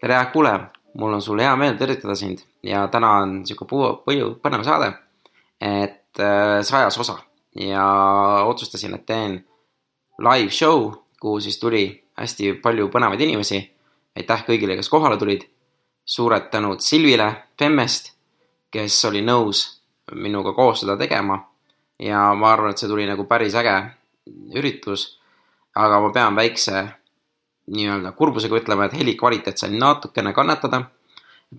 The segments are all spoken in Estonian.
tere, kuulaja, mul on sulle hea meel tervitada sind ja täna on sihuke palju põnev saade, et äh, sajas osa ja otsustasin, et teen live show, kuhu siis tuli hästi palju põnevaid inimesi. aitäh kõigile, kes kohale tulid. suured tänud Silvile Femmest, kes oli nõus minuga koos seda tegema. ja ma arvan, et see tuli nagu päris äge üritus. aga ma pean väikse nii-öelda kurbusega ütlema, et heli kvaliteet sai natukene kannatada.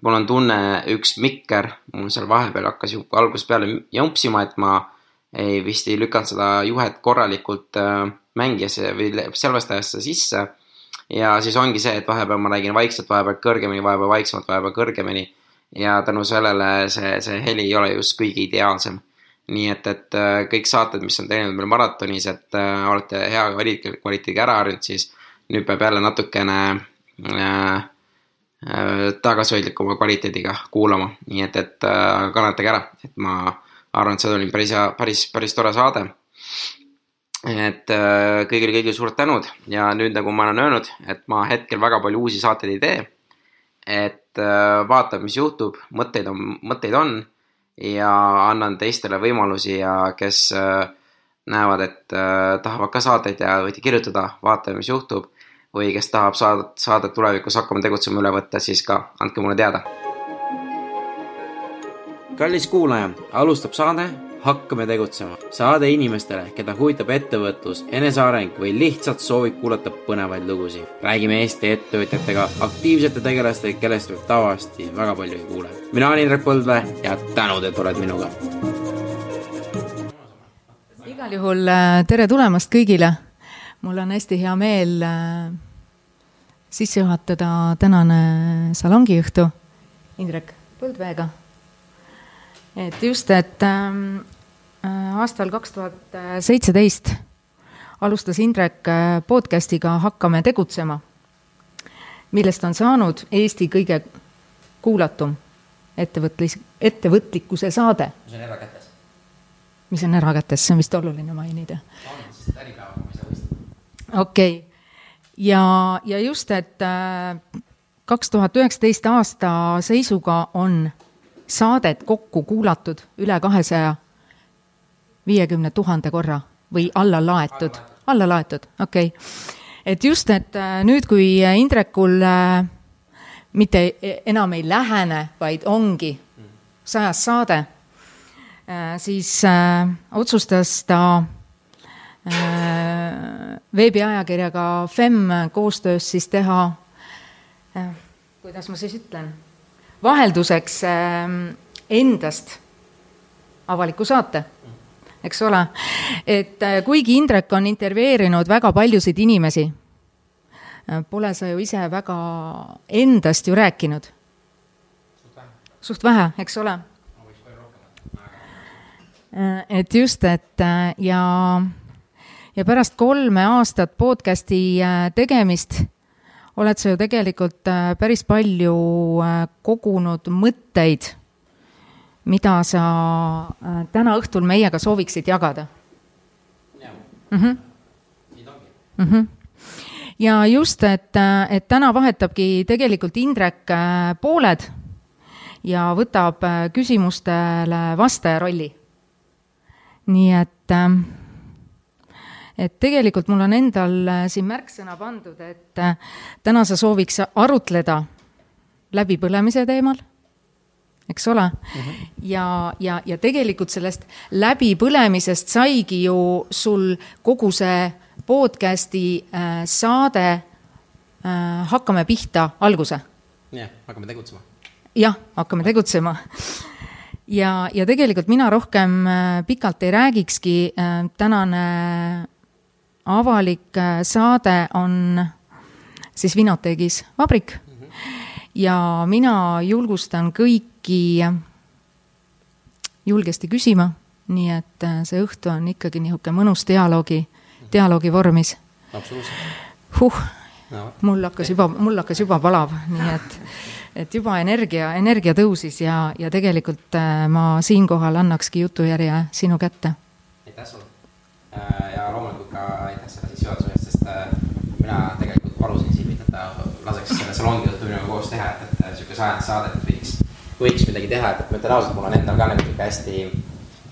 mul on tunne, üks mikker mul seal vahepeal hakkas ju algusest peale jompsima, et ma ei vist ei lükanud seda juhet korralikult äh, mängijasse või salvestajasse sisse. ja siis ongi see, et vahepeal ma räägin vaikselt, vahepeal kõrgemini, vahepeal vaiksemalt, vahepeal kõrgemini. ja tänu sellele see, see heli ei ole just kõige ideaalsem nii et, et äh, kõik saated, mis on teinud meil maratonis, et äh, olete hea kvaliteediga ära harjunud, siis nüüd peab jälle natukene äh, äh, tagasihoidlikuma kvaliteediga kuulama, nii et, et äh, kannatage ära, et ma arvan, et see oli päris hea, päris, päris tore saade. et äh, kõigile, kõigile suured tänud. Ja nüüd, nagu ma olen öelnud, et ma hetkel väga palju uusi saateid ei tee. et äh, vaatame, mis juhtub, mõtteid on, mõtteid on. Ja annan teistele võimalusi ja kes äh, näevad, et äh, tahavad ka saateid ja võite kirjutada, vaatame, mis juhtub või kes tahab saadet, saadet tulevikus Hakkame tegutsema üle võtta, siis ka andke mulle teada. kallis kuulaja, alustab saade Hakkame tegutsema. saade inimestele, keda huvitab ettevõtlus, eneseareng või lihtsalt soovib kuulata põnevaid lugusid. räägime Eesti ettevõtjatega, aktiivsete tegelastega, kellest võib tavaliselt väga palju ei kuule. mina olen Indrek Põldvee ja tänud, et oled minuga. igal juhul äh, tere tulemast kõigile mul on hästi hea meel äh, sisse juhatada tänane salongiõhtu Indrek Põldveega. et just, et ähm, äh, aastal kaks tuhat seitseteist alustas Indrek äh, podcast'iga Hakkame tegutsema, millest on saanud Eesti kõige kuulatum ettevõtlis-, ettevõtlikkuse saade. mis on erakätes. mis on erakätes, see on vist oluline mainida. on, sest äripäevaga ma ei saa võistelda okei okay., ja, ja just, et äh, kaks tuhat üheksateist aasta seisuga on saadet kokku kuulatud üle kahesaja viiekümne tuhande korra või alla laetud, alla laetud, okei okay.. et just, et äh, nüüd, kui Indrekul äh, mitte enam ei lähene, vaid ongi sajas saade, siis otsustas ta veebiajakirjaga Fem koostöös siis teha, äh, kuidas ma siis ütlen, vahelduseks äh, endast avaliku saate, eks ole. et kuigi Indrek on intervjueerinud väga paljusid inimesi, pole sa ju ise väga endast ju rääkinud. suht vähe, eks ole. et just, et ja ja pärast kolme aastat podcast'i äh, tegemist oled sa ju tegelikult äh, päris palju äh, kogunud mõtteid, mida sa täna õhtul meiega sooviksid jagada. Mm -hmm. Mm -hmm. ja just, et, et täna vahetabki tegelikult Indrek pooled ja võtab küsimustele vastaja rolli. nii et äh, et tegelikult mul on endal äh, siin märksõna pandud, et äh, täna sa sooviks arutleda läbipõlemise teemal, eks ole mm. -hmm. ja, ja, ja tegelikult sellest läbipõlemisest saigi ju sul kogu see podcast'i äh, saade Hakkame pihta alguse. jah, hakkame tegutsema. jah, hakkame tegutsema ja, ja tegelikult mina rohkem pikalt ei räägikski tänane avalik äh, saade on siis Vinoteegis vabrik mm. -hmm. ja mina julgustan kõiki julgesti küsima, nii et äh, see õhtu on ikkagi niisugune mõnus dialoogi, dialoogi vormis. huh no., mul hakkas juba, mul hakkas juba palav, nii et, et juba energia, energia tõusis ja, ja tegelikult äh, ma siinkohal annakski jutujärje sinu kätte. aitäh sulle ja loomulikult ka aitäh selle sissejuhatuse eest, sest äh, mina tegelikult palusin Silvit, et ta laseks selle salongi minuga koos teha, et, et sihuke sajand saadet võiks, võiks midagi teha, et, et ma ütlen ausalt, mul on endal ka sihuke hästi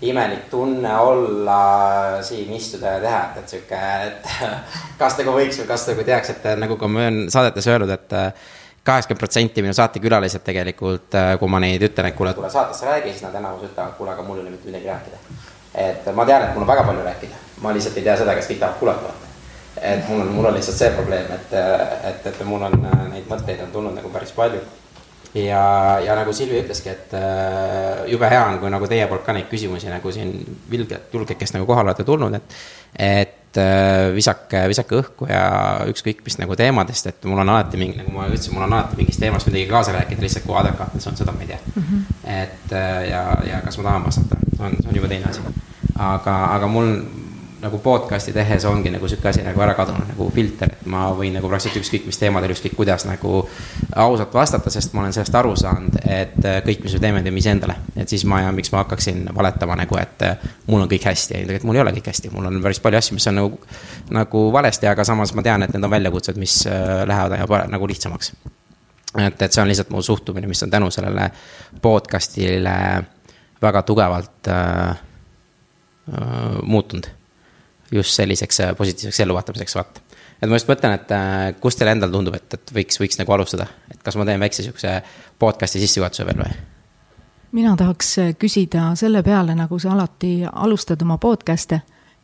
imelik tunne olla siin istuda ja teha, et, et sihuke, et kas nagu võiks või kas nagu tehakse, et nagu ka ma olen saadetes öelnud, et kaheksakümmend protsenti minu saatekülalised tegelikult, kui ma neid ütlen, et kuule, tule saatesse räägi, siis nad enamus ütlevad, kuule, aga mul ei ole mitte midagi rääkida. et ma tean, et mul on väga palju rääkida, ma lihtsalt ei tea seda, kas kõik tahavad kuulata et mul on, mul on lihtsalt see probleem, et, et, et mul on neid mõtteid on tulnud nagu päris palju. ja, ja nagu Silvi ütleski, et äh, jube hea on, kui nagu teie poolt ka neid küsimusi nagu siin vilgelt, julgekest nagu kohale olete tulnud, et, et äh, visake, visake õhku ja ükskõik mis nagu teemadest, et mul on alati mingi, nagu ma ütlesin, mul on alati mingist teemast midagi kaasa rääkida, lihtsalt kui adekvaatne see on, seda ma ei tea mm. -hmm. et äh, ja, ja kas ma tahan vastata, on, see on juba teine asi. aga, aga mul nagu podcast'i tehes ongi nagu sihuke asi nagu ära kadunud, nagu filter, et ma võin nagu praktiliselt ükskõik mis teemadel, ükskõik kuidas nagu ausalt vastata, sest ma olen sellest aru saanud, et äh, kõik, mis me teeme, teeme iseendale. et siis ma ja miks ma hakkaksin valetama nagu, et äh, mul on kõik hästi, ei tegelikult mul ei ole kõik hästi, mul on päris palju asju, mis on nagu, nagu valesti, aga samas ma tean, et need on väljakutsed, mis äh, lähevad aina nagu lihtsamaks. et, et see on lihtsalt mu suhtumine, mis on tänu sellele podcast'ile väga tugevalt äh, äh, muutunud just selliseks äh, positiivseks elluvaatamiseks, vaata. et ma just mõtlen, et äh, kus teile endal tundub, et, et võiks, võiks nagu alustada, et kas ma teen väikse sihukese podcast'i sissejuhatuse veel või? mina tahaks äh, küsida selle peale, nagu sa alati alustad oma podcast'e.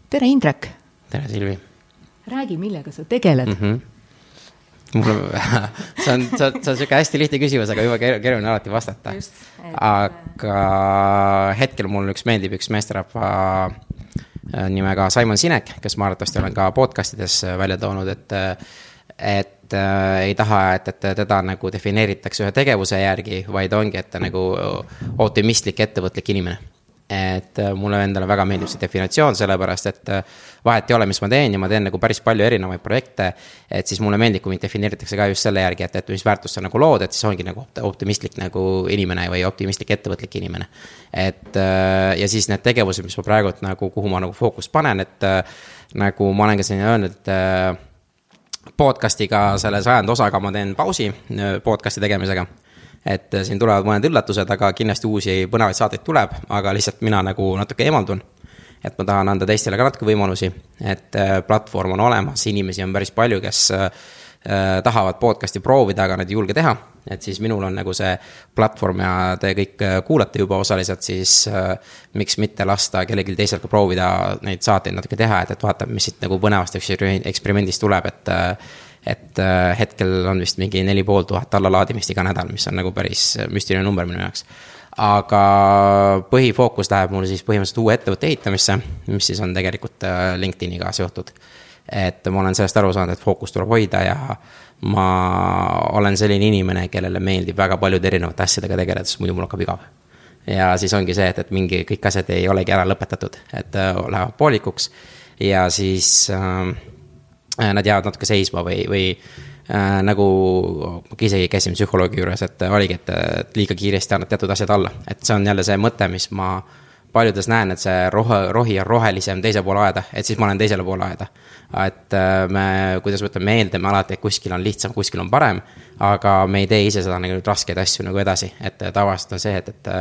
tere, Indrek. tere, Silvi. räägi, millega sa tegeled mm. -hmm mul on, see on, see on, see on sihuke hästi lihtne küsimus, aga juba keeruline alati vastata. aga hetkel mul üks meeldib üks meesterahva nimega Simon Sinek, kes ma arvatavasti olen ka podcast ides äh, välja toonud, et et äh, ei taha, et, et teda nagu defineeritakse ühe tegevuse järgi, vaid ongi, et ta nagu optimistlik, ettevõtlik inimene et äh, mulle endale väga meeldib see definitsioon, sellepärast et äh, vahet ei ole, mis ma teen ja ma teen nagu päris palju erinevaid projekte. et siis mulle meeldib, kui mind defineeritakse ka just selle järgi, et, et mis väärtust sa nagu lood, et siis ongi nagu optimistlik nagu inimene või optimistlik ettevõtlik inimene. et äh, ja siis need tegevused, mis ma praegult nagu, kuhu ma nagu fookust panen, et nagu ma olen ka siin öelnud, podcast'iga selle sajanda osaga ma teen pausi podcast'i tegemisega et äh, siin tulevad mõned üllatused, aga kindlasti uusi põnevaid saateid tuleb, aga lihtsalt mina nagu natuke eemaldun. et ma tahan anda teistele ka natuke võimalusi, et äh, platvorm on olemas, inimesi on päris palju, kes äh, tahavad podcast'i proovida, aga nad ei julge teha. et siis minul on nagu see platvorm ja te kõik kuulate juba osaliselt, siis miks mitte lasta kellelgi teisel ka proovida neid saateid natuke teha, et, et vaatame, mis siit nagu põnevast eksperimendist tuleb, et et äh, hetkel on vist mingi neli pool tuhat allalaadimist iga nädal, mis on nagu päris müstiline number minu jaoks. aga põhifookus läheb mul siis põhimõtteliselt uue ettevõtte ehitamisse, mis siis on tegelikult äh, LinkedIniga seotud. et ma olen sellest aru saanud, et fookust tuleb hoida ja ma olen selline inimene, kellele meeldib väga paljude erinevate asjadega tegeleda, sest muidu mul hakkab igav ja siis ongi see, et, et mingi kõik asjad ei olegi ära lõpetatud, et äh, lähevad poolikuks ja siis äh, Äh, nad jäävad natuke seisma või, või äh, nagu isegi käisin psühholoogi juures, et oligi, et liiga kiiresti annad teatud asjad alla, et see on jälle see mõte, mis ma paljudes näen, et see rohe, rohi on rohelisem teise poole aeda, et siis ma olen teisele poole aeda. et äh, me, kuidas ma ütlen, me eeldame alati, et kuskil on lihtsam, kuskil on parem, aga me ei tee ise seda nagu raskeid asju nagu edasi, et tavaliselt on see, et, et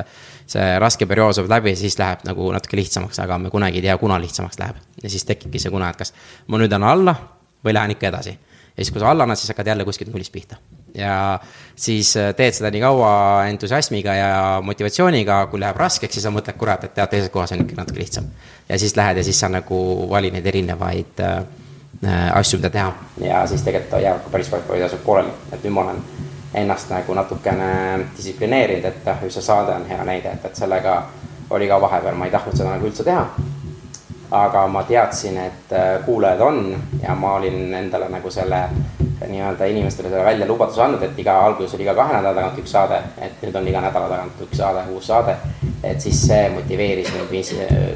see raske periood saab läbi siis läheb nagu natuke lihtsamaks, aga me kunagi ei tea, kuna lihtsamaks läheb. ja siis tekibki see kuna, et kas ma nüüd annan alla või lähen ikka edasi. ja siis, kui sa alla annad, siis hakkad jälle kuskilt nullist pihta. ja siis äh, teed seda nii kaua entusiasmiga ja motivatsiooniga, kui läheb raskeks, siis sa mõtled, kurat, et tead, teises kohas on ikka natuke lihtsam. ja siis lähed ja siis sa nagu valid neid erinevaid äh, äh asju, mida teha. ja siis tegelikult jäävad ka päris palju asjad pooleli, et nüüd ma olen ennast nagu natukene distsiplineerinud, et äh, see saade on hea näide, et, et sellega oli ka vahepeal, ma ei tahtnud seda nagu üldse teha aga ma teadsin, et äh, kuulajad on ja ma olin endale nagu selle nii-öelda inimestele selle välja lubaduse andnud, et iga, alguses oli iga kahe nädala tagant üks saade, et nüüd on iga nädala tagant üks saade, uus saade. et siis see motiveeris mind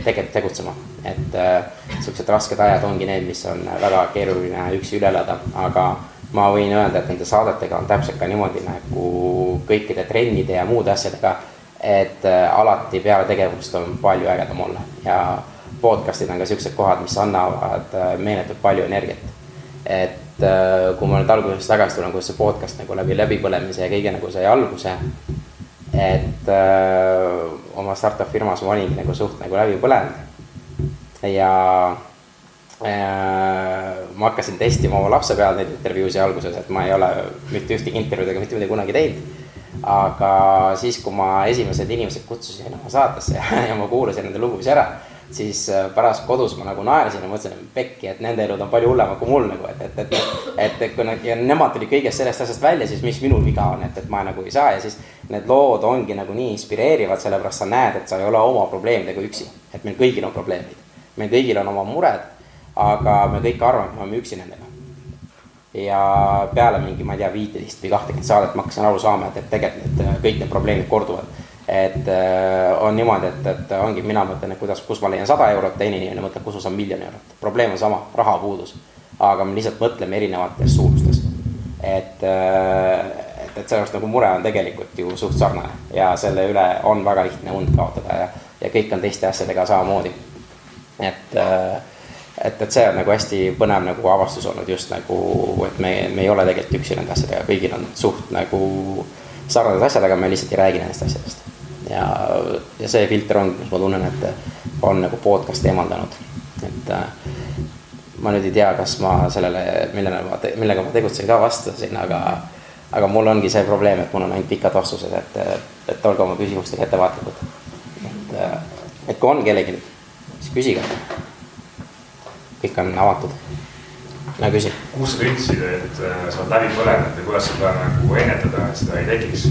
tegelikult tegutsema, et äh, siuksed rasked ajad ongi need, mis on väga keeruline üksi üle elada, aga ma võin öelda, et nende saadetega on täpselt ka niimoodi nagu kõikide trennide ja muude asjadega, et äh, alati peale tegevust on palju ägedam olla. Ja podcast'id on ka siuksed kohad, mis annavad äh, meeletult palju energiat. et äh, kui ma nüüd algusest tagasi tulen, kuidas see podcast nagu läbi läbipõlemise ja kõige nagu sai alguse. et öö, oma startup firmas ma olingi nagu suht nagu läbi põlenud ja öö, ma hakkasin testima oma lapse peal neid intervjuusid alguses, et ma ei ole mitte ühtegi intervjuud ega mitte midagi kunagi teinud aga siis, kui ma esimesed inimesed kutsusin oma saatesse ja, ja ma kuulasin nende lugusid ära, siis äh, pärast kodus ma nagu naersin ja mõtlesin, et pekki, et nende elud on palju hullemad kui mul nagu, et, et, et, et, et kui nad ja nemad tulid kõigest sellest asjast välja, siis mis minul viga on, et, et ma nagu ei saa ja siis need lood ongi nagu nii inspireerivad, sellepärast sa näed, et sa ei ole oma probleemidega üksi, et meil kõigil on probleemid. meil kõigil on oma mured, aga me kõik arvame, et me oleme üksi nendega ja peale mingi, ma ei tea, viiteist või kahtekümmet saadet ma hakkasin aru saama, et, et tegelikult need kõik need probleemid korduvad. Et äh, on niimoodi, et, et ongi, mina mõtlen, et kuidas, kus ma leian sada eurot, teine inimene mõtleb, kus ma saan miljon eurot. probleem on sama, rahapuudus. aga me lihtsalt mõtleme erinevates suurustes. et äh,, et, et sellepärast nagu mure on tegelikult ju suht sarnane ja selle üle on väga lihtne und kaotada ja, ja kõik on teiste asjadega samamoodi. et äh, et, et see on nagu hästi põnev nagu avastus olnud just nagu, et me, me ei ole tegelikult üksi nende asjadega, kõigil on suht nagu sarnased asjad, aga me lihtsalt ei räägi nendest asjadest. Ja, ja see filter ongi, mis ma tunnen, et on nagu podcast'i eemaldanud, et äh, ma nüüd ei tea, kas ma sellele, millele ma, millega ma tegutsen ka vastasin, aga aga mul ongi see probleem, et mul on ainult pikad vastused, et, et olge oma küsimustega ettevaatlikud. et, äh, et kui on kellelgi, siis küsige kõik on avatud. no küsi. kus sa tundsid, et äh, sa oled läbi põlenud ja kuidas seda nagu ennetada, et seda ei tekiks?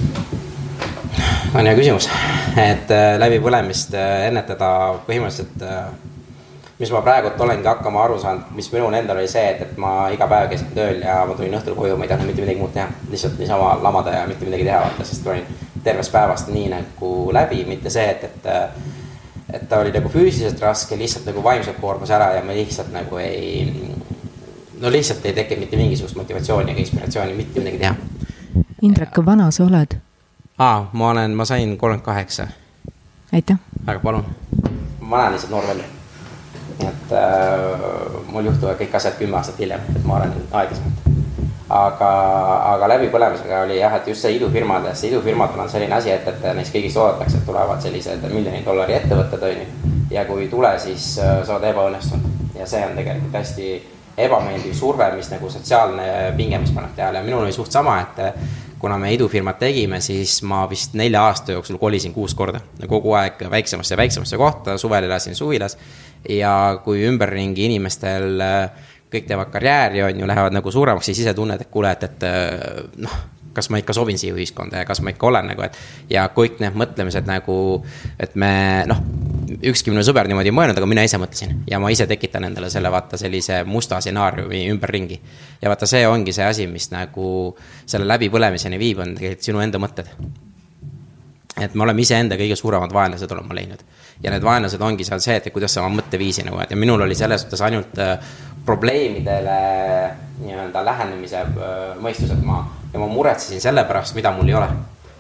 On hea küsimus, et äh, läbipõlemist äh, ennetada põhimõtteliselt mis ma praegult olengi hakkama aru saanud, mis minul endal oli see, et, et ma iga päev käisin tööl ja ma tulin õhtul koju, ma ei tahtnud mitte midagi muud teha. lihtsalt niisama lamada ja mitte midagi teha, vaata, sest ma olin tervest päevast nii nagu läbi, mitte see, et, et et ta oli nagu füüsiliselt raske, lihtsalt nagu vaimselt koormas ära ja ma lihtsalt nagu ei, no lihtsalt ei tekkinud mitte mingisugust motivatsiooni ega inspiratsiooni mitte midagi teha. Indrek, kui vana sa oled? Aa, ma olen, ma sain kolmkümmend kaheksa. aitäh. väga palun. ma näen lihtsalt noor välja. et äh, mul juhtuvad kõik asjad kümme aastat hiljem, et ma olen aeglasemalt aga, aga läbipõlemisega oli jah, et just see idufirmades, idufirmadel on selline asi, et, et neist kõigist oodatakse, et tulevad sellised miljoni dollari ettevõtted, on ju. ja kui ei tule, siis äh, sa oled ebaõnnestunud ja see on tegelikult hästi ebameeldiv surve, mis nagu sotsiaalne pinge, mis paneb peale ja minul oli suht sama, et kuna me idufirmat tegime, siis ma vist nelja aasta jooksul kolisin kuus korda. kogu aeg väiksemasse ja väiksemasse kohta, suvel elasin suvilas ja kui ümberringi inimestel äh, kõik teevad karjääri, on ju, lähevad nagu suuremaks, siis ise tunned, et kuule, et, et noh, kas ma ikka sobin siia ühiskonda ja kas ma ikka olen nagu, et. ja kõik need mõtlemised nagu, et me noh, ükski minu sõber niimoodi ei mõelnud, aga mina ise mõtlesin ja ma ise tekitan endale selle vaata sellise musta stsenaariumi ümberringi. ja vaata, see ongi see asi, mis nagu selle läbipõlemiseni viib, on tegelikult sinu enda mõtted et me oleme iseenda kõige suuremad vaenlased, olen ma leidnud. ja need vaenlased ongi seal see, et kuidas sa oma mõtteviisi nagu, et ja minul oli selles suhtes ainult äh, probleemidele nii-öelda lähenemise äh, mõistus, et ma, ja ma muretsesin selle pärast, mida mul ei ole.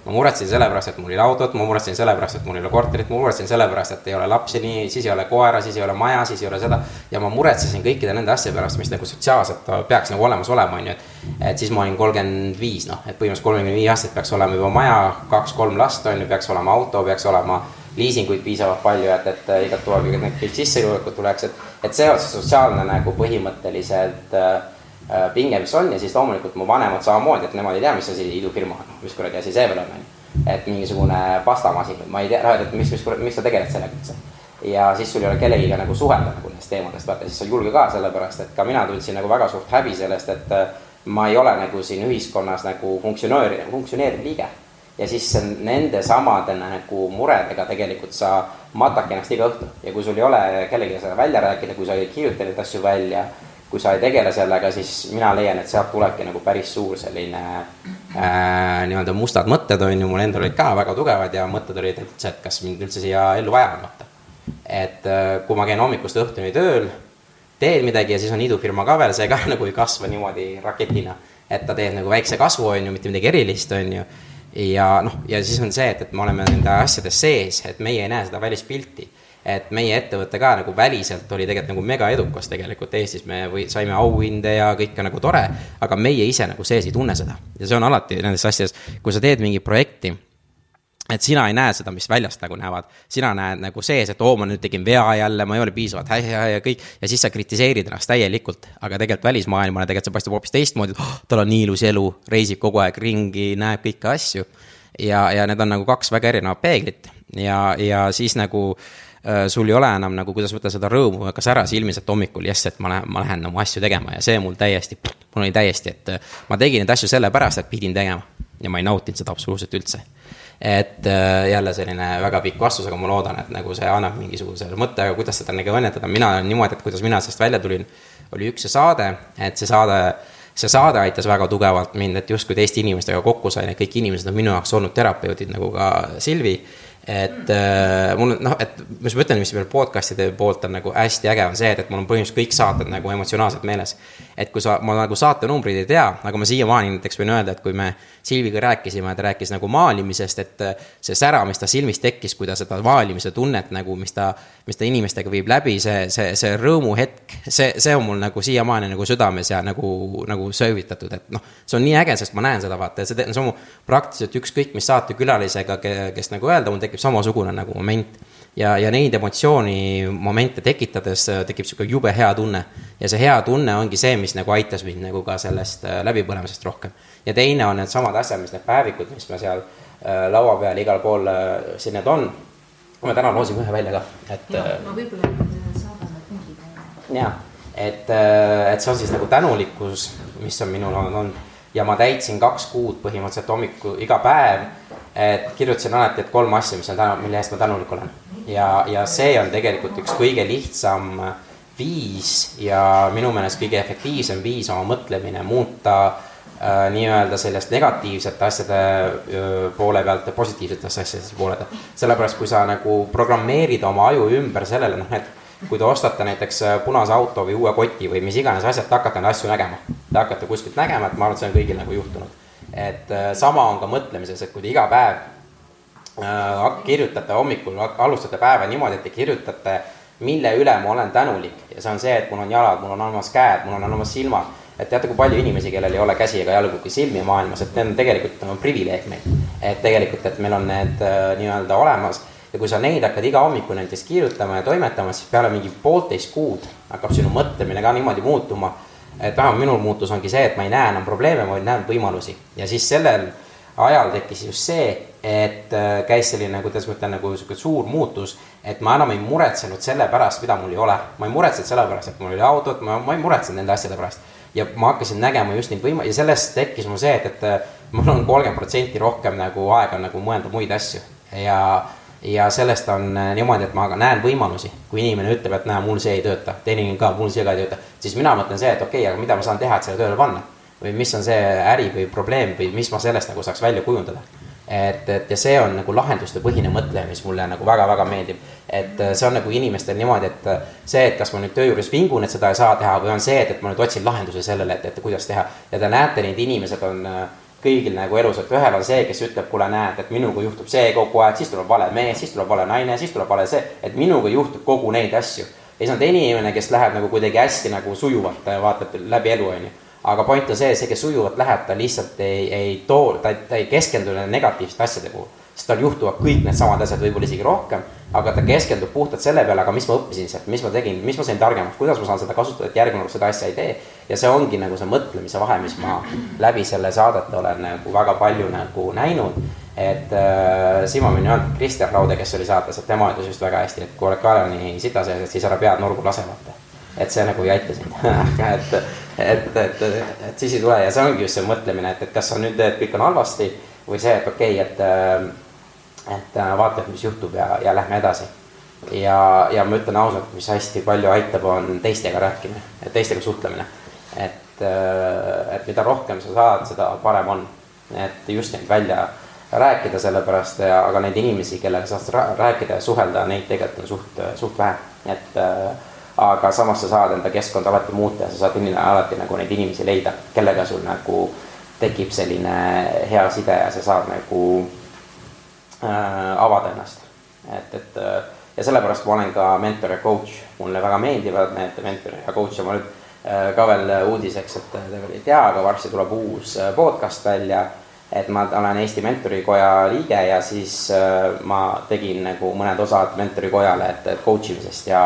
Ma muretsesin selle pärast, et mul ei ole autot, ma muretsesin selle pärast, et mul ei ole korterit, ma muretsesin selle pärast, et ei ole lapsi, nii, siis ei ole koera, siis ei ole maja, siis ei ole seda. ja ma muretsesin kõikide nende asjade pärast, mis nagu sotsiaalselt peaks nagu olemas olema, on ju, et. et siis ma olin kolmkümmend viis, noh, et põhimõtteliselt kolmekümne viie aastaselt peaks olema juba maja, kaks-kolm last, on ju, peaks olema auto, peaks olema liisinguid piisavalt palju, et, et toa kõik need kõik sissetulekud tuleks, et, et see on see sotsiaalne nagu põhimõtteliselt äh, äh, pinge, mis on ja siis loomulikult mu vanemad samamoodi, et nemad ei tea, mis asi idufirma on, mis kuradi asi see veel on, onju. et mingisugune pastamasin, ma ei tea, et mis, mis, miks sa tegeled sellega üldse. ja siis sul ei ole kellegiga nagu suhelda nagu nendest teemadest, vaata siis sa ei julge ka, sellepärast et ka mina tundsin nagu väga suurt häbi sellest, et äh, ma ei ole nagu siin ühiskonnas nagu funktsionöör, funktsioneeriv liige ja siis nende samade nagu muredega tegelikult sa matad ennast iga õhtu ja kui sul ei ole kellegagi seda välja rääkida, kui sa ei kirjuta neid asju välja, kui sa ei tegele sellega, siis mina leian, et sealt tulebki nagu päris suur selline äh, nii-öelda mustad mõtted on ju, mul endal olid ka väga tugevad ja mõtted olid üldse, et kas mind üldse siia ellu vaja on, vaata. et äh, kui ma käin hommikust õhtuni tööl, teen midagi ja siis on idufirma ka veel, see ka nagu ei kasva niimoodi raketina, et ta teeb nagu väikse kasvu, on ju, mitte midagi erilist, on ju ja noh, ja siis on see, et, et me oleme nende asjade sees, et meie ei näe seda välispilti. Et meie ettevõte ka nagu väliselt oli tegelikult nagu mega edukas tegelikult Eestis, me või saime auhinde ja kõike nagu tore, aga meie ise nagu sees ei tunne seda. ja see on alati nendes asjades, kui sa teed mingit projekti et sina ei näe seda, mis väljast nagu näevad, sina näed nagu sees, et oo, ma nüüd tegin vea jälle, ma ei ole piisavalt hea ja kõik. ja siis sa kritiseerid ennast täielikult, aga tegelikult välismaailmale tegelikult see paistab hoopis teistmoodi, et oh, tal on nii ilus elu, reisib kogu aeg ringi, näeb kõiki asju. Ja, ja need on nagu kaks väga erinevat peeglit. Ja, ja siis nagu äh, sul ei ole enam nagu, kuidas võtta seda rõõmu ka säras ilmis, et hommikul jess, et ma lähen, ma lähen oma asju tegema. Ja see mul täiesti, mul oli täiesti, et ma tegin neid asju sellepärast, et pidin tegema. ja ma ei nautinud seda absoluutselt üldse. Et äh, jälle selline väga pikk vastus, aga ma loodan, et nagu see annab mingisuguse mõtte, aga kuidas seda nagu õnnetada, mina olen niimoodi, et kuidas mina sellest välja tulin, oli üks see saade, et see saade, see saade aitas väga tugevalt mind, et justkui teiste inimestega kokku sain, et kõik inimesed on minu jaoks olnud terapeudid, nagu ka Silvi et äh, mul noh, et mis ma ütlen, mis veel podcast'ide poolt on nagu hästi äge, on see, et, et mul on põhimõtteliselt kõik saated nagu emotsionaalselt meeles. Et kui sa, ma nagu saatenumbreid ei tea, aga ma siiamaani näiteks võin öelda, et kui me Silviga rääkisime, ta rääkis nagu maalimisest, et äh, see sära, mis ta silmis tekkis, kui ta seda maalimise tunnet nagu, mis ta, mis ta inimestega viib läbi, see, see, see rõõmuhetk, see, see on mul nagu siiamaani nagu südames ja nagu, nagu söövitatud, et noh, see on nii äge, sest ma näen seda, vaata, ja see, see on mu praktiliselt ükskõik mis saatekülalisega, kes nagu öelda, mul tekib samasugune nagu moment ja, ja neid emotsiooni momente tekitades äh, tekib sihuke jube hea tunne. ja see hea tunne ongi see, mis nagu aitas mind nagu ka sellest äh, läbipõlemisest rohkem. ja teine on needsamad asjad, mis need päevikud, mis me seal äh, laua peal igal pool äh, siin need on. me täna loosime ühe välja ka, et. ma võib-olla saadan need pingid. ja, et, et see on siis nagu tänulikkus, mis on minul olnud, olnud ja ma täitsin kaks kuud põhimõtteliselt hommiku iga päev. et kirjutasin alati, et kolm asja, mis on tänu, mille eest ma tänulik olen ja, ja see on tegelikult üks kõige lihtsam viis ja minu meelest kõige efektiivsem viis oma mõtlemine muuta äh, nii-öelda sellest negatiivsete asjade äh, poole pealt positiivsetesse asjadesse poole pealt. sellepärast, kui sa nagu programmeerid oma aju ümber sellele, noh, et kui te ostate näiteks äh, punase auto või uue koti või mis iganes asjad, te hakkate neid asju nägema. Te hakkate kuskilt nägema, et ma arvan, et see on kõigil nagu juhtunud. et äh, sama on ka mõtlemises, et kui te iga päev kirjutate hommikul, alustate päeva niimoodi, et te kirjutate, mille üle ma olen tänulik ja see on see, et mul on jalad, mul on olemas käed, mul on olemas silmad. et teate, kui palju inimesi, kellel ei ole käsi ega jalgu kui silmi maailmas, et need on tegelikult on privileeg meil. et tegelikult, et meil on need äh, nii-öelda olemas ja kui sa neid hakkad iga hommiku näiteks kirjutama ja toimetama, siis peale mingi poolteist kuud hakkab sinu mõtlemine ka niimoodi muutuma. et vähemalt minul muutus ongi see, et ma ei näe enam probleeme, vaid näen võimalusi ja siis sellel ajal tekkis just see, et äh, käis selline, kuidas ma ütlen, nagu sihuke suur muutus, et ma enam ei muretsenud selle pärast, mida mul ei ole. ma ei muretsenud selle pärast, et mul oli autot, ma, ma ei muretsenud nende asjade pärast. ja ma hakkasin nägema just neid võima- ja sellest tekkis mul see, et, et äh, mul on kolmkümmend protsenti rohkem nagu aega nagu mõelda muid asju ja ja sellest on äh, niimoodi, et ma näen võimalusi, kui inimene ütleb, et näe, mul see ei tööta, teine ka, mul see ka ei tööta, siis mina mõtlen see, et okei okay,, aga mida ma saan teha, et selle tööle panna või mis on see äri või probleem või mis ma sellest nagu saaks välja kujundada. et, et ja see on nagu lahendustepõhine mõtlemine, mis mulle nagu väga-väga meeldib. et äh, see on nagu inimestel niimoodi, et äh, see, et kas ma nüüd töö juures vingun, et seda ei saa teha või on see, et, et ma nüüd otsin lahenduse sellele, et, et kuidas teha. ja te näete, need inimesed on äh, kõigil nagu elus, et ühel on see, kes ütleb, kuule, näed, et minuga juhtub see kogu aeg, siis tuleb vale mees, siis tuleb vale naine, siis tuleb vale see, et minuga juhtub kogu neid asju. ja siis on teine inimene, kes läheb nagu kuidagi hästi nagu sujuvalt, vaatab läbi elu, on ju aga point on see, see, kes sujuvalt läheb, ta lihtsalt ei, ei too, ta, ta ei keskendu nende negatiivsete asjade puhul. sest tal juhtuvad kõik needsamad asjad, võib-olla isegi rohkem, aga ta keskendub puhtalt selle peale, aga mis ma õppisin sealt, mis ma tegin, mis ma sain targemaks, kuidas ma saan seda kasutada, et järgmine kord seda asja ei tee. ja see ongi nagu see mõtlemise vahe, mis ma läbi selle saadete olen nagu väga palju nagu näinud et äh, ma võin öelda, Kristjan Raude, kes oli saates, et tema ütles just väga hästi, et kui oled kaelani sita sees, et siis ära pead nurgu lase, vaata et see nagu ei aita sind et, et, et, et siis ei tule ja see ongi just see mõtlemine, et, et kas on nüüd, et kõik on halvasti või see, et okei okay,, et, et vaata, et mis juhtub ja, ja lähme edasi. ja, ja ma ütlen ausalt, mis hästi palju aitab, on teistega rääkimine, teistega suhtlemine. et, et mida rohkem sa saad, seda parem on. et just neid välja rääkida, sellepärast, aga neid inimesi, kellega saad rääkida ja suhelda, neid tegelikult on suht, suht vähe, et aga samas sa saad enda keskkonda alati muuta ja sa saad inimene, alati nagu neid inimesi leida, kellega sul nagu tekib selline hea side ja sa saad nagu äh, avada ennast. et, et äh, ja sellepärast ma olen ka mentor ja coach, mulle väga meeldivad need mentor ja coach ja ma nüüd äh, ka veel uudiseks, et te veel ei tea, aga varsti tuleb uus äh, podcast välja. et ma olen Eesti Mentorikoja liige ja siis äh, ma tegin nagu mõned osad Mentorikojale, et, et coach imisest ja,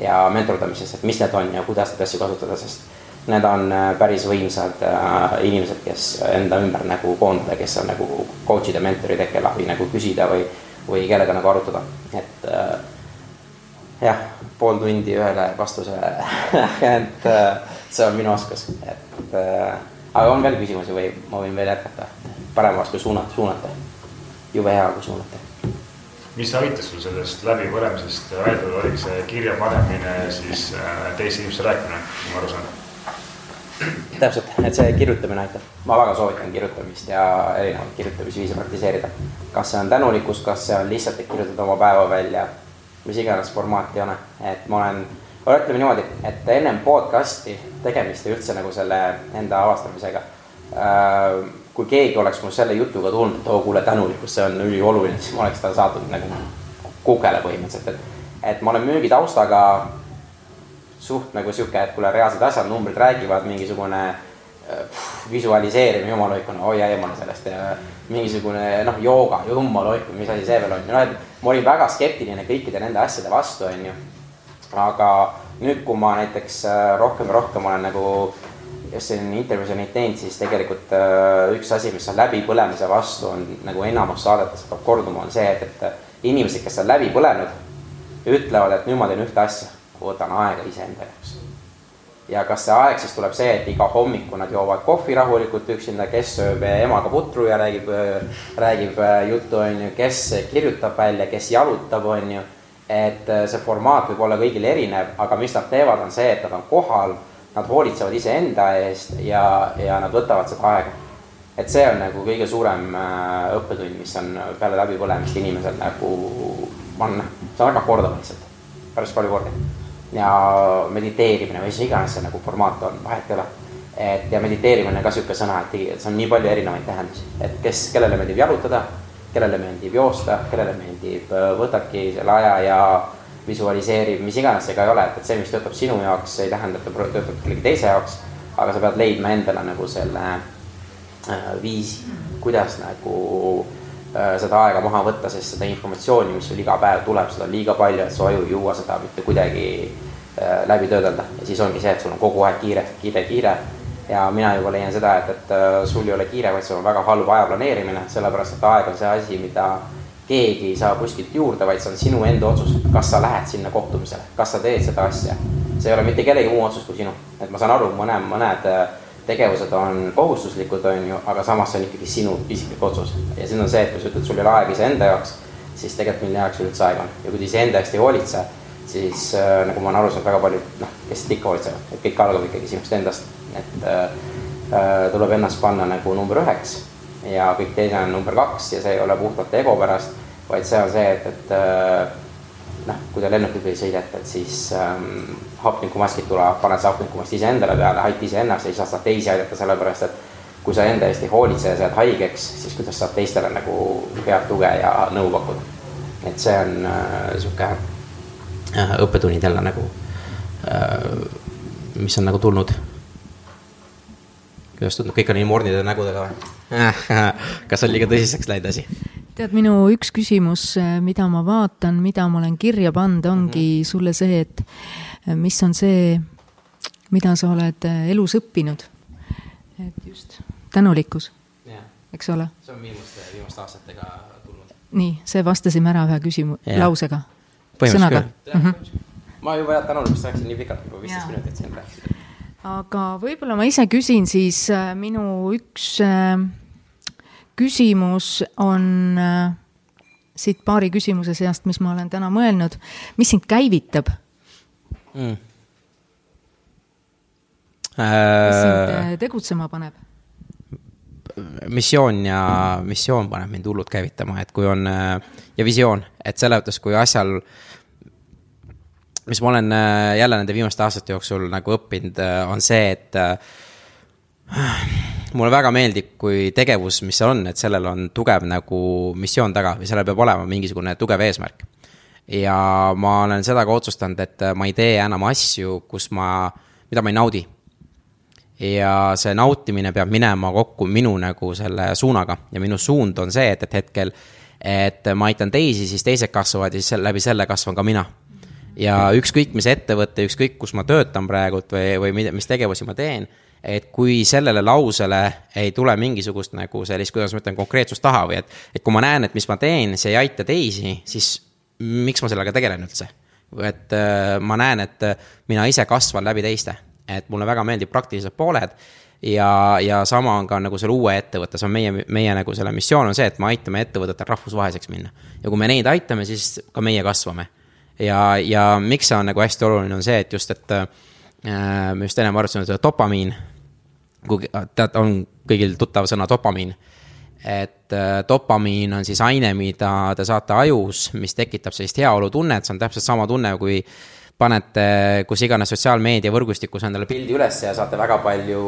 ja mentordamisest, et mis need on ja kuidas neid asju kasutada, sest need on päris võimsad äh, inimesed, kes enda ümber nagu koondada, kes on nagu coach'id ja mentorid, kelle abi nagu küsida või või kellega nagu arutada, et äh, jah, pool tundi ühele vastusele et äh, see on minu oskus, et äh, aga on veel küsimusi või ma võin veel jätkata, parem oleks, kui suunata, suunata. jube hea, kui suunata. Mis aitas sul sellest läbipõlemisest välja oligi see kirja panemine ja siis äh, teise inimesele rääkimine, kui ma aru saan? täpselt, et see kirjutamine aitab, ma väga soovitan kirjutamist ja erinevaid kirjutamisviise praktiseerida. kas see on tänulikkus, kas see on lihtsalt, et kirjutada oma päeva välja, mis iganes formaati on, et ma olen, ütleme niimoodi, et ennem podcast'i tegemist ja üldse nagu selle enda avastamisega äh,. Kui keegi oleks mul selle jutuga tulnud, et oo kuule, tänulikkus, see on ülioluline, siis ma oleks ta saatnud nagu kukele põhimõtteliselt, et, et ma olen müügitaustaga suht nagu sihuke, et kuule, reaalsed asjad, numbrid räägivad, mingisugune pff, visualiseerimine, jumala hoidkuna, hoia eemale sellest ja mingisugune noh, jooga, jumala hoidku, mis asi see veel on, noh, et ma olin väga skeptiline kõikide nende asjade vastu, on ju. aga nüüd, kui ma näiteks äh, rohkem ja rohkem olen nagu just siin intervjuusid neid teinud, siis tegelikult äh, üks asi, mis on läbipõlemise vastu, on nagu enamus saadetes hakkab korduma, on see, et, et inimesed, kes on läbi põlenud, ütlevad, et nüüd ma teen ühte asja võtan aega iseenda jaoks. ja kas see aeg siis tuleb see, et iga hommiku nad joovad kohvi rahulikult üksinda, kes sööb emaga putru ja räägib, räägib äh, juttu, on ju, kes kirjutab välja, kes jalutab, on ju. et äh, see formaat võib olla kõigil erinev, aga mis nad teevad, on see, et nad on kohal, nad hoolitsevad iseenda eest ja, ja nad võtavad seda aega. Et see on nagu kõige suurem äh, õppetund, mis on peale läbipõlemist inimesel nagu on, see on väga kordav lihtsalt, päris palju kordi. Ja mediteerimine või mis iganes see nagu formaat on, vahet ei ole. et ja mediteerimine ka sihuke sõna, et see on nii palju erinevaid tähendusi, et kes, kellele meeldib jalutada, kellele meeldib joosta, kellele meeldib, äh, võtabki selle aja ja visualiseerib, mis iganes see ka ei ole, et, et see, mis töötab sinu jaoks, ei tähenda, et ta töötab kellegi teise jaoks. aga sa pead leidma endale nagu selle äh, viisi, kuidas nagu äh, seda aega maha võtta, sest seda informatsiooni, mis sul iga päev tuleb, seda on liiga palju, et su aju ei jõua seda mitte kuidagi Äh, läbi töödelda ja siis ongi see, et sul on kogu aeg kiire, kiire, kiire. ja mina juba leian seda, et, et äh, sul ei ole kiire, vaid sul on väga halb aja planeerimine, sellepärast et aeg on see asi, mida keegi ei saa kuskilt juurde, vaid see on sinu enda otsus, kas sa lähed sinna kohtumisele, kas sa teed seda asja. see ei ole mitte kellegi muu otsus kui sinu, et ma saan aru, mõne, mõned äh, tegevused on kohustuslikud, on ju, aga samas see on ikkagi sinu isiklik otsus. ja siin on see, et kui sa ütled, sul ei ole aega iseenda jaoks, siis tegelikult mille jaoks sul üldse aega on ja kui sa iseenda eest ei hoolitse siis äh, nagu ma olen aru saanud, väga paljud noh, kes ikka hoolitsevad, et kõik algab ikkagi sinust endast, et äh, äh, tuleb ennast panna nagu number üheks ja kõik teine on number kaks ja see ei ole puhtalt ego pärast, vaid see on see, et, et äh, noh, kui te lennukiga sõidate, et siis ähm, hapnikumaskid tulevad, paned see hapnikumask iseendale peale, aita iseennast ja siis saad teisi aidata, sellepärast et kui sa enda eest ei hoolitse ja sa jääd haigeks, siis kuidas saad teistele nagu head tuge ja nõu pakkuda. et see on niisugune äh, Äh, õppetunnid jälle nagu, äh, mis on nagu tulnud. kuidas tundub, kõik on nii mornide nägudega või kas on liiga tõsiseks läinud asi? tead, minu üks küsimus, äh, mida ma vaatan, mida ma olen kirja pannud, ongi mm -hmm. sulle see, et mis on see, mida sa oled elus õppinud. et just, tänulikkus yeah., eks ole. see on viimaste, viimaste aastatega tulnud. nii, see vastasime ära ühe küsimu-, lausega sõnaga. Mm -hmm. ma juba jah tänulikust rääkisin nii pikalt, juba viisteist minutit siin rääkisin. aga võib-olla ma ise küsin siis, äh, minu üks äh, küsimus on äh, siit paari küsimuse seast, mis ma olen täna mõelnud, mis sind käivitab mm.? mis sind tegutsema paneb? missioon ja missioon paneb mind hullult käivitama, et kui on ja visioon, et selle mõttes, kui asjal mis ma olen äh, jälle nende viimaste aastate jooksul nagu õppinud, äh, on see, et äh, mulle väga meeldib, kui tegevus, mis see on, et sellel on tugev nagu missioon taga või sellel peab olema mingisugune tugev eesmärk. ja ma olen seda ka otsustanud, et ma ei tee enam asju, kus ma, mida ma ei naudi. ja see nautimine peab minema kokku minu nagu selle suunaga ja minu suund on see, et, et hetkel, et ma aitan teisi, siis teised kasvavad ja siis läbi selle kasvan ka mina ja ükskõik, mis ettevõte, ükskõik, kus ma töötan praegult või, või mis tegevusi ma teen, et kui sellele lausele ei tule mingisugust nagu sellist, kuidas ma ütlen, konkreetsust taha või et, et kui ma näen, et mis ma teen, see ei aita teisi, siis miks ma sellega tegelen üldse? et äh, ma näen, et mina ise kasvan läbi teiste, et mulle väga meeldib praktilised pooled ja, ja sama on ka nagu selle uue ettevõtte, see on meie, meie nagu selle missioon on see, et me aitame ettevõtetel rahvusvaheliseks minna. ja kui me neid aitame, siis ka meie kasvame. ja, ja miks see on nagu hästi oluline, on see, et just, et äh, me just ennem arutasime seda dopamiin, kui tead, on kõigil tuttav sõna dopamiin et äh, dopamiin on siis aine, mida te saate ajus, mis tekitab sellist heaolutunnet, see on täpselt sama tunne, kui panete kus iganes sotsiaalmeedia võrgustikus endale pildi üles ja saate väga palju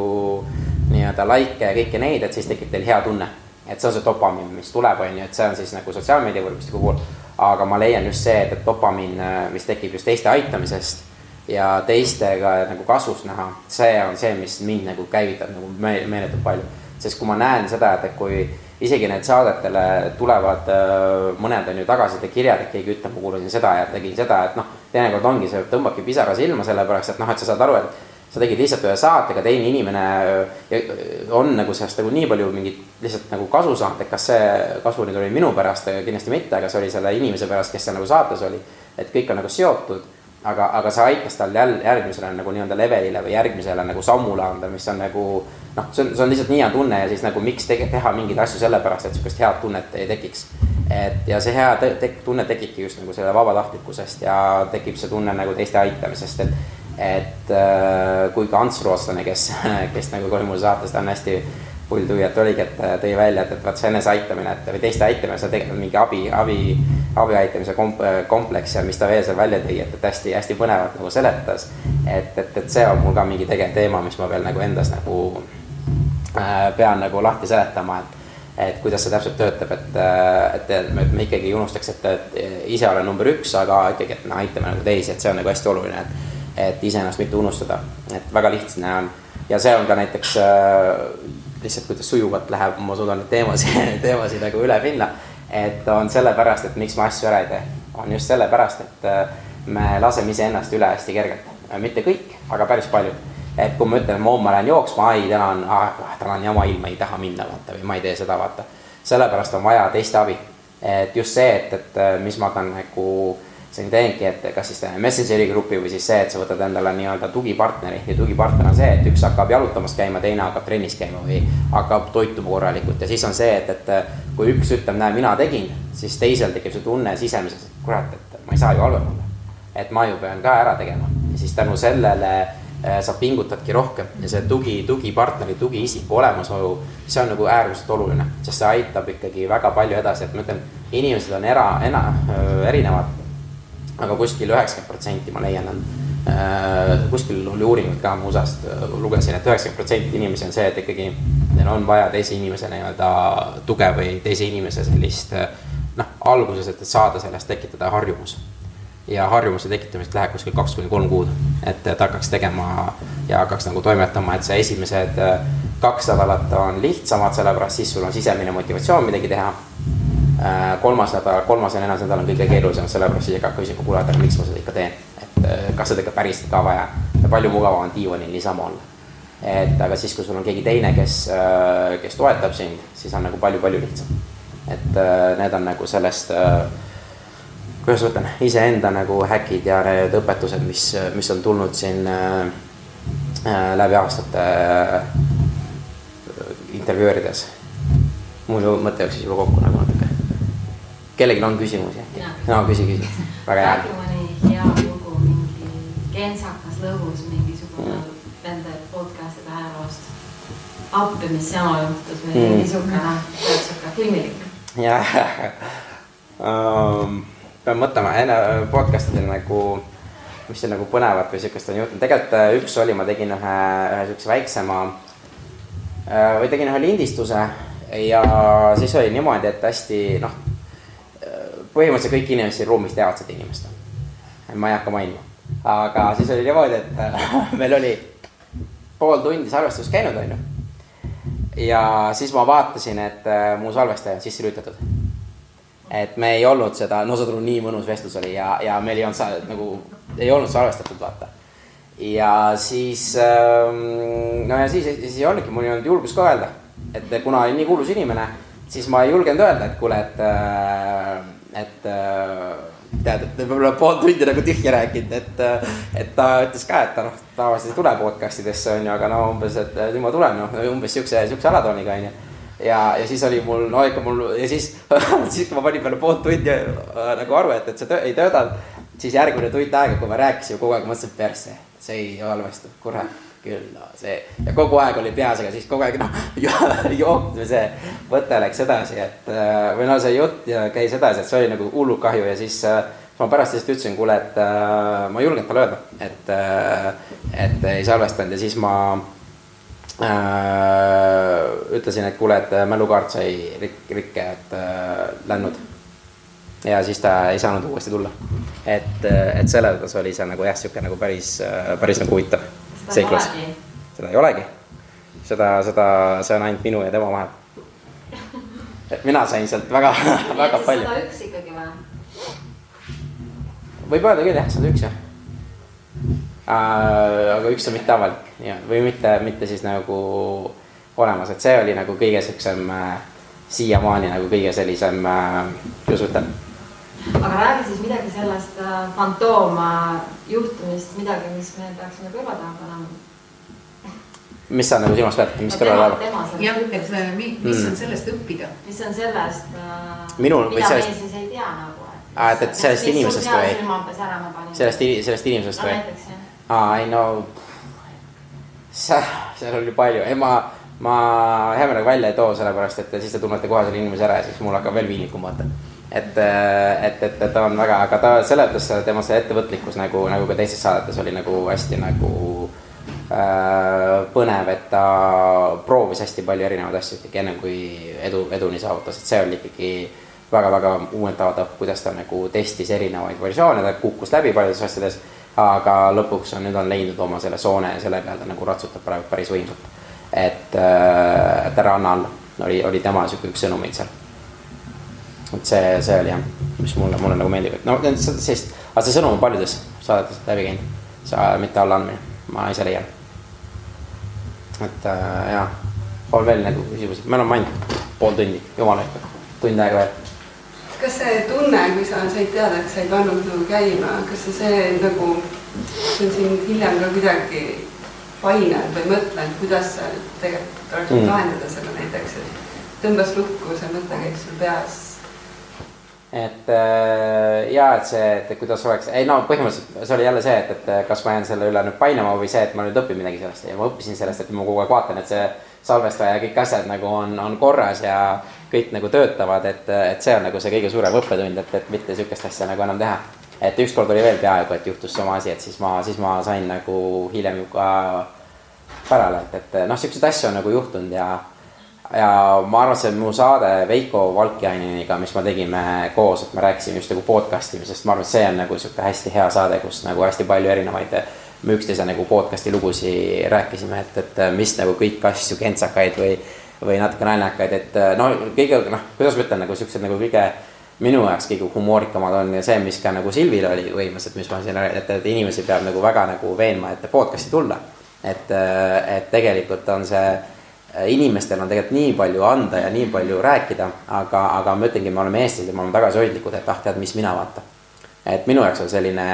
nii-öelda likee ja kõiki neid, et siis tekib teil hea tunne. et see on see dopamiin, mis tuleb, on ju, et see on siis nagu sotsiaalmeedia võrgustiku puhul. aga ma leian just see, et, et dopamiin, mis tekib just teiste aitamisest ja teistega nagu kasvust näha, see on see, mis mind nagu käivitab nagu meeletult palju sest kui ma näen seda, et, kui isegi need saadetele tulevad äh, mõned on ju tagasisidekirjad, et keegi ütleb, ma kuulasin seda ja tegin seda, et noh, teinekord ongi, see tõmbabki pisara silma, sellepärast et noh, et sa saad aru, et sa tegid lihtsalt ühe saatega, teine inimene äh, on nagu sellest nagu nii palju mingit lihtsalt nagu kasu saanud, et kas see kasu nüüd oli minu pärast, kindlasti mitte, aga see oli selle inimese pärast, kes seal nagu saates oli. et kõik on nagu seotud aga, aga see aitas tal jälle järgmisele nagu nii-öelda levelile või järgmisele nagu sammule anda, mis on nagu noh, see on, see on lihtsalt nii hea tunne ja siis nagu miks tege, teha mingeid asju sellepärast, et sihukest head tunnet ei tekiks. et ja see hea te te tunne tekibki just nagu selle vabatahtlikkusest ja tekib see tunne nagu teiste aitamisest, et et äh, kui ka Ants Rootslane, kes, kes nagu tuli mul saates, ta on hästi et oligi, et tõi välja, et, et vaat see eneseaitamine, et või teiste aitamine, see on tegelikult mingi abi, abi, abi aitamise komp-, kompleks ja mis ta veel seal välja tõi, et, et hästi-hästi põnevalt nagu seletas. et, et, et see on mul ka mingi tegev teema, mis ma veel nagu endas nagu äh, pean nagu lahti seletama, et et kuidas see täpselt töötab, et, et, et me ikkagi ei unustaks, et, et ise olen number üks, aga ikkagi, et me aitame nagu teisi, et see on nagu hästi oluline, et et iseennast mitte unustada, et väga lihtne on ja see on ka näiteks äh, lihtsalt kuidas sujuvalt läheb, ma suudan teemasid, teemasid nagu üle minna. et on sellepärast, et miks ma asju ära ei tee, on just sellepärast, et äh, me laseme iseennast üle hästi kergelt, mitte kõik, aga päris paljud. et kui ma ütlen, ma homme lähen jooksma, ai, täna on ah,, täna on jama ilm, ma ei taha minna, vaata, või ma ei tee seda, vaata. sellepärast on vaja teiste abi. et just see, et, et äh, mis ma tahan nagu siin teengi, et kas siis teeme Messengeri grupi või siis see, et sa võtad endale nii-öelda tugipartneri ja tugipartner on see, et üks hakkab jalutamas käima, teine hakkab trennis käima või hakkab toituma korralikult. Ja siis on see, et, et kui üks ütleb, näe, mina tegin, siis teisel tekib see tunne sisemiselt, et kurat, et ma ei saa ju halvem olla. et ma ju pean ka ära tegema. Ja siis tänu sellele äh, sa pingutadki rohkem. Ja see tugi, tugipartneri, tugiisiku olemasolu, see on nagu äärmiselt oluline, sest see aitab ikkagi väga palju edasi, et ma ütlen, inimesed on era, ena, äh, erinevad aga kuskil üheksakümmend protsenti ma leian, on äh, kuskil oli uuringuid ka ma USA-st äh, lugesin et, et üheksakümmend protsenti inimesi on see, et ikkagi neil on vaja teise inimese nii-öelda tuge või teise inimese sellist äh, noh, alguses, et, saada sellest tekitada harjumus. ja harjumuse tekitamiseks läheb kuskil kaks kuni kolm kuud, et, et hakkaks tegema ja hakkaks nagu toimetama, et see esimesed kaks nädalat on lihtsamad, sellepärast siis sul on sisemine motivatsioon midagi teha kolmas nädal, kolmas ja neljas nädal on kõige keerulisem, sellepärast siis hakkab küsima, kuule, aga miks ma seda ikka teen. et äh, kas seda ikka päriselt ka vaja ja palju mugavam on diivanil niisama olla. et aga siis, kui sul on keegi teine, kes, äh, kes toetab sind, siis on nagu palju-palju lihtsam. et need on nagu sellest, kuidas ma ütlen, iseenda nagu häkid ja need õpetused, mis, mis on tulnud siin läbi aastate intervjueerides. mul mõte jooksis juba kokku nagu kellelgi on küsimusi? no küsi, küsi, väga hea. räägi mõni hea lugu, mingi kentsakas lõbus mingisugune mm. nende podcast'ide ajaloost. appi, mis jama juhtus või mm. niisugune, sihuke filmilik. jah um,, pean mõtlema enne podcast idel nagu, mis seal nagu põnevat või siukest on juhtunud, tegelikult äh, üks oli, ma tegin ühe, ühe siukse väiksema äh, või tegin ühe lindistuse ja siis oli niimoodi, et hästi noh põhimõtteliselt kõik inimesed siin ruumis teavad seda inimest. ma ei hakka mainima, aga siis oli niimoodi, et meil oli pool tundi salvestus käinud, onju. ja siis ma vaatasin, et äh, mu salvestaja on sisse lülitatud. et me ei olnud seda, no saad aru, nii mõnus vestlus oli ja, ja meil ei olnud sa, nagu, ei olnud salvestatud, vaata ja siis, ähm, no ja siis, siis ei olnudki, mul ei olnud julgust ka öelda, et kuna nii kuulus inimene, siis ma ei julgenud öelda, et kuule, et, äh, et äh, tead, et võib-olla pool tundi nagu tühja rääkinud, et, et ta ütles ka, et ta noh, tavaliselt ei tule podcast idesse on ju, aga no umbes, et nüüd ma tulen, noh umbes siukse, siukse alatooniga on ju. Ja, ja siis oli mul, no ikka mul ja siis siis kui ma panin peale pool tundi äh, nagu aru, et, et see töö, ei töötanud, siis järgmine tund aega, kui me rääkisime kogu aeg, mõtlesin perse see ei halvestu, kurat küll, no see ja kogu aeg oli peas, aga siis kogu aeg noh, jook või see mõte läks edasi, et äh, või no see jutt käis edasi, et see oli nagu hullult kahju ja siis äh, ma pärast lihtsalt ütlesin, kuule, et äh, ma ei julgenud talle öelda, et et ei salvestanud ja siis ma äh, ütlesin, et kuule, et mälukaart sai rik-, rikke, et äh, lännud ja siis ta ei saanud uuesti tulla. et, et selles mõttes oli see nagu jah, sihuke nagu päris, päris nagu huvitav seiklus. seda ei olegi. seda, seda, see on ainult minu ja tema vahel. et mina sain sealt väga, väga palju. sada üks ikkagi või? võib öelda küll jah, sada üks jah äh,. aga üks on mitte avalik ja, või mitte, mitte siis nagu olemas, et see oli nagu kõige siuksem äh, siiamaani nagu kõige sellisem äh,, kuidas ütlen aga räägi siis midagi sellest äh, fantoomjuhtumist, midagi, mis me peaksime kõrva taha panema. mis sa nagu silmas pead, mis kõrva taha? jah, et mis mm. on sellest õppida? mis on sellest äh,, Minul, mida sellest... me siis ei tea nagu. aa, et, et sellest inimesest või? sellest, sellest inimesest või? aa, ei no, seal oli palju, ei ma, ma hea meelega välja ei too, sellepärast et siis te tunnete kohe selle inimese ära ja siis mul hakkab veel piinlikum vaata et, et, et, et ta on väga, aga ta seletas tema see ettevõtlikkus nagu, nagu ka teistes saadetes oli nagu hästi nagu äh, põnev, et ta proovis hästi palju erinevaid asju ikkagi enne kui edu, eduni saavutas, et see oli ikkagi väga-väga uuendatav, kuidas ta nagu testis erinevaid versioone, ta kukkus läbi paljudes asjades, aga lõpuks on, nüüd on leidnud oma selle soone ja selle peal ta nagu ratsutab praegu päris võimsalt. et, anna alla, oli, oli tema sihuke üks sõnumeid seal et see, see oli jah, mis mulle, mulle nagu meeldib, et no sellist, aga see sõnum on paljudes saadetes läbi käinud. see mitte allaandmine, ma ise leian. et äh, jaa, on veel nagu küsimusi, me oleme ainult pool tundi, jumala ikka, tund aega veel. kas see tunne, kui sa said teada, et sa ei pannud nagu käima, kas sa see nagu, see on sind hiljem ka kuidagi painanud või mõtlenud, kuidas sa tegelikult oleks mm. lahendada selle näiteks, et tõmbas lukku see mõte käis sul peas et äh, ja et see, et kuidas oleks, ei no põhimõtteliselt see oli jälle see, et, et kas ma jään selle üle nüüd painama või see, et ma nüüd õpin midagi sellest ja ma õppisin sellest, et ma kogu aeg vaatan, et see salvestaja ja kõik asjad nagu on, on korras ja kõik nagu töötavad, et, et see on nagu see kõige suurem õppetund, et, et mitte sihukest asja nagu enam teha. et ükskord oli veel peaaegu, et juhtus sama asi, et siis ma, siis ma sain nagu hiljem ka pärale, et, et noh, siukseid asju on nagu juhtunud ja ja ma arvan, see mu saade Veiko Valkjaininiga, mis me tegime koos, et me rääkisime just nagu podcast imisest, ma arvan, et see on nagu sihuke hästi hea saade, kus nagu hästi palju erinevaid me üksteise nagu podcast'i lugusid rääkisime, et, et mis nagu kõik asju kentsakaid või, või natuke naljakaid, et no kõige noh, kuidas ma ütlen, nagu siuksed nagu kõige minu jaoks kõige humoorikamad on see, mis ka nagu Silvil oli et mis ma siin, et, et inimesi peab nagu väga nagu veenma, et podcast'i tulla. et, et tegelikult on see inimestel on tegelikult nii palju anda ja nii palju rääkida, aga, aga ma ütlengi, me oleme eestlased ja me oleme tagasihoidlikud, et ah, tead, mis mina vaata. et minu jaoks on selline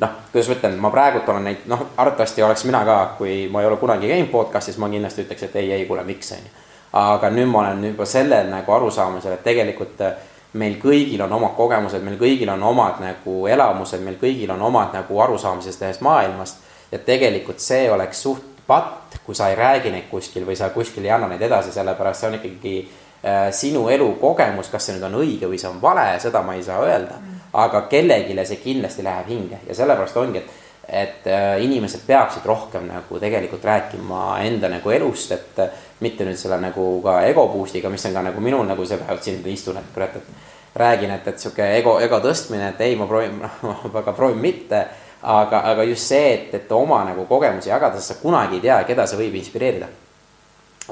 noh, kuidas ma ütlen, ma praegult olen neid, noh, arvatavasti oleks mina ka, kui ma ei ole kunagi käinud podcast'is, ma kindlasti ütleks, et ei, ei, kuule, miks, on ju. aga nüüd ma olen juba sellel nagu arusaamisel, et tegelikult äh, meil kõigil on omad kogemused, meil kõigil on omad nagu elamused, meil kõigil on omad nagu arusaamised ühest maailmast. ja tegelikult see oleks suht patt, kui sa ei räägi neid kuskil või sa kuskil ei anna neid edasi, sellepärast see on ikkagi äh, sinu elukogemus, kas see nüüd on õige või see on vale, seda ma ei saa öelda. aga kellelegi see kindlasti läheb hinge ja sellepärast ongi, et, et äh, inimesed peaksid rohkem nagu tegelikult rääkima enda nagu elust, et äh, mitte nüüd selle nagu ka ego boost'iga, mis on ka nagu minul nagu see päev siin istun, et kurat, et räägin, et, et sihuke ego, ego tõstmine, et ei, ma proovin, väga proovin mitte. Aga, aga just see, et, et oma nagu kogemusi jagada, sest sa kunagi ei tea, keda see võib inspireerida.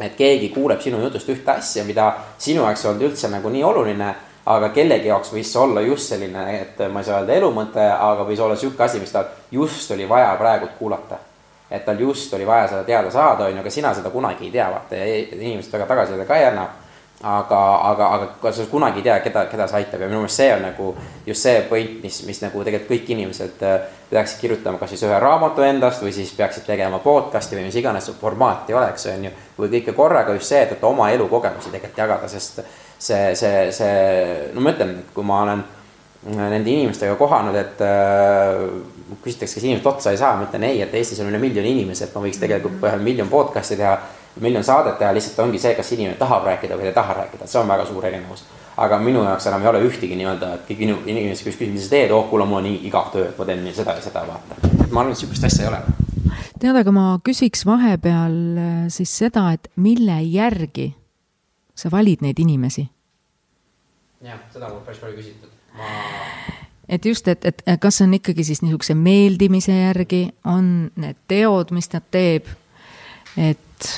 et keegi kuuleb sinu jutust ühte asja, mida sinu jaoks ei olnud üldse nagu nii oluline aga kellegi jaoks võis see olla just selline, et ma ei saa öelda elumõte, aga võis olla sihuke asi, mis tal just oli vaja praegult kuulata. et tal just oli vaja seda teada saada, on ju, aga sina seda kunagi ei tea, vaata ja inimesed väga tagasisidet ka ei anna aga, aga, aga ka sa kunagi ei tea, keda, keda see aitab. Ja minu meelest see on nagu just see point, mis, mis nagu tegelikult kõik inimesed äh, peaksid kirjutama kas siis ühe raamatu endast või siis peaksid tegema podcast'i või mis iganes see formaat ei oleks, on ju. või kõike korraga just see, et, et oma elukogemusi tegelikult jagada, sest see, see, see, no ma ütlen, et kui ma olen nende inimestega kohanud, et äh, küsitakse, kas inimesed otsa ei saa, ma ütlen ei, et Eestis on üle miljoni inimese, et ma võiks tegelikult ühe miljon podcast'i teha miljon saadet teha, lihtsalt ongi see, kas inimene tahab rääkida või ei taha rääkida, see on väga suur erinevus. aga minu jaoks enam ei ole ühtegi nii-öelda, et kõik inimesed, kes küsivad, mis sa teed, oh kuule, mul on nii igav töö, et ma teen seda ja seda, vaata. ma arvan, et sihukest asja ei ole. tead, aga ma küsiks vahepeal äh, siis seda, et mille järgi sa valid neid inimesi? jah, seda on mul päris palju küsitud, ma et just, et, et kas on ikkagi siis niisuguse meeldimise järgi, on need teod, mis nad teeb, et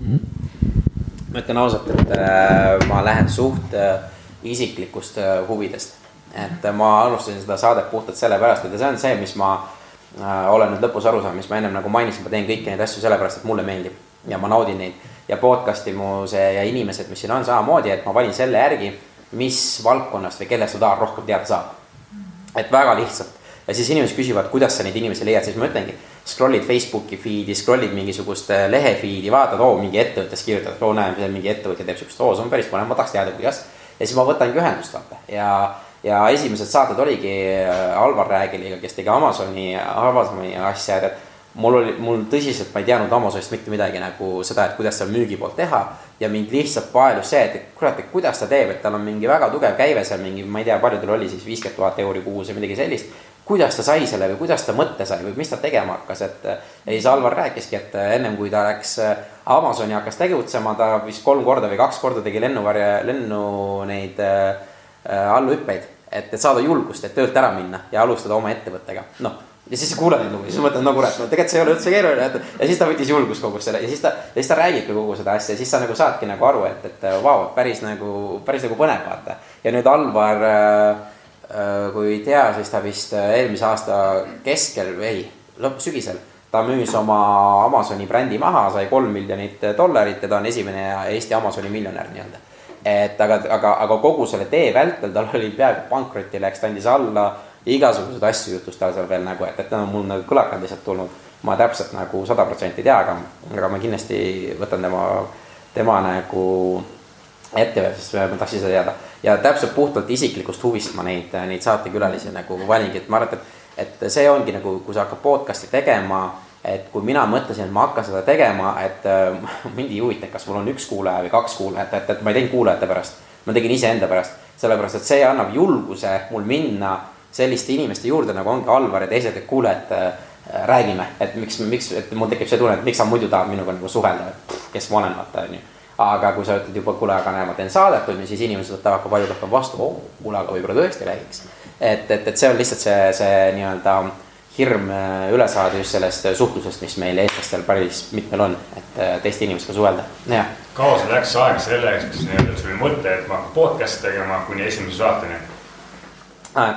ma ütlen ausalt, et äh, ma lähen suht äh, isiklikust äh, huvidest. et ma alustasin seda saadet puhtalt sellepärast, et see on see, mis ma olen nüüd lõpus aru saanud, mis ma ennem nagu mainisin, ma teen kõiki neid asju sellepärast, et mulle meeldib ja ma naudin neid. ja podcast'i mu see ja inimesed, mis siin on samamoodi, et ma valin selle järgi, mis valdkonnast või kellest ma tahan rohkem teada saada. et väga lihtsalt ja siis inimesed küsivad, kuidas sa neid inimesi leiad, siis ma ütlengi scroll'id Facebooki feed'i, scroll'id mingisugust lehe feed'i, vaatad, oo mingi ettevõttest kirjutad, oo näe, mingi ettevõtja teeb siukest, oo see on päris põnev, ma tahaks teada, kuidas. ja siis ma võtangi ühendust vaata ja, ja esimesed saated oligi äh, Alvar Räägiliga, kes tegi Amazoni, Amazoni asja, et mul oli, mul tõsiselt, ma ei teadnud Amazonist mitte midagi nagu seda, et kuidas seal müügi poolt teha. ja mind lihtsalt paelus see, et kurat, et kuidas ta teeb, et tal on mingi väga tugev käive seal mingi, ma ei tea, palju tal oli siis viiskümmend tuhat euri kuus või midagi sellist kuidas ta sai selle või kuidas ta mõtte sai või mis ta tegema hakkas, et. ja siis Alvar rääkiski, et ennem kui ta läks Amazoni hakkas tegutsema, ta vist kolm korda või kaks korda tegi lennuvarje, lennu neid äh, allhüppeid. et, et saada julgust, et töölt ära minna ja alustada oma ettevõttega, noh ja siis sa kuulad neid lugusid, siis mõtled, no kurat, no tegelikult see ei ole üldse keeruline, et ja siis ta võttis julgust kogu selle ja siis ta, ja siis ta räägibki kogu seda asja ja siis sa nagu saadki nagu aru, et, et vau, et päris nagu, päris nagu põnev vaata. ja nüüd Alvar Äh, kui ei tea, siis ta vist äh, eelmise aasta keskel või ei, lõpp, sügisel. ta müüs oma Amazoni brändi maha, sai kolm miljonit dollarit ja ta on esimene Eesti Amazoni miljonär nii-öelda. et aga, aga, aga kogu selle tee vältel tal oli peaaegu pankrotti läks, ta andis alla, igasuguseid asju juhtus tal seal veel nagu, et, et need on mul nagu kõlakad lihtsalt tulnud. ma täpselt nagu sada protsenti ei tea, aga, aga ma kindlasti võtan tema, tema nagu ette veel, sest ma tahtsin seda teada. Ja täpselt puhtalt isiklikust huvist ma neid, neid saatekülalisi nagu valingi, et ma arvan, et, et see ongi nagu, kui sa hakkad podcast'i tegema, et kui mina mõtlesin, et ma hakkan seda tegema, et äh, mind ei huvita, kas mul on üks kuulaja või kaks kuulajat, et, et ma ei teinud kuulajate pärast, ma tegin iseenda pärast, sellepärast et see annab julguse mul minna selliste inimeste juurde, nagu ongi Alvar ja teised, et kuule, et äh, räägime, et miks, miks, et mul tekib see tunne, et miks sa muidu tahad minuga nagu suhelda, et kes ma olen, vaata onju aga kui sa ütled juba, kuule, aga näe, ma teen saadet, on ju, siis inimesed võtavad ka palju rohkem vastu, oo, kuule, aga võib-olla tõesti räägiks. et, et, et see on lihtsalt see, see nii-öelda hirm äh, üle saada just sellest suhtlusest, mis meil eestlastel päris mitmel on, et äh, teiste inimestega suhelda, jah. kaua sul läks aega selleks, nii-öelda sul oli mõte, et ma hakkan podcast'i tegema kuni esimese saateni?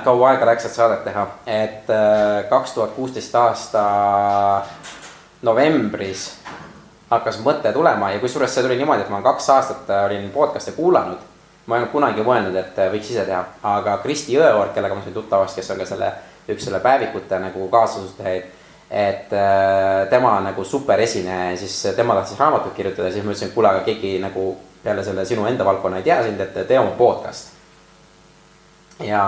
Kaua aega läks, et saadet teha, et äh, kaks tuhat kuusteist aasta novembris hakkas mõte tulema ja kusjuures see tuli niimoodi, et ma kaks aastat äh, olin podcast'e kuulanud. ma ei olnud kunagi mõelnud, et äh, võiks ise teha, aga Kristi Jõeorg, kellega ma sain tuttavaks, kes on ka selle, üks selle päevikute nagu kaasasutajaid. et äh, tema nagu super esineja ja siis tema tahtis raamatut kirjutada, siis ma ütlesin, et kuule, aga keegi nagu peale selle sinu enda valdkonna ei tea sind, et tee oma podcast. ja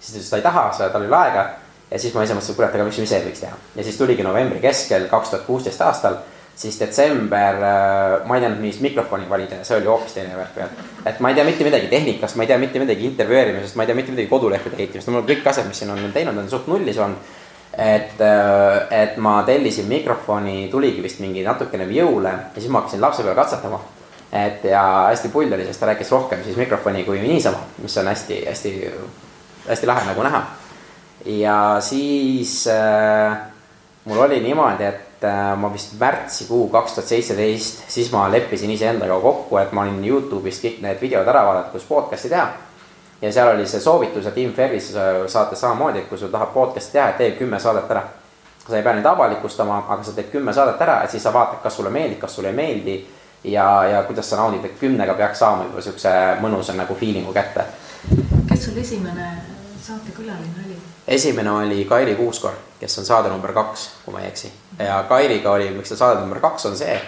siis ta ütles, et ta ei taha, tal ei ole aega ja siis ma ise mõtlesin, kurat, aga miks me ise ei võiks teha ja siis tuligi novembri keskel kaks tuhat kuusteist aastal siis detsember, äh, ma ei teadnud, millist mikrofoni valida see oli hoopis teine värk veel. et ma ei tea mitte midagi tehnikast, ma ei tea mitte midagi intervjueerimisest, ma ei tea mitte midagi kodulehtede ehitamist, mul kõik asjad, mis siin on teinud, on suht nullis olnud. et, äh, et ma tellisin mikrofoni, tuligi vist mingi natukene jõule ja siis ma hakkasin lapse peal katsetama. et ja hästi pull oli, sest ta rääkis rohkem siis mikrofoni kui niisama, mis on hästi, hästi, hästi lahe nagu näha. ja siis äh, mul oli niimoodi, et äh, ma vist märtsikuu kaks tuhat seitseteist, siis ma leppisin iseendaga kokku, et ma olin Youtube'ist kõik need videod ära vaadata, kus podcast'i teha. ja seal oli see soovitus, et Tim Ferris saates samamoodi, et kui sul tahab podcast'i teha, et tee kümme saadet ära. sa ei pea neid avalikustama, aga sa teed kümme saadet ära, et siis sa vaatad, kas sulle meeldib, kas sulle ei meeldi. ja, ja kuidas sa naudid, et kümnega peaks saama juba siukse mõnusa nagu feeling'u kätte. kes sul esimene saatekülaline oli? Esimene oli Kairi Kuuskor, kes on saade number kaks, kui ma ei eksi. ja Kairiga oli, miks ta saade number kaks on see,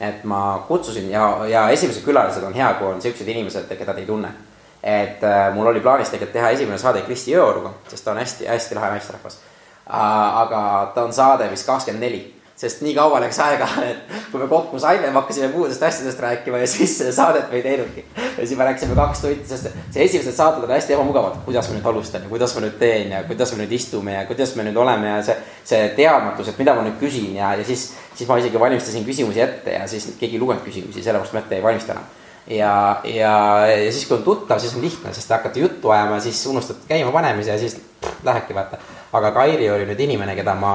et ma kutsusin ja, ja esimesed külalised on hea, kui on siuksed inimesed, keda te ei tunne. et äh, mul oli plaanis tegelikult teha esimene saade Kristi Jõoruga, sest ta on hästi-hästi lahe naisterahvas. aga ta on saade vist kakskümmend neli sest nii kaua läks aega, et kui me kokku saime, me hakkasime muudest asjadest rääkima ja siis saadet me ei teinudki. ja siis me rääkisime kaks tundi, sest see esimesed saated on hästi ebamugavad, kuidas ma nüüd alustan ja kuidas ma nüüd teen ja kuidas me nüüd istume ja kuidas me nüüd oleme ja see, see teadmatus, et mida ma nüüd küsin ja, ja siis, siis ma isegi valmistasin küsimusi ette ja siis keegi ei lugenud küsimusi, sellepärast ma ette ei valmista enam ja, ja, ja siis, kui on tuttav, siis on lihtne, sest te hakkate juttu ajama, siis unustate käima panemise ja siis pff, lähebki vaata. aga Kairi oli nüüd inimene, keda ma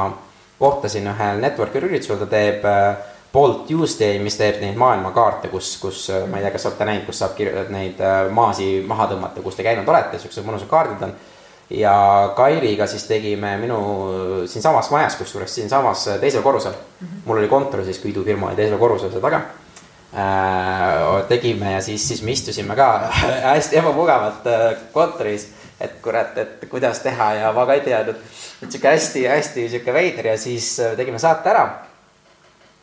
kohtasin ühel network'i üritusel, ta teeb äh, Bolt Tuesday, mis teeb neid maailmakaarte, kus, kus äh, ma ei tea, kas olete näinud, kus saab neid äh, maasi maha tõmmata, kus te käinud olete, siuksed mõnusad kaardid on. ja Kairiga siis tegime minu siinsamas majas, kusjuures siinsamas teisel korrusel mm. -hmm. mul oli kontor siis, kui idufirma oli teisel korrusel seal taga äh,. tegime ja siis, siis me istusime ka hästi ebamugavalt kontoris, et kurat, et kuidas teha ja ma ka ei teadnud et sihuke hästi-hästi sihuke veider ja siis äh, tegime saate ära.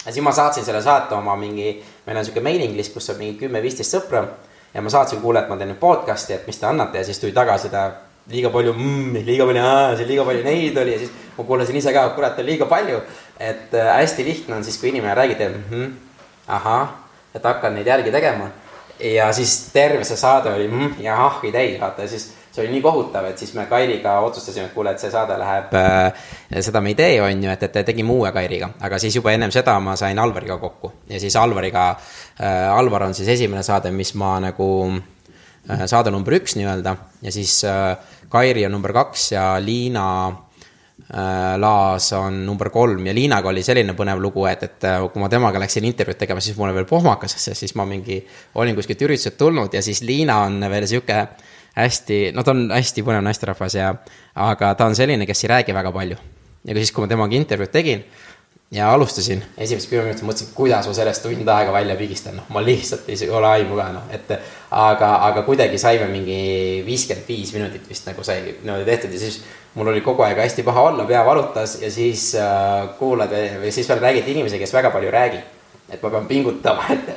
ja siis ma saatsin selle saate oma mingi, meil on sihuke mailing list, kus on mingi kümme-viisteist sõpra. ja ma saatsin, kuule, et ma teen nüüd podcast'i, et mis te annate ja siis tuli tagasiside liiga palju mm,, liiga palju aa, siin liiga palju neid oli ja siis ma kuulasin ise ka, kurat, on liiga palju. et äh, hästi lihtne on siis, kui inimene räägib, teeb mm -hmm, ahah, et hakkan neid järgi tegema. ja siis terve see saade oli mm, ja ahhi täis, vaata ja siis see oli nii kohutav, et siis me Kairiga otsustasime, et kuule, et see saade läheb äh,, seda me ei tee, on ju, et, et tegime uue Kairiga. aga siis juba ennem seda ma sain Alvariga kokku. Ja siis Alvariga äh,, Alvar on siis esimene saade, mis ma nagu äh, saade number üks nii-öelda. Ja siis äh, Kairi on number kaks ja Liina äh, Laas on number kolm. Ja Liinaga oli selline põnev lugu, et, et äh, kui ma temaga läksin intervjuud tegema, siis mul oli veel pohmakas, siis ma mingi olin kuskilt ürituselt tulnud ja siis Liina on veel sihuke hästi, no ta on hästi põnev naisterahvas ja, aga ta on selline, kes ei räägi väga palju. ja siis, kui ma temaga intervjuud tegin ja alustasin, esimesed kümme minutit mõtlesin, kuidas ma sellest tund aega välja pigistan, noh, ma lihtsalt ei ole aimu ka, noh, et aga, aga kuidagi saime mingi viiskümmend viis minutit vist nagu sai niimoodi tehtud ja siis mul oli kogu aeg hästi paha olla, pea valutas ja siis äh, kuulad või siis veel räägid inimesi, kes väga palju ei räägi et ma pean pingutama, et,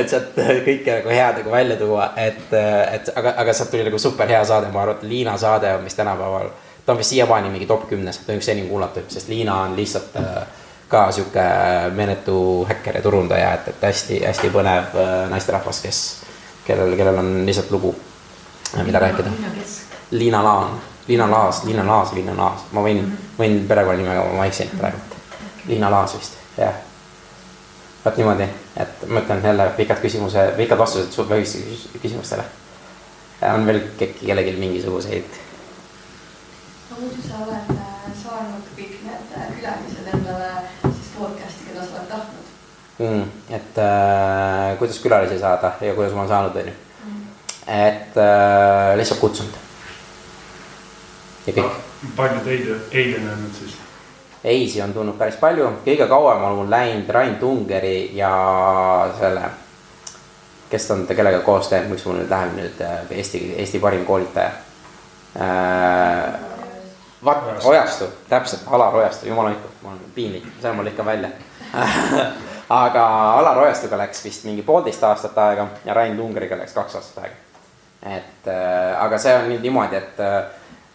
et sealt kõike nagu head nagu välja tuua, et, et aga, aga sealt tuli nagu super hea saade, ma arvan, et Liina saade on vist tänapäeval, ta on vist siiamaani mingi top kümnes, ta on üks enim kuulatud, sest Liina on lihtsalt äh, ka sihuke meeletu häkker ja turundaja, et, et hästi-hästi põnev äh, naisterahvas, kes, kellel, kellel on lihtsalt lugu, mida rääkida. Liina Laan, Liina Laas, Liina Laas, Liina Laas, ma võin, võin perekonnanimega, ma eksin praegu. Liina Laas vist, jah vot niimoodi, et ma ütlen jälle pikad küsimuse, pikad vastused su küsimustele. on veel kellelgi mingisuguseid? no muidu sa oled äh, saanud kõik need äh, külalised endale siis podcast'i, keda sa oled tahtnud mm,. et äh, kuidas külalisi saada ja kuidas ma olen saanud, on ju. Mm. et äh, lihtsalt kutsunud. ja kõik. palju teid ei on olnud siis? Eisi on tulnud päris palju, kõige kauem on mul läinud Rain Tungeri ja selle, kes ta on, kellega koos teeb, miks mul nüüd läheb nüüd äh, Eesti, Eesti parim koolitaja äh,. vaat, Ojastu, täpselt, Alar Ojastu, jumala hoidku, mul on piinlik, see on mul ikka välja aga Alar Ojastuga läks vist mingi poolteist aastat aega ja Rain Tungeriga läks kaks aastat aega. et äh, aga see on nüüd niimoodi, et äh,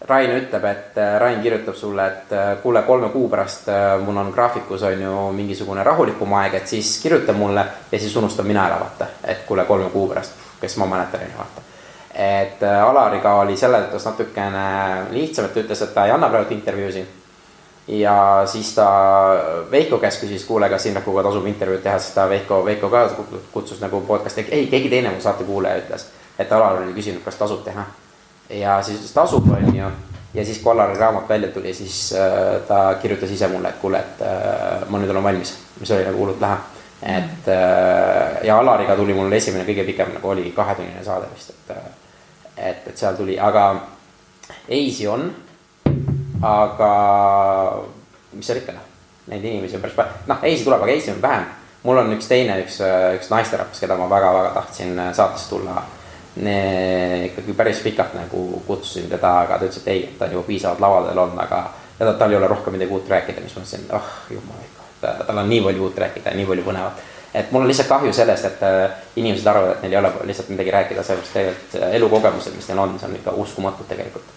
Rain ütleb, et äh, Rain kirjutab sulle, et äh, kuule, kolme kuu pärast äh, mul on graafikus on ju mingisugune rahulikum aeg, et siis kirjuta mulle ja siis unustan mina ära, vaata, et kuule, kolme kuu pärast, kes ma mäletan, on ju, vaata. et Alariga oli selles mõttes natukene lihtsam, et ta ütles, et ta ei anna praegu intervjuusid. ja siis ta Veiko käest küsis, kuule, kas Indrekuga tasub intervjuud teha, siis ta Veiko, Veiko ka kutsus nagu podcast'i, ei, keegi teine mu saatekuulaja ütles, et Alar oli küsinud, kas tasub teha. Ja siis tasub, on ju, ja siis, Alari raamat välja tuli, siis äh, ta kirjutas ise mulle, et kuule, et äh, ma nüüd olen valmis, mis oli nagu hullult lähe. et äh, ja Alariga tuli mul esimene kõige pikem nagu oli kahetunnine saade vist, et, äh, et, et seal tuli, aga Eisi on aga mis seal ikka noh, neid inimesi on päris palju, noh, Eisi tuleb, aga Eisi on vähem. mul on üks teine, üks, üks naisterahvas, keda ma väga-väga tahtsin saatesse tulla. Ikkagi päris pikalt nagu kutsusin teda, aga ta ütles, et ei, ta on juba piisavalt lavadel olnud, aga ja tal, ei ole rohkem midagi uut rääkida, mis ma mõtlesin, ah oh, jumal ikka, tal on nii palju uut rääkida ja nii palju põnevat. et mul on lihtsalt kahju sellest, et äh, inimesed arvavad, et neil ei ole lihtsalt midagi rääkida, sellepärast tegelikult elukogemused, mis neil on, see on ikka uskumatud tegelikult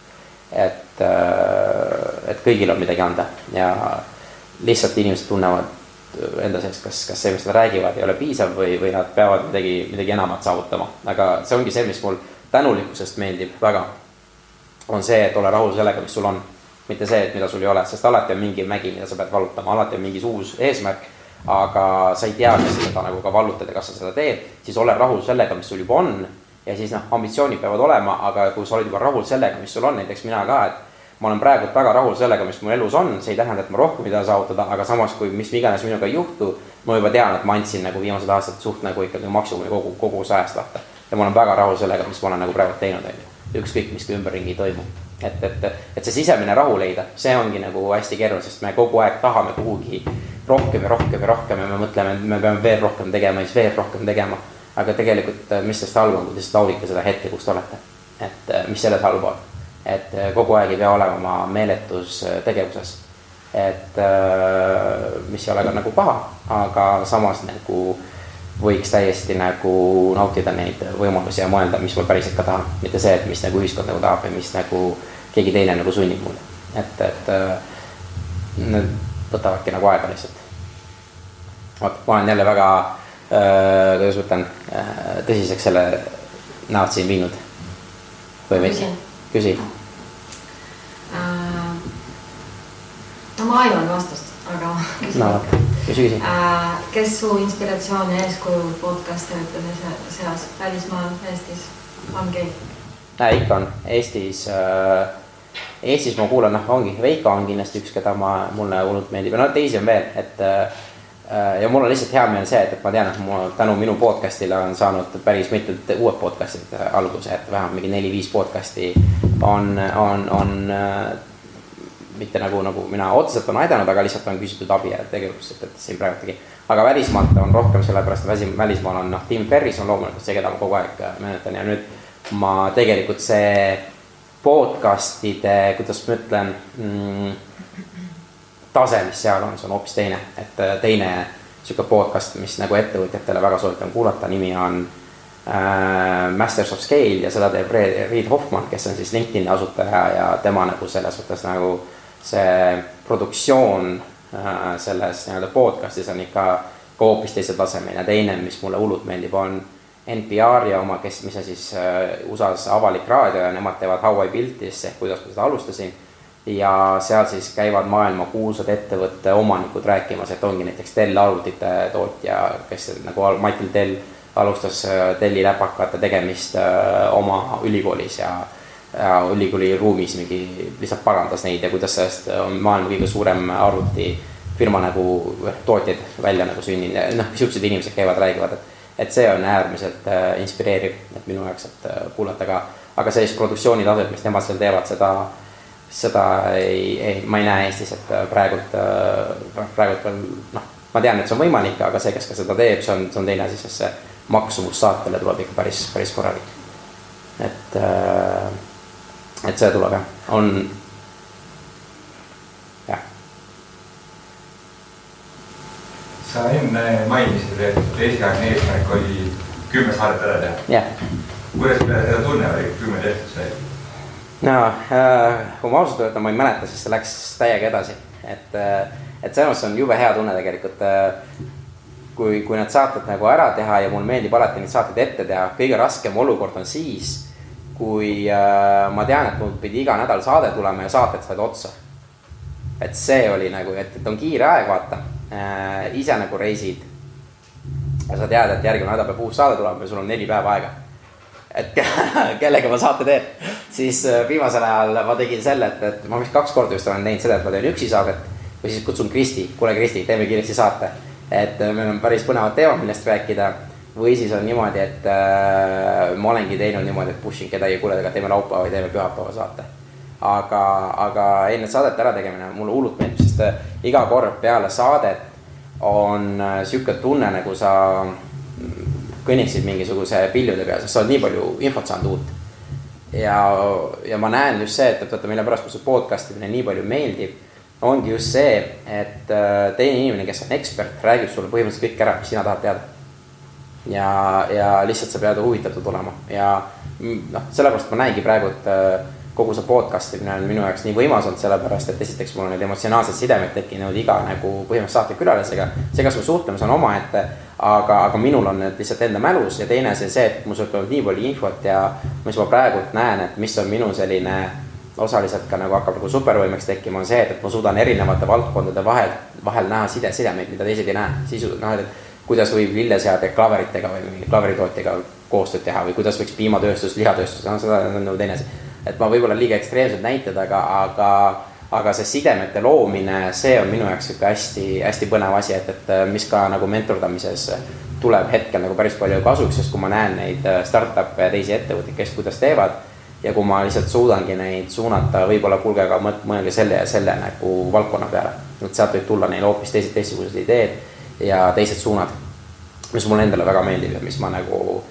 et, äh, et kõigil on midagi anda ja lihtsalt inimesed tunnevad enda sees, kas, kas see, mis nad räägivad, ei ole piisav või, või nad peavad midagi, midagi enamat saavutama. aga see ongi see, mis mul tänulikkusest meeldib väga. on see, et ole rahul sellega, mis sul on. mitte see, et mida sul ei ole, sest alati on mingi mägi, mida sa pead vallutama, alati on mingi uus eesmärk. aga sa ei tea, kas sa seda nagu ka vallutad ja kas sa seda teed, siis ole rahul sellega, mis sul juba on ja siis noh, ambitsioonid peavad olema, aga kui sa oled juba rahul sellega, mis sul on, näiteks mina ka, et ma olen praegu väga rahul sellega, mis mul elus on, see ei tähenda, et ma rohkem ei taha saavutada, aga samas, kui mis iganes minuga ei juhtu, ma juba tean, et ma andsin nagu viimased aastad suht nagu ikkagi maksimumi kogu, kogu sajast vaata. ja ma olen väga rahul sellega, mis ma olen nagu praegu teinud, on ju. ükskõik, mis ümberringi ei toimu. et, et, et see sisemine rahu leida, see ongi nagu hästi keeruline, sest me kogu aeg tahame kuhugi rohkem ja rohkem ja rohkem ja me mõtleme, et me peame veel rohkem tegema ja siis veel rohkem tegema aga tegelikult, mis sellest halba on, kui te lihtsalt naudite seda hetke, kus te olete. et mis selles halba on, et äh, kogu aeg ei pea olema oma meeletus tegevuses. et mis ei ole ka nagu paha, aga samas nagu võiks täiesti nagu nautida neid võimalusi ja mõelda, mis ma päriselt ka tahan, mitte see, et mis nagu ühiskond nagu tahab ja mis nagu keegi teine nagu sunnib mulle. et, et need võtavadki nagu aega lihtsalt. vot, ma olen jälle väga Äh, kuidas ma ütlen, äh, tõsiseks selle näod siin viinud? või mitte? Küsi. Äh, no ma aiman vastust, aga küsi. no küsi, küsi. kes su inspiratsioon ja eeskuju podcast'ide seas välismaal, Eestis, on keegi? ikka on, Eestis äh, Eestis ma kuulan, noh, ongi, Veiko on kindlasti üks, keda ma, mulle hullult meeldib ja no teisi on veel, et äh, Äh, ja mul on lihtsalt hea meel see, et, et ma tean, et mul tänu minu podcast'ile on saanud päris mitmed uued podcast'id äh, alguse, et vähemalt mingi neli-viis podcast'i on, on, on äh, mitte nagu, nagu mina otseselt on aidanud, aga lihtsalt on küsitud abi ja tegevust, et, siin praegu tegi. aga välismaalt on rohkem sellepärast, et välismaal on noh, Tim Ferris on loomulikult see, keda ma kogu aeg mäletan ja nüüd ma tegelikult see podcast'ide, kuidas ma ütlen mm, tase, mis seal on, see on hoopis teine, et äh, teine sihuke podcast, mis nagu ettevõtjatele väga soovitan kuulata, nimi on äh, Masters of Scale ja seda teeb Reed Hoffman, kes on siis LinkedIn'i asutaja ja tema nagu selles mõttes nagu see produktsioon äh, selles nii-öelda podcast'is on ikka ka hoopis teisel tasemel. Ja teine, mis mulle hullult meeldib, on NPR ja oma, kes, mis on siis äh, USA-s avalik raadio ja nemad teevad How I Built This ehk kuidas ma seda alustasin ja seal siis käivad maailma kuulsad ettevõtte omanikud rääkimas, et ongi näiteks Dell arvutite tootja, kes nagu Michael Dell alustas äh, Delli läpakate tegemist äh, oma ülikoolis ja ja ülikooli ruumis mingi lihtsalt parandas neid ja kuidas sellest on maailma kõige suurem arvutifirma nagu tootjaid välja nagu sündinud ja noh, siuksed inimesed käivad, räägivad, et et see on äärmiselt äh, inspireeriv, et minu jaoks, et äh, kuulata ka, aga sellist produktsiooni taset, mis nemad seal teevad, seda äh, seda ei, ei, ma ei näe Eestis, et äh, praegult, äh, praegult veel noh, ma tean, et see on võimalik, aga see, kes ka seda teeb, see on, see on teine asi, sest see maksumus saatele tuleb ikka päris, päris korralik. et, äh, et see tuleb jah, on, sa enne mainisid, et esialgne eesmärk oli kümme saadet ära teha. jah. kuidas seda tunne oli, kümme tehtud sai? No äh, kui ma ausalt öelda, ma ei mäleta, siis see läks täiega edasi, et, äh, et selles mõttes on jube hea tunne tegelikult. Äh, kui, kui need saated nagu ära teha ja mulle meeldib alati neid saateid ette teha, kõige raskem olukord on siis, kui äh, ma tean, et mul pidi iga nädal saade tulema ja saated said otsa. et see oli nagu, et, et on kiire aeg, vaata äh,. ise nagu reisid. ja sa tead, et järgmine nädal peab uus saade tulema ja sul on neli päeva aega. Et kellega ma saate teen, siis äh, viimasel ajal ma tegin selle, et, et ma vist kaks korda just olen teinud seda, et ma teen üksi saadet või siis kutsun Kristi, kuule Kristi, teeme kiiresti saate. et äh, meil on päris põnevad teemad, millest rääkida või siis on niimoodi, et äh, ma olengi teinud niimoodi, et push in kedagi, kuule, aga teeme laupäeva või teeme pühapäeva saate. aga, aga enne saadete ärategemine mulle hullult meeldib, sest äh, iga kord peale saadet on sihuke tunne, nagu sa kõnniksid mingisuguse piljude peal, sest sa oled nii palju infot saanud uut. ja, ja ma näen just see, et, et vaata, mille pärast mulle see podcast imine nii palju meeldib, ongi just see, et äh, teine inimene, kes on ekspert, räägib sulle põhimõtteliselt kõik ära, mis sina tahad teada ja, ja lihtsalt sa pead huvitatud olema ja noh, sellepärast ma näengi praegu, et äh, kogu see podcast imine on minu jaoks nii võimas olnud, sellepärast et esiteks mul on need emotsionaalsed sidemed tekkinud iga nagu põhimõtteliselt saatekülalisega. see, kas me suhtleme, see on omaette, aga, aga minul on need lihtsalt enda mälus ja teine asi on see, et mul tuleb nii palju infot ja mis ma praegult näen, et mis on minu selline osaliselt ka nagu hakkab nagu supervõimeks tekkima, on see, et, et ma suudan erinevate valdkondade vahel, vahel näha side, sidemeid, mida teised ei näe. sisu, noh, et kuidas võib lilleseade klaveritega või mingi klaveritootjaga koostööd teha või kuidas võiks piimatööstus, lihatööstus, noh, seda on nagu teine asi. et ma võib-olla liiga ekstreemsed näited, aga, aga, aga see sidemete loomine, see on minu jaoks sihuke hästi-hästi põnev asi, et, et mis ka nagu mentordamises tuleb hetkel nagu päris palju kasuks, sest kui ma näen neid startup'e ja teisi ettevõtteid, kes kuidas teevad ja kui ma lihtsalt suudangi neid suunata, võib-olla kuulge, aga mõelge selle ja selle nagu valdkonna peale. et sealt võib tulla neil hoopis teised, teistsugused ideed ja teised suunad, mis mulle endale väga meeldib ja mis ma nagu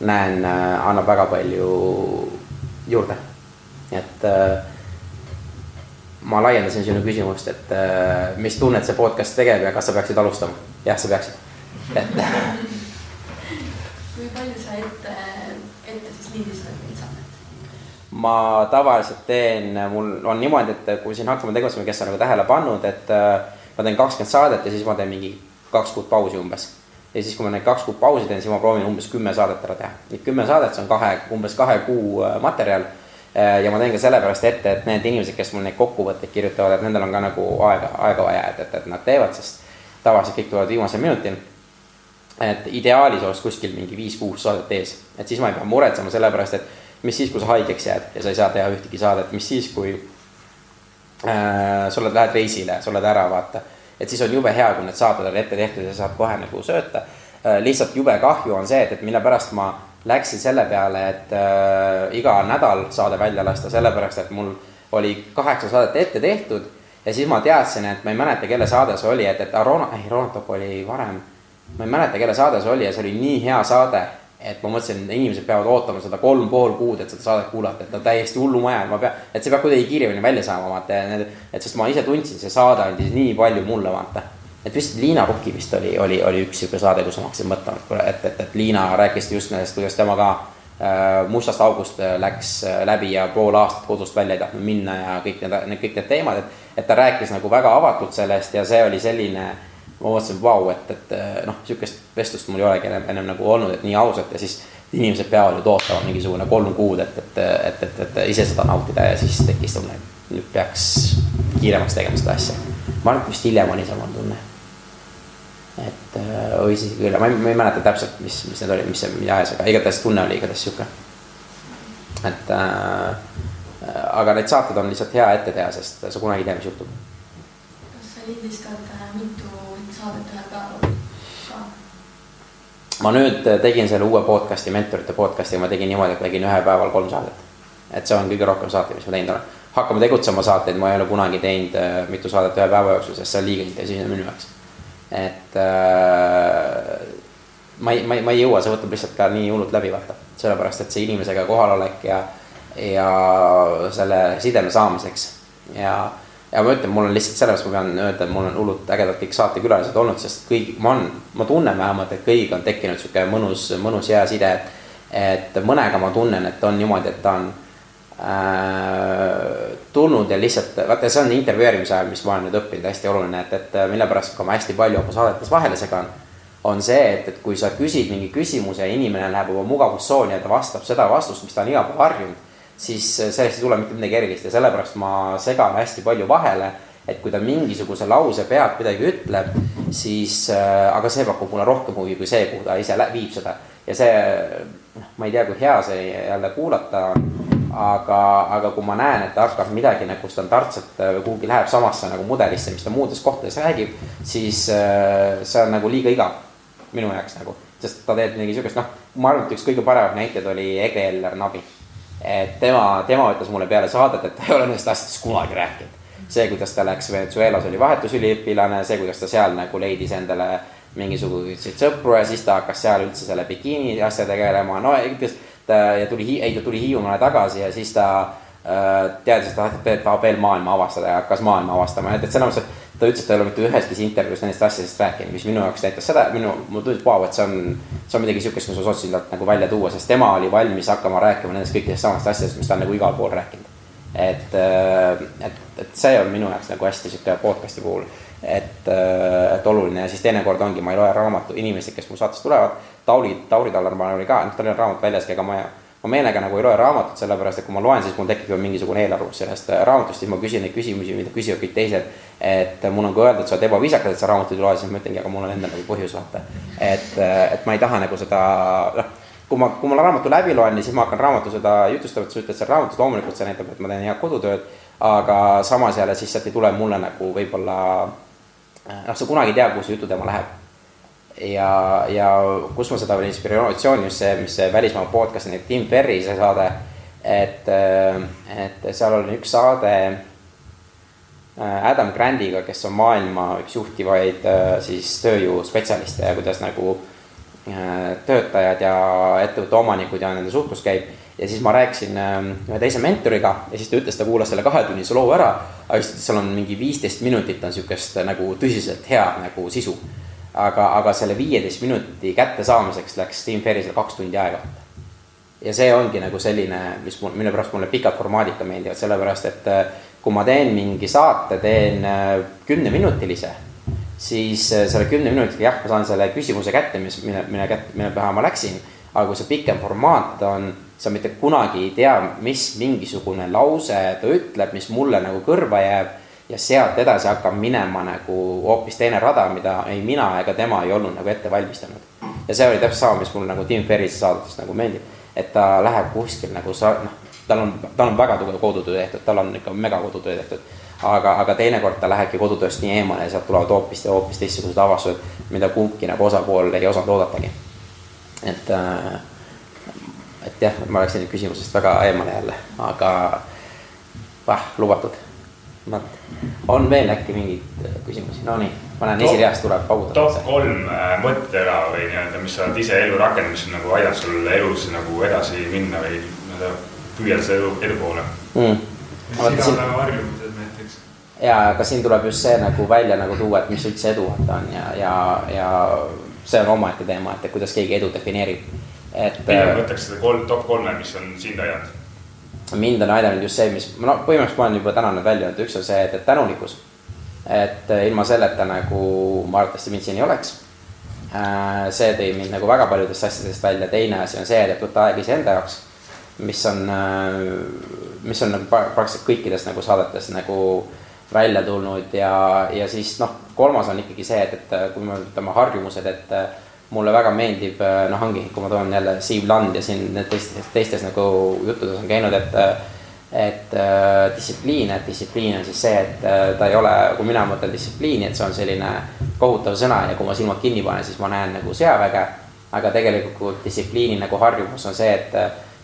näen, äh, annab väga palju juurde. et äh, ma laiendasin sinu küsimust, et äh, mis tunnet see podcast tegev ja kas sa peaksid alustama? jah, sa peaksid, et kui palju sa ette, ette siis lindistad neid saadet? ma tavaliselt teen, mul on niimoodi, et kui siin hakkame tegutsema, kes on nagu tähele pannud, et ma teen kakskümmend saadet ja siis ma teen mingi kaks kuud pausi umbes. ja siis, kui ma need kaks kuud pausi teen, siis ma proovin umbes kümme saadet ära teha. Need kümme saadet, see on kahe, umbes kahe kuu äh, materjal. Äh, ja ma teen ka sellepärast ette, et need inimesed, kes mul neid kokkuvõtteid kirjutavad, et nendel on ka nagu aega, aega vaja, et, et, et nad teevad, sest tavaliselt kõik tulevad viimasel minutil. et ideaalis oleks kuskil mingi viis-kuus saadet ees, et siis ma ei pea muretsema sellepärast, et mis siis, kui sa haigeks jääd ja sa ei saa teha ühtegi saadet, mis siis, kui äh, sa oled, lähed reisile, sa oled ära, vaata et siis on jube hea, kui need saated on ette tehtud ja saad kohe nagu sööta. Äh, lihtsalt jube kahju on see, et, et mille pärast ma läksin selle peale, et äh, iga nädal saade välja lasta, sellepärast et mul oli kaheksa saadet ette tehtud ja siis ma teadsin, et ma ei mäleta, kelle saade see oli, et, et Arona, ei, Ronatop oli varem. ma ei mäleta, kelle saade see oli ja see oli nii hea saade et ma mõtlesin, inimesed peavad ootama seda kolm pool kuud, et seda saadet kuulata, et ta täiesti hullumaja, ma pean, et see peab kuidagi kiiremini välja saama, vaata, et sest ma ise tundsin, see saade andis nii palju mulle, vaata. Et vist Liina Rukki vist oli, oli, oli üks sihuke saade, kus ma hakkasin mõtlema, et, et, et Liina rääkis just nendest, kuidas tema ka äh, mustast august äh, läks äh, läbi ja pool aastat kodust välja ei tahtnud minna ja kõik need, kõik need teemad, et, et ta rääkis nagu väga avatult sellest ja see oli selline ma mõtlesin, vau, et, et noh, sihukest vestlust mul ei olegi ennem, ennem nagu olnud, et nii ausalt ja siis inimesed peavad ju ootama mingisugune kolm kuud, et, et, et, et, et ise seda nautida ja siis tekkis tunne, et nüüd peaks kiiremaks tegema seda asja. ma arvan, et vist hiljem oli sama tunne. Et või siis küll, ma ei, ma ei mäleta täpselt, mis, mis need olid, mis see, mida ajas, aga igatahes tunne oli igatahes sihuke. et äh, aga need saated on lihtsalt hea ette teha, sest sa kunagi ei tea, mis juhtub. kas sa lindistad mitu saadet ühel päeval ka? ma nüüd tegin selle uue podcast'i, mentorite podcast'i, ma tegin niimoodi, et tegin ühel päeval kolm saadet. et see on kõige rohkem saateid, mis ma teinud olen. hakkame tegutsema saateid, ma ei ole kunagi teinud äh, mitu saadet ühe päeva jooksul, sest see on liiga intensiivne minu jaoks. Et äh, ma ei, ma ei, ma ei jõua, see võtab lihtsalt ka nii hullult läbi, vaata. sellepärast, et see inimesega kohalolek ja, ja selle sideme saamiseks ja ja ma ütlen, mul on lihtsalt sellepärast ma pean öelda, et mul on hullult ägedad kõik saatekülalised olnud, sest kõik, ma on, ma tunnen vähemalt, et kõigiga on tekkinud sihuke mõnus, mõnus hea side. et mõnega ma tunnen, et on niimoodi, et ta on tulnud ja lihtsalt, vaata, see on intervjueerimise ajal, mis ma olen nüüd õppinud, hästi oluline, et, et mille pärast ka ma hästi palju oma saadetes vahele segan. on see, et, et kui sa küsid mingi küsimuse ja inimene läheb oma mugavustsooni ja ta vastab seda vastust, mis ta on iga päev harjunud siis sellest ei tule mitte midagi erilist ja sellepärast ma segan hästi palju vahele. et kui ta mingisuguse lause pealt midagi ütleb, siis äh, aga see pakub mulle rohkem huvi kui see, kuhu ta ise viib seda. ja see, noh, ma ei tea, kui hea see jälle kuulata on, aga, aga kui ma näen, et ta hakkab midagi nagu standardselt äh, kuhugi läheb samasse nagu mudelisse, mis ta muudes kohtades räägib, siis äh, see on nagu liiga igav minu jaoks nagu, sest ta teeb midagi siukest, noh, ma arvan, et üks kõige paremaid näiteid oli Ege Eller Nabi. et tema, tema ütles mulle peale saadet, et ta ei ole nendest asjadest kunagi rääkinud. see, kuidas ta läks Venezuelas, oli vahetusüliõpilane, see, kuidas ta seal nagu leidis endale mingisuguseid sõpru ja siis ta hakkas seal üldse selle bikiini asja tegelema, no ütles ja tuli, ei ta tuli Hiiumaale tagasi ja siis ta äh, teadis, et ta tahab veel maailma avastada ja hakkas maailma avastama, et, et selles mõttes, et ta ütles, et ta ei ole mitte üheski intervjuus nendest asjadest rääkinud, mis minu jaoks näitas seda, minu, mulle tundus, vau, et see on, see on midagi sihukest, mis ma otsin talt nagu välja tuua, sest tema oli valmis hakkama rääkima nendest kõikidest samast asjadest, mis ta on nagu igal pool rääkinud. et, et, et see on minu jaoks nagu hästi sihuke podcast'i puhul, et, et oluline ja siis teinekord ongi, ma ei loe raamatu, inimesed, kes mu saatesse tulevad, Tauri, Tauri Tallarmaa oli ka, noh, tal ei ole raamat väljas, ega ma ma meelega nagu ei loe raamatut, sellepärast et kui ma loen, siis mul tekib juba mingisugune eelarvamus sellest äh, raamatust, siis ma küsin neid küsimusi, mida küsivad kõik teised. et mul on ka öeldud, sa oled ebaviisakas, et sa raamatuid ei loe, siis ma ütlengi, aga mul on endal nagu põhjus vaata. et, äh, et ma ei taha nagu seda, noh, kui ma, kui ma raamatu läbi loen, siis ma hakkan raamatu seda jutustama, et sa ütled seal raamatus, loomulikult see näitab, et ma teen head kodutööd. aga samas jälle siis sealt ei tule mulle nagu võib-olla, noh, sa kunagi ei tea, kuhu see jututeema läheb ja, ja kus ma seda inspiratsiooni just see, mis see välismaa podcast, nii Tim Ferri see saade, et, et seal oli üks saade äh, Adam Grandiga, kes on maailma üks juhtivaid äh, siis tööjõuspetsialiste ja kuidas nagu äh, töötajad ja ettevõtte omanikud ja nende suhtlus käib. Ja siis ma rääkisin ühe teise mentoriga ja siis ta ütles, ta kuulas selle kahetunnise loo ära, aga siis seal on mingi viisteist minutit on sihukest nagu tõsiselt head nagu sisu aga, aga selle viieteist minuti kättesaamiseks läks Steam Ferrisel kaks tundi aega. ja see ongi nagu selline, mis mul, mille pärast mulle pikad formaadid ka meeldivad, sellepärast et äh, kui ma teen mingi saate, teen äh, kümneminutilise, siis äh, selle kümne minutiga jah, ma saan selle küsimuse kätte, mis, mille, mille kätte, mille pähe ma läksin. aga kui see pikem formaat on, sa mitte kunagi ei tea, mis mingisugune lause ta ütleb, mis mulle nagu kõrva jääb ja sealt edasi hakkab minema nagu hoopis teine rada, mida ei mina ega tema ei olnud nagu ette valmistanud. ja see oli täpselt sama, mis mul nagu Tim Ferrise saadetes nagu meeldib, et ta läheb kuskil nagu sa noh, tal on, tal on väga tugev kodutöö tehtud, tal on ikka mega kodutöö tehtud. aga, aga teinekord ta lähebki kodutööst nii eemale ja sealt tulevad hoopis, hoopis teistsugused avastused, mida kumbki nagu osapool ei osanud oodatagi. et äh, et jah, ma läksin nüüd küsimusest väga eemale jälle, aga vah, lubatud on veel äkki mingeid äh, küsimusi, no nii, ma näen esireast tuleb paugutada. top kolm äh, mõttega või nii-öelda, mis sa oled ise ellu rakendanud, mis nagu aidanud sul elus nagu edasi minna või nii-öelda püüelda selle edu, edu poole mm.? sigapäevaharjumused näiteks. ja, aga siin tuleb just see nagu välja nagu tuua, et mis üldse edu on ja, ja, ja see on omaette teema, et kuidas keegi edu defineerib. Et. pigem võtaks seda kolm, top kolme, mis on sind aidanud mind on aidanud just see, mis, no põhimõtteliselt ma olen juba täna nüüd välja öelnud, üks on see, et, et tänulikkus. et äh, ilma selleta nagu ma arvatavasti mind siin ei oleks. Äh, see tõi mind nagu väga paljudest asjadest välja, teine asi on see, et võtta aeg iseenda jaoks. mis on, äh, mis on nagu praktiliselt kõikides nagu saadetes nagu välja tulnud ja, ja siis noh, kolmas on ikkagi see, et, et kui me võtame harjumused, et mulle väga meeldib, äh, noh, ongi, kui ma toon jälle Siim Land ja siin teistes, teistes nagu juttudes on käinud, et et äh, distsipliin, et distsipliin on siis see, et äh, ta ei ole, kui mina mõtlen distsipliini, et see on selline kohutav sõna ja kui ma silmad kinni panen, siis ma näen nagu sõjaväge. aga tegelikult distsipliini nagu harjumus on see, et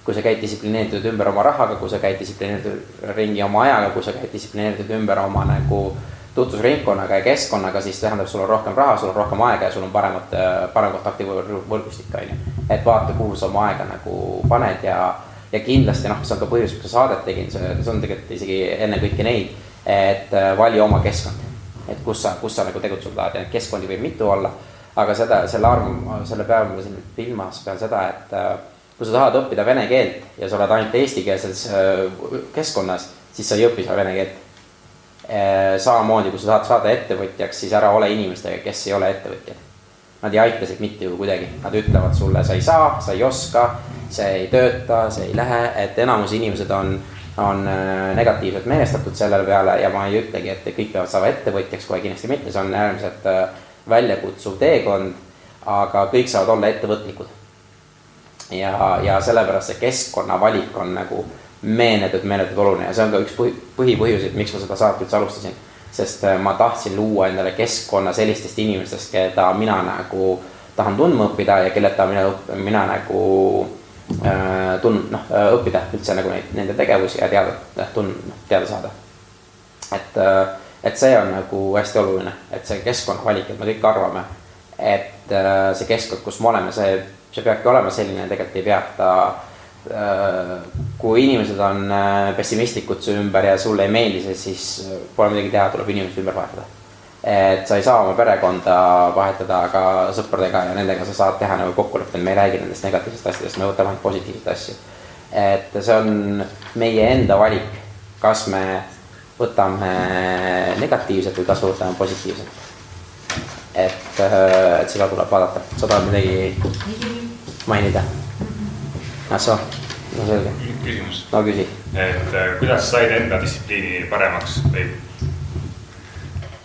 kui sa käid distsiplineeritud ümber oma rahaga, kui sa käid distsiplineeritud ringi oma ajaga, kui sa käid distsiplineeritud ümber oma nagu äh, tutvusringkonnaga ja keskkonnaga, siis tähendab, sul on rohkem raha, sul on rohkem aega ja sul on paremat, parem kontaktivõrgustik, on ju. et vaata, kuhu sa oma aega nagu paned ja, ja kindlasti noh, see on ka põhjus, miks ma saadet tegin, see, see on tegelikult isegi ennekõike neid, et äh, vali oma keskkond. et kus sa, kus sa nagu tegutseda tahad ja neid keskkondi võib mitu olla, aga seda, selle arv, selle peale ma siin filmas pean seda, et äh, kui sa tahad õppida vene keelt ja sa oled ainult eestikeelses äh, keskkonnas, siis sa ei õpi seal vene keelt Äh, samamoodi, kui sa tahad saada ettevõtjaks, siis ära ole inimestega, kes ei ole ettevõtjad. Nad ei aita sind mitte ju kuidagi, nad ütlevad sulle, sa ei saa, sa ei oska, see ei tööta, see ei lähe, et enamus inimesed on on äh, negatiivselt meelestatud selle peale ja ma ei ütlegi, et kõik peavad saama ettevõtjaks, kohe kindlasti mitte, see on äärmiselt äh, väljakutsuv teekond, aga kõik saavad olla ettevõtlikud. ja, ja sellepärast see keskkonnavalik on nagu meeletult, meeletult oluline ja see on ka üks põhi, põhipõhjuseid, miks ma seda saadet üldse alustasin. sest äh, ma tahtsin luua endale keskkonna sellistest inimestest, keda mina nagu tahan tundma õppida ja kelleta mina, mina nagu äh, tun-, noh, õppida üldse nagu neid, nende tegevusi ja teada, tun-, teada saada. et, äh, et see on nagu hästi oluline, et see keskkonnavalik, et me kõik arvame, et äh, see keskkond, kus me oleme, see, see peabki olema selline, tegelikult ei pea ta kui inimesed on pessimistlikud su ümber ja sulle ei meeldi see, siis pole midagi teha, tuleb inimesed ümber vahetada et sa ei saa oma perekonda vahetada, aga sõpradega ja nendega sa saad teha nagu kokkulepped, me ei räägi nendest negatiivsetest asjadest, me võtame ainult positiivseid asju. et see on meie enda valik, kas me võtame negatiivset või kas me võtame positiivset. et, et seda tuleb vaadata, sa tahad midagi mainida? Ah soo, no selge. küsimus. no küsi. et äh, kuidas said enda distsipliini paremaks või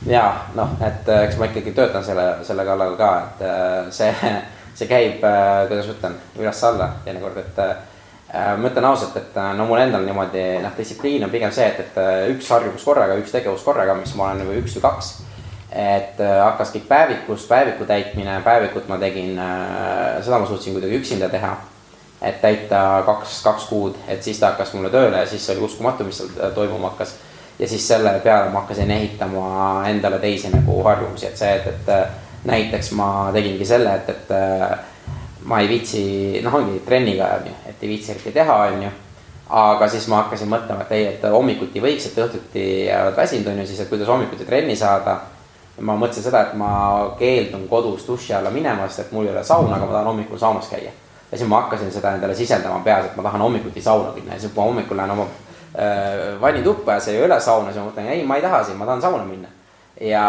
ja noh, et äh, eks ma ikkagi töötan selle, selle kallal ka, et äh, see, see käib, kuidas ma ütlen, üles-alla teinekord, et ma ütlen ausalt, et no mul endal niimoodi noh, distsipliin on pigem see, et, et üks harjumus korraga, üks tegevus korraga, mis ma olen nagu üks või kaks. et hakkas kõik päevikust, päeviku täitmine, päevikut ma tegin, seda ma suutsin kuidagi üksinda teha. Et täita kaks, kaks kuud, et siis ta hakkas mulle tööle ja siis oli uskumatu, mis seal toimuma hakkas ja siis selle peale ma hakkasin ehitama endale teisi nagu harjumusi, et see, et, et näiteks ma tegingi selle, et, et ma ei viitsi, noh, ongi trenniga on ju, et ei viitsi eriti teha, on ju. aga siis ma hakkasin mõtlema, et ei, et hommikuti võiks, et õhtuti jäävad väsinud, on ju, siis et kuidas hommikuti trenni saada. ma mõtlesin seda, et ma keeldun kodus duši alla minemast, et mul ei ole sauna, aga ma tahan hommikul saunas käia. Ja siis ma hakkasin seda endale sisendama peas, et ma tahan hommikuti sauna minna ja siis ma hommikul lähen oma Äh, vannituppa ja see ei ole sauna, siis ma mõtlen, ei, ma ei taha siin, ma tahan sauna minna. ja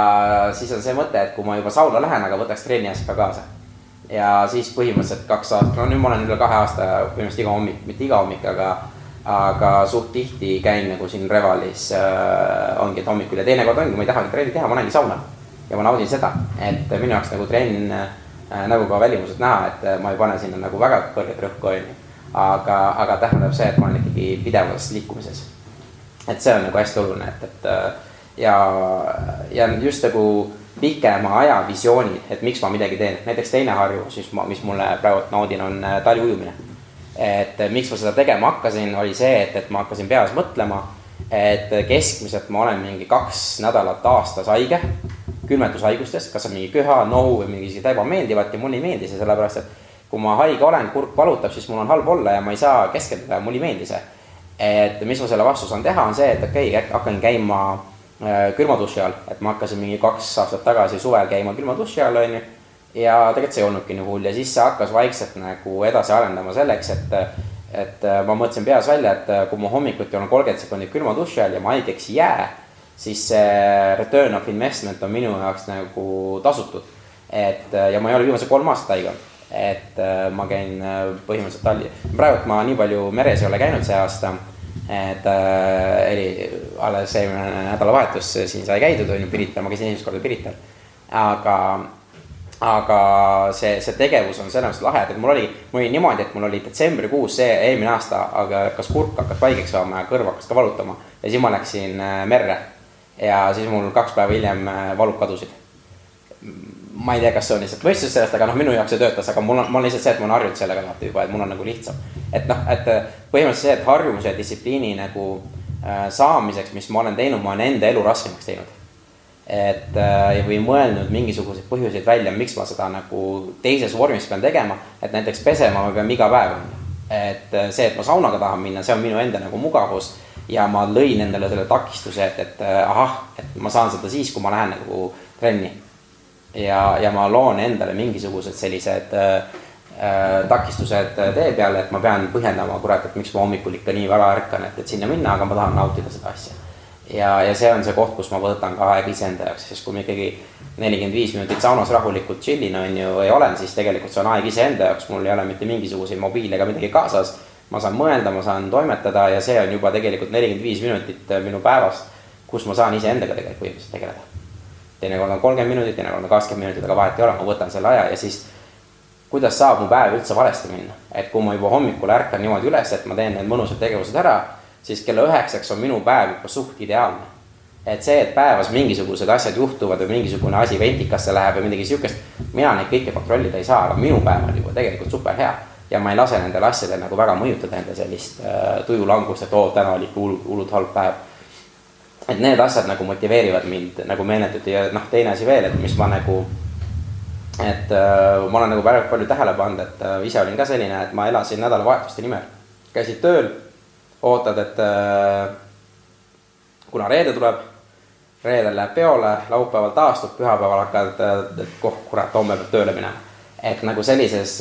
siis on see mõte, et kui ma juba sauna lähen, aga võtaks trenni asja ka kaasa. ja siis põhimõtteliselt kaks aastat, no nüüd ma olen üle kahe aasta põhimõtteliselt iga hommik, mitte iga hommik, aga aga suht tihti käin nagu siin Revalis äh, ongi, et hommikul ja teinekord ongi, ma ei tahagi trenni teha, ma lähengi sauna. ja ma naudin seda, et minu jaoks nagu trenn äh, nagu ka välimuselt näha, et ma ei pane sinna nagu väga kõrget rõhku, on ju aga, aga tähendab see, et ma olen ikkagi pidevas liikumises. et see on nagu hästi oluline, et, et ja, ja just nagu pikema aja visioonid, et miks ma midagi teen, näiteks teine harjumus, mis ma, mis mulle praegu naudin, on äh, taliujumine. et miks ma seda tegema hakkasin, oli see, et, et ma hakkasin peas mõtlema, et keskmiselt ma olen mingi kaks nädalat aastas haige, külmetushaigustes, kas on mingi köha, nohu või mingi ebameeldivat ja mulle ei meeldi see sellepärast, et kui ma haige olen, kurk valutab, siis mul on halb olla ja ma ei saa keskenduda ja mulle ei meeldi see. et mis ma selle vastu saan teha, on see, et okei okay,, hakkan käima äh, külmaduši all, et ma hakkasin mingi kaks aastat tagasi suvel käima külmaduši all, onju. ja tegelikult see ei olnudki nii hull ja siis see hakkas vaikselt nagu edasi arendama selleks, et et äh, ma mõtlesin peas välja, et äh, kui ma hommikuti olen kolmkümmend sekundit külma duši all ja ma haigeks ei jää, siis see return of investment on minu jaoks nagu tasutud. et ja ma ei ole viimased kolm aastat haige olnud et äh, ma käin äh, põhimõtteliselt Talli-, praegult ma nii palju meres ei ole käinud see aasta. et äh, oli alles eelmine nädalavahetus siin sai käidud, on ju, Pirital, ma käisin esimest korda Pirital. aga, aga see, see tegevus on selles mõttes lahe, et mul oli, mul oli niimoodi, et mul oli detsembrikuus see eelmine aasta, aga hakkas kurk hakkas haigeks saama ja kõrv hakkas ka valutama. ja siis ma läksin merre ja siis mul kaks päeva hiljem valud kadusid ma ei tea, kas see on lihtsalt mõistus sellest, aga noh, minu jaoks see töötas, aga mul on, mul on lihtsalt see, et ma olen harjunud sellega vaata juba, et mul on nagu lihtsam. et noh, et põhimõtteliselt see, et harjumuse ja distsipliini nagu äh, saamiseks, mis ma olen teinud, ma olen enda elu raskemaks teinud. et äh, või mõelnud mingisuguseid põhjuseid välja, miks ma seda nagu teises vormis pean tegema, et näiteks pesema ma pean iga päev, on ju. et äh, see, et ma saunaga tahan minna, see on minu enda nagu mugavus ja ma lõin endale selle takistuse, et, et ahah, et ma saan seda siis, kui ma lähen nagu trenni ja, ja ma loon endale mingisugused sellised äh, äh, takistused tee peale, et ma pean põhjendama, kurat, et miks ma hommikul ikka nii vara ärkan, et, et sinna minna, aga ma tahan nautida seda asja. ja, ja see on see koht, kus ma võtan ka aega iseenda jaoks, sest kui ma ikkagi nelikümmend viis minutit saunas rahulikult chill'in, on ju, või olen, siis tegelikult see on aeg iseenda jaoks, mul ei ole mitte mingisuguseid mobiile ega midagi kaasas. Ma saan mõelda, ma saan toimetada ja see on juba tegelikult nelikümmend viis minutit äh, minu päevast, kus ma saan iseendaga tegelikult põhimõtteliselt tegeleda. teinekord on kolmkümmend minutit, teinekord on kakskümmend minutit, aga vahet ei ole, ma võtan selle aja ja siis kuidas saab mu päev üldse valesti minna, et kui ma juba hommikul ärkan niimoodi üles, et ma teen need mõnusad tegevused ära, siis kella üheksaks on minu päev juba suht ideaalne et see, et päevas mingisugused asjad juhtuvad või mingisugune asi ventikasse läheb või midagi siukest, mina neid kõike kontrollida ei saa, aga minu päev on juba tegelikult super hea. Ja ma ei lase nendel asjadel nagu väga mõjutada enda sellist äh, tujulangust, et oo, täna oli ikka hullult, hullult halb päev. et need asjad nagu motiveerivad mind nagu meeletult ja noh, teine asi veel, et mis ma nagu, et äh, ma olen nagu väga palju tähele pannud, et äh, ise olin ka selline, et ma elasin nädalavahetuste nimel. käisid tööl, ootad, et äh, kuna reede tuleb reedel läheb peole, laupäeval taastub, pühapäeval hakkad, et koh, kurat, homme peab tööle minema. et nagu sellises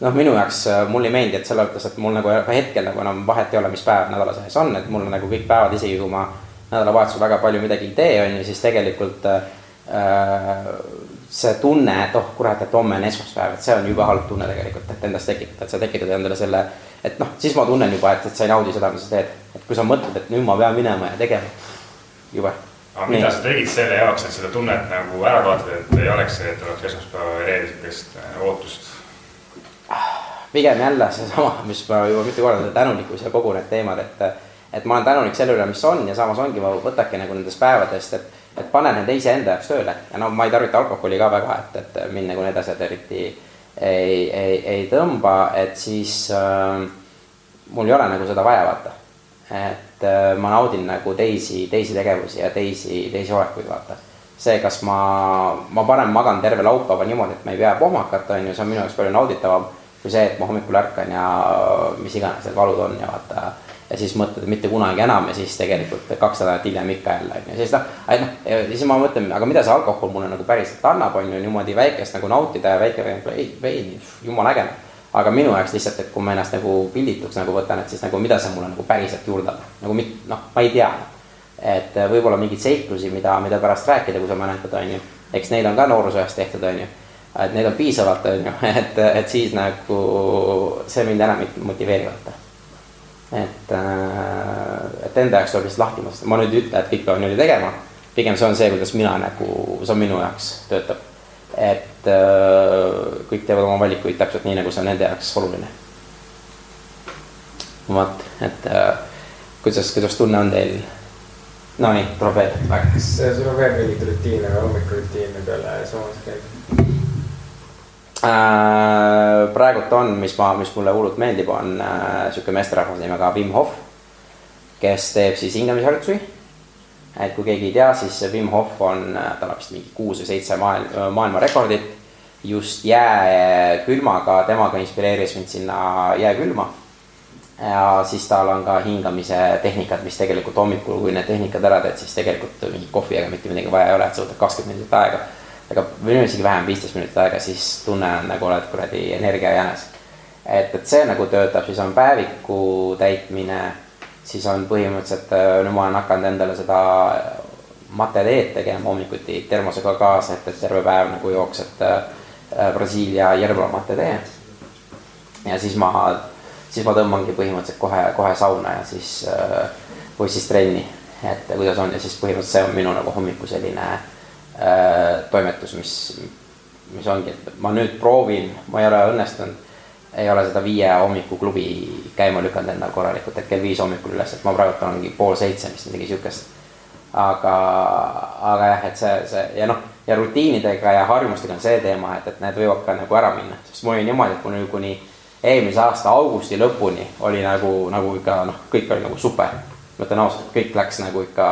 noh, minu jaoks mulle ei meeldi, et selles mõttes, et mul nagu hetkel nagu enam vahet ei ole, mis päev nädala sees on, et mul nagu kõik päevad, isegi kui ma nädalavahetusel väga palju midagi ei tee, on ju, siis tegelikult äh, see tunne, et oh kurat, et homme on esmaspäev, et see on jube halb tunne tegelikult, et endast tekitada, et sa tekitad endale selle, et noh, siis ma tunnen juba, et, et sa ei naudi seda, mis sa teed. et kui sa mõtled, et nüüd ma pean minema ja tegema jube. aga mida sa tegid selle jaoks, et seda tunnet nagu ära kaotada, et ei oleks see, et oleks esmaspäeva ja reede sihukest äh, ootust? Pigem jälle seesama, mis ma juba mitu korda, see tänulikkus ja kogu need teemad, et et ma olen tänulik selle üle, mis on ja samas ongi, ma võtadki nagu nendest päevadest, et et pane need iseenda jaoks tööle ja no ma ei tarvita alkoholi ka väga, et, et mind nagu need asjad eriti ei, ei, ei tõmba, et siis äh, mul ei ole nagu seda vaja, vaata. et äh, ma naudin nagu teisi, teisi tegevusi ja teisi, teisi olekuid, vaata. see, kas ma, ma parem magan terve laupäeva niimoodi, et ma ei pea pohmakata, on ju, see on minu jaoks palju nauditavam kui see, et ma hommikul ärkan ja mis iganes need valud on ja vaata ja siis mõtled, et mitte kunagi enam ja siis tegelikult kaks nädalat hiljem ikka jälle on ju, siis noh, noh, siis ma mõtlen, aga mida see alkohol mulle nagu päriselt annab, on ju niimoodi väikest nagu nautida ja väike vein, vein, jumala äge. aga minu jaoks lihtsalt, et kui ma ennast nagu pildituks nagu võtan, et siis nagu mida see mulle nagu päriselt juurde annab, nagu mit-, noh, ma ei tea. et võib-olla mingeid seiklusi, mida, mida pärast rääkida, kui sa mäletad, on ju, eks neid on ka noorusajast tehtud, on ju et neid on piisavalt, on ju, et, et siis nagu see mind enam ei motiveeri, vaata et, äh, et enda jaoks tuleb lihtsalt lahti mõista, ma nüüd ei ütle, et kõik peavad niimoodi tegema. pigem see on see, kuidas mina nagu, see on minu jaoks töötab. et äh, kõik teevad oma valikuid täpselt nii, nagu see on nende jaoks oluline. vot, et äh, kuidas, kuidas tunne on teil? Nonii, tuleb veel. kas sul on veel mingeid rutiine või hommikurutiine peale soojas käib? Äh, praegult on, mis ma, mis mulle hullult meeldib, on äh, sihuke meesterahvas nimega Wim Hof, kes teeb siis hingamisharjutusi. et kui keegi ei tea, siis Wim Hof on, äh, tal on vist mingi kuus või seitse maailm, maailmarekordit just jääkülmaga, temaga inspireeris mind sinna jääkülma. ja siis tal on ka hingamise tehnikad, mis tegelikult hommikul, kui need tehnikad ära teed, siis tegelikult mingit kohvi ega mitte midagi vaja ei ole, et sa võtad kakskümmend minutit aega ega või isegi vähem, viisteist minutit aega, siis tunne on nagu oled kuradi energia jänes. et, et see nagu töötab, siis on päeviku täitmine, siis on põhimõtteliselt, nüüd ma olen hakanud endale seda mateteed tegema hommikuti termosega kaasa, et, et terve päev nagu jooksed äh, Brasiilia Yerba matetee. ja siis ma, siis ma tõmbangi põhimõtteliselt kohe, kohe sauna ja siis äh, või siis trenni, et kuidas on ja siis põhimõtteliselt see on minu nagu hommiku selline äh, Äh, toimetus, mis, mis ongi, et ma nüüd proovin, ma ei ole õnnestunud, ei ole seda viie hommikuklubi käima lükanud endal korralikult, et kell viis hommikul üles, et ma praegu olengi pool seitse vist midagi siukest. aga, aga jah, et see, see ja noh, ja rutiinidega ja harjumustega on see teema, et, et need võivad ka nagu ära minna, sest mul oli niimoodi, et mul kuni eelmise aasta augusti lõpuni oli nagu, nagu ikka noh, kõik oli nagu super. ma ütlen ausalt, kõik läks nagu ikka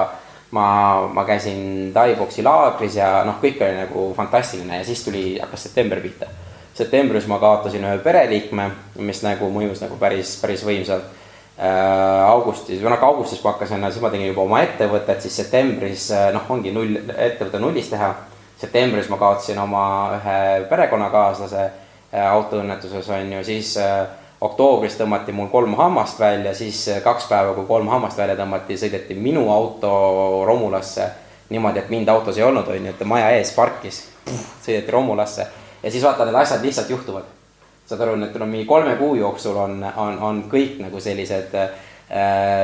ma, ma käisin Tai-boksi laagris ja noh, kõik oli nagu fantastiline ja siis tuli, hakkas september pihta. septembris ma kaotasin ühe pereliikme, mis nagu mõjus nagu päris, päris võimsalt äh,. augustis, või noh, augustis ma hakkasin, siis ma tegin juba oma ettevõtet, siis septembris äh, noh, ongi null, ettevõte nullist teha. septembris ma kaotasin oma ühe perekonnakaaslase äh, autoõnnetuses on ju, siis äh, oktoobris tõmmati mul kolm hammast välja, siis kaks päeva, kui kolm hammast välja tõmmati, sõideti minu auto romulasse. niimoodi, et mind autos ei olnud, on ju, et maja ees parkis, sõideti romulasse ja siis vaata, need asjad lihtsalt juhtuvad. saad aru, et no mingi kolme kuu jooksul on, on, on kõik nagu sellised äh,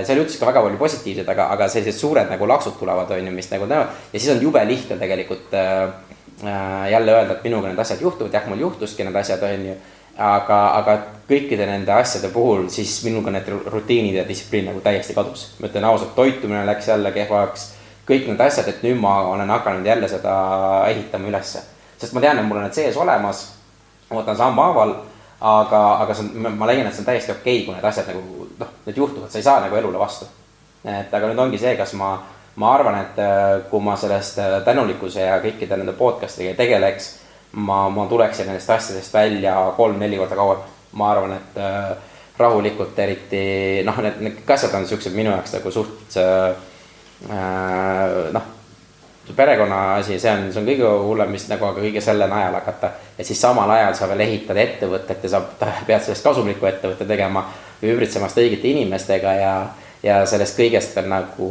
seal juhtus ka väga palju positiivset, aga, aga sellised suured nagu laksud tulevad, on ju, mis nagu näevad ja siis on jube lihtne tegelikult äh, jälle öelda, et minuga need asjad juhtuvad, jah, mul juhtuski need asjad, on ju aga, aga kõikide nende asjade puhul siis minuga need rutiinid ja distsipliin nagu täiesti kadus. ma ütlen ausalt, toitumine läks jälle kehvaks, kõik need asjad, et nüüd ma olen hakanud jälle seda ehitama ülesse. sest ma tean, et mul on need sees olemas, ma võtan sammhaaval, aga, aga see on, ma leian, et see on täiesti okei okay,, kui need asjad nagu noh, need juhtuvad, sa ei saa nagu elule vastu. et aga nüüd ongi see, kas ma, ma arvan, et kui ma sellest tänulikkuse ja kõikide nende podcast'iga tegeleks ma, ma tuleksin nendest asjadest välja kolm-neli korda kauem. ma arvan, et äh, rahulikult, eriti noh, need, need asjad on siuksed minu jaoks nagu suht äh, noh, perekonna asi, see on, see on kõige hullem vist nagu, aga kõige selle najal hakata. et siis samal ajal sa veel ehitad ettevõtet ja sa pead sellest kasumlikku ettevõtte tegema ümbritsemast õigete inimestega ja, ja sellest kõigest veel nagu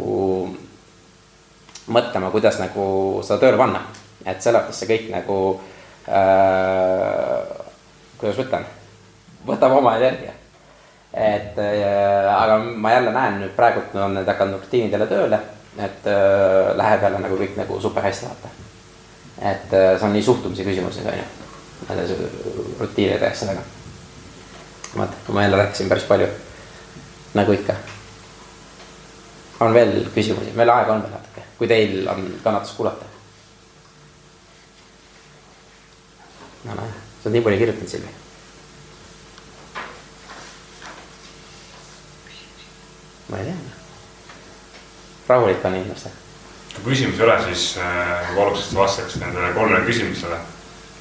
mõtlema, kuidas nagu seda tööle panna. et selles mõttes see kõik nagu äh,, kuidas ma ütlen, võtab oma energia. et äh, aga ma jälle näen nüüd praegult on need hakanud rutiinidele tööle, et äh, läheb jälle nagu kõik nagu super hästi vaata. et äh, see on nii suhtumise küsimus nüüd on ju, nende rutiinide ja asjadega. vaata, ma jälle rääkisin päris palju, nagu ikka. on veel küsimusi, meil aega on veel natuke, kui teil on kannatus kuulata sa oled nii palju kirjutanud, Silvi. ma ei tea. rahulik on inimestel. kui küsimusi ei ole, siis äh, paluks, et vastaks nendele kolmele küsimusele.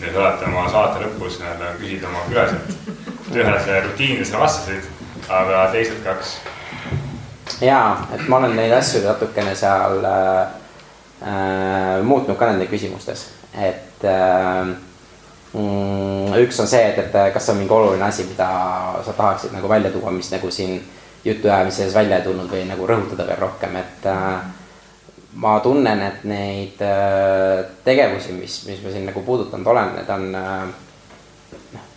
ja saate oma saate lõpus nii-öelda küsida oma külaliselt. ühele rutiinidele sa vastasid, aga teised kaks. ja, et ma olen neid asju natukene seal äh, äh, muutnud ka nende küsimustes, et äh, Mm, üks on see, et, et kas on mingi oluline asi, mida sa tahaksid nagu välja tuua, mis nagu siin jutuajamises välja ei tulnud või nagu rõhutada veel rohkem, et äh, ma tunnen, et neid äh, tegevusi, mis, mis ma siin nagu puudutanud olen, need on äh, noh,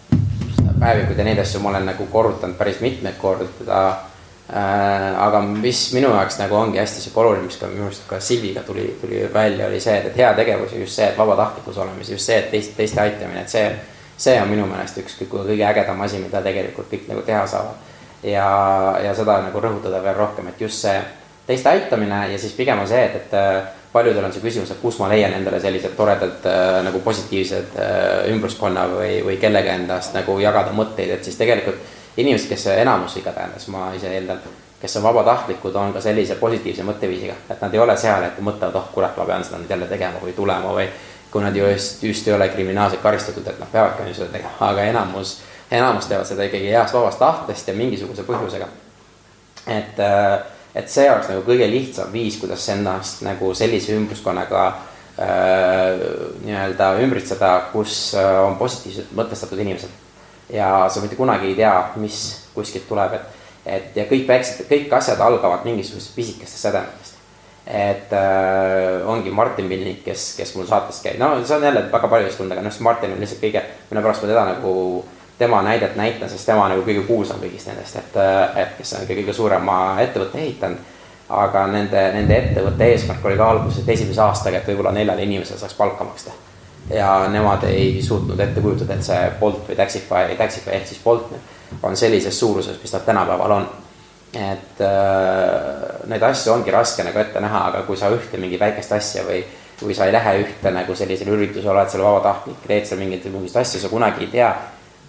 päevikud ja neid asju ma olen nagu korrutanud päris mitmeid kordi, Äh, aga mis minu jaoks nagu ongi hästi sihuke oluline, mis ka minu arust ka Silviga tuli, tuli välja, oli see, et, heategevus ja just see, et vabatahtlikkus olemise, just see, et teist, teiste aitamine, et see, see on minu meelest üks kõige ägedam asi, mida tegelikult kõik nagu teha saavad. ja, ja seda nagu rõhutada veel rohkem, et just see teiste aitamine ja siis pigem on see, et, et paljudel on see küsimus, et kus ma leian endale sellised toredad äh, nagu positiivsed äh, ümbruskonna või, või kellega endast nagu jagada mõtteid, et siis tegelikult inimesed, kes enamus igatahes, ma ise eeldan, kes on vabatahtlikud, on ka sellise positiivse mõtteviisiga, et nad ei ole seal, et mõtlevad, oh kurat, ma pean seda nüüd jälle tegema või tulema või kui nad just, just ei ole kriminaalselt karistatud, et nad peavadki ju seda tegema, aga enamus, enamus teevad seda ikkagi heast vabast tahtest ja mingisuguse põhjusega. et, äh, et see oleks nagu kõige lihtsam viis, kuidas ennast nagu sellise ümbruskonnaga äh, nii-öelda ümbritseda, kus äh, on positiivselt mõtestatud inimesed ja sa mitte kunagi ei tea, mis kuskilt tuleb, et, et ja kõik väiksed, kõik asjad algavad mingisugustest pisikestest sädemetest. et äh, ongi Martin Pilnik, kes, kes mul saates käib, no see on jälle väga paljudest tulnud, aga noh, Martin on lihtsalt kõige, mille pärast ma teda nagu tema näidet näitan, sest tema nagu kõige kuulsam kõigist nendest, et, et kes on kõige suurema ettevõtte ehitanud. aga nende, nende ettevõtte eesmärk oli ka alguses, et esimese aastaga, et võib-olla neljale inimesele saaks palka maksta ja nemad ei suutnud ette kujutada, et see Bolt või Taxify, Taxify ehk siis Bolt on sellises suuruses, mis nad tänapäeval on. et äh, neid asju ongi raske nagu ette näha, aga kui sa ühte mingit väikest asja või, või sa ei lähe ühte nagu sellisele üritusele, oled seal vabatahtlik, teed seal mingeid, mingeid asju, sa kunagi ei tea,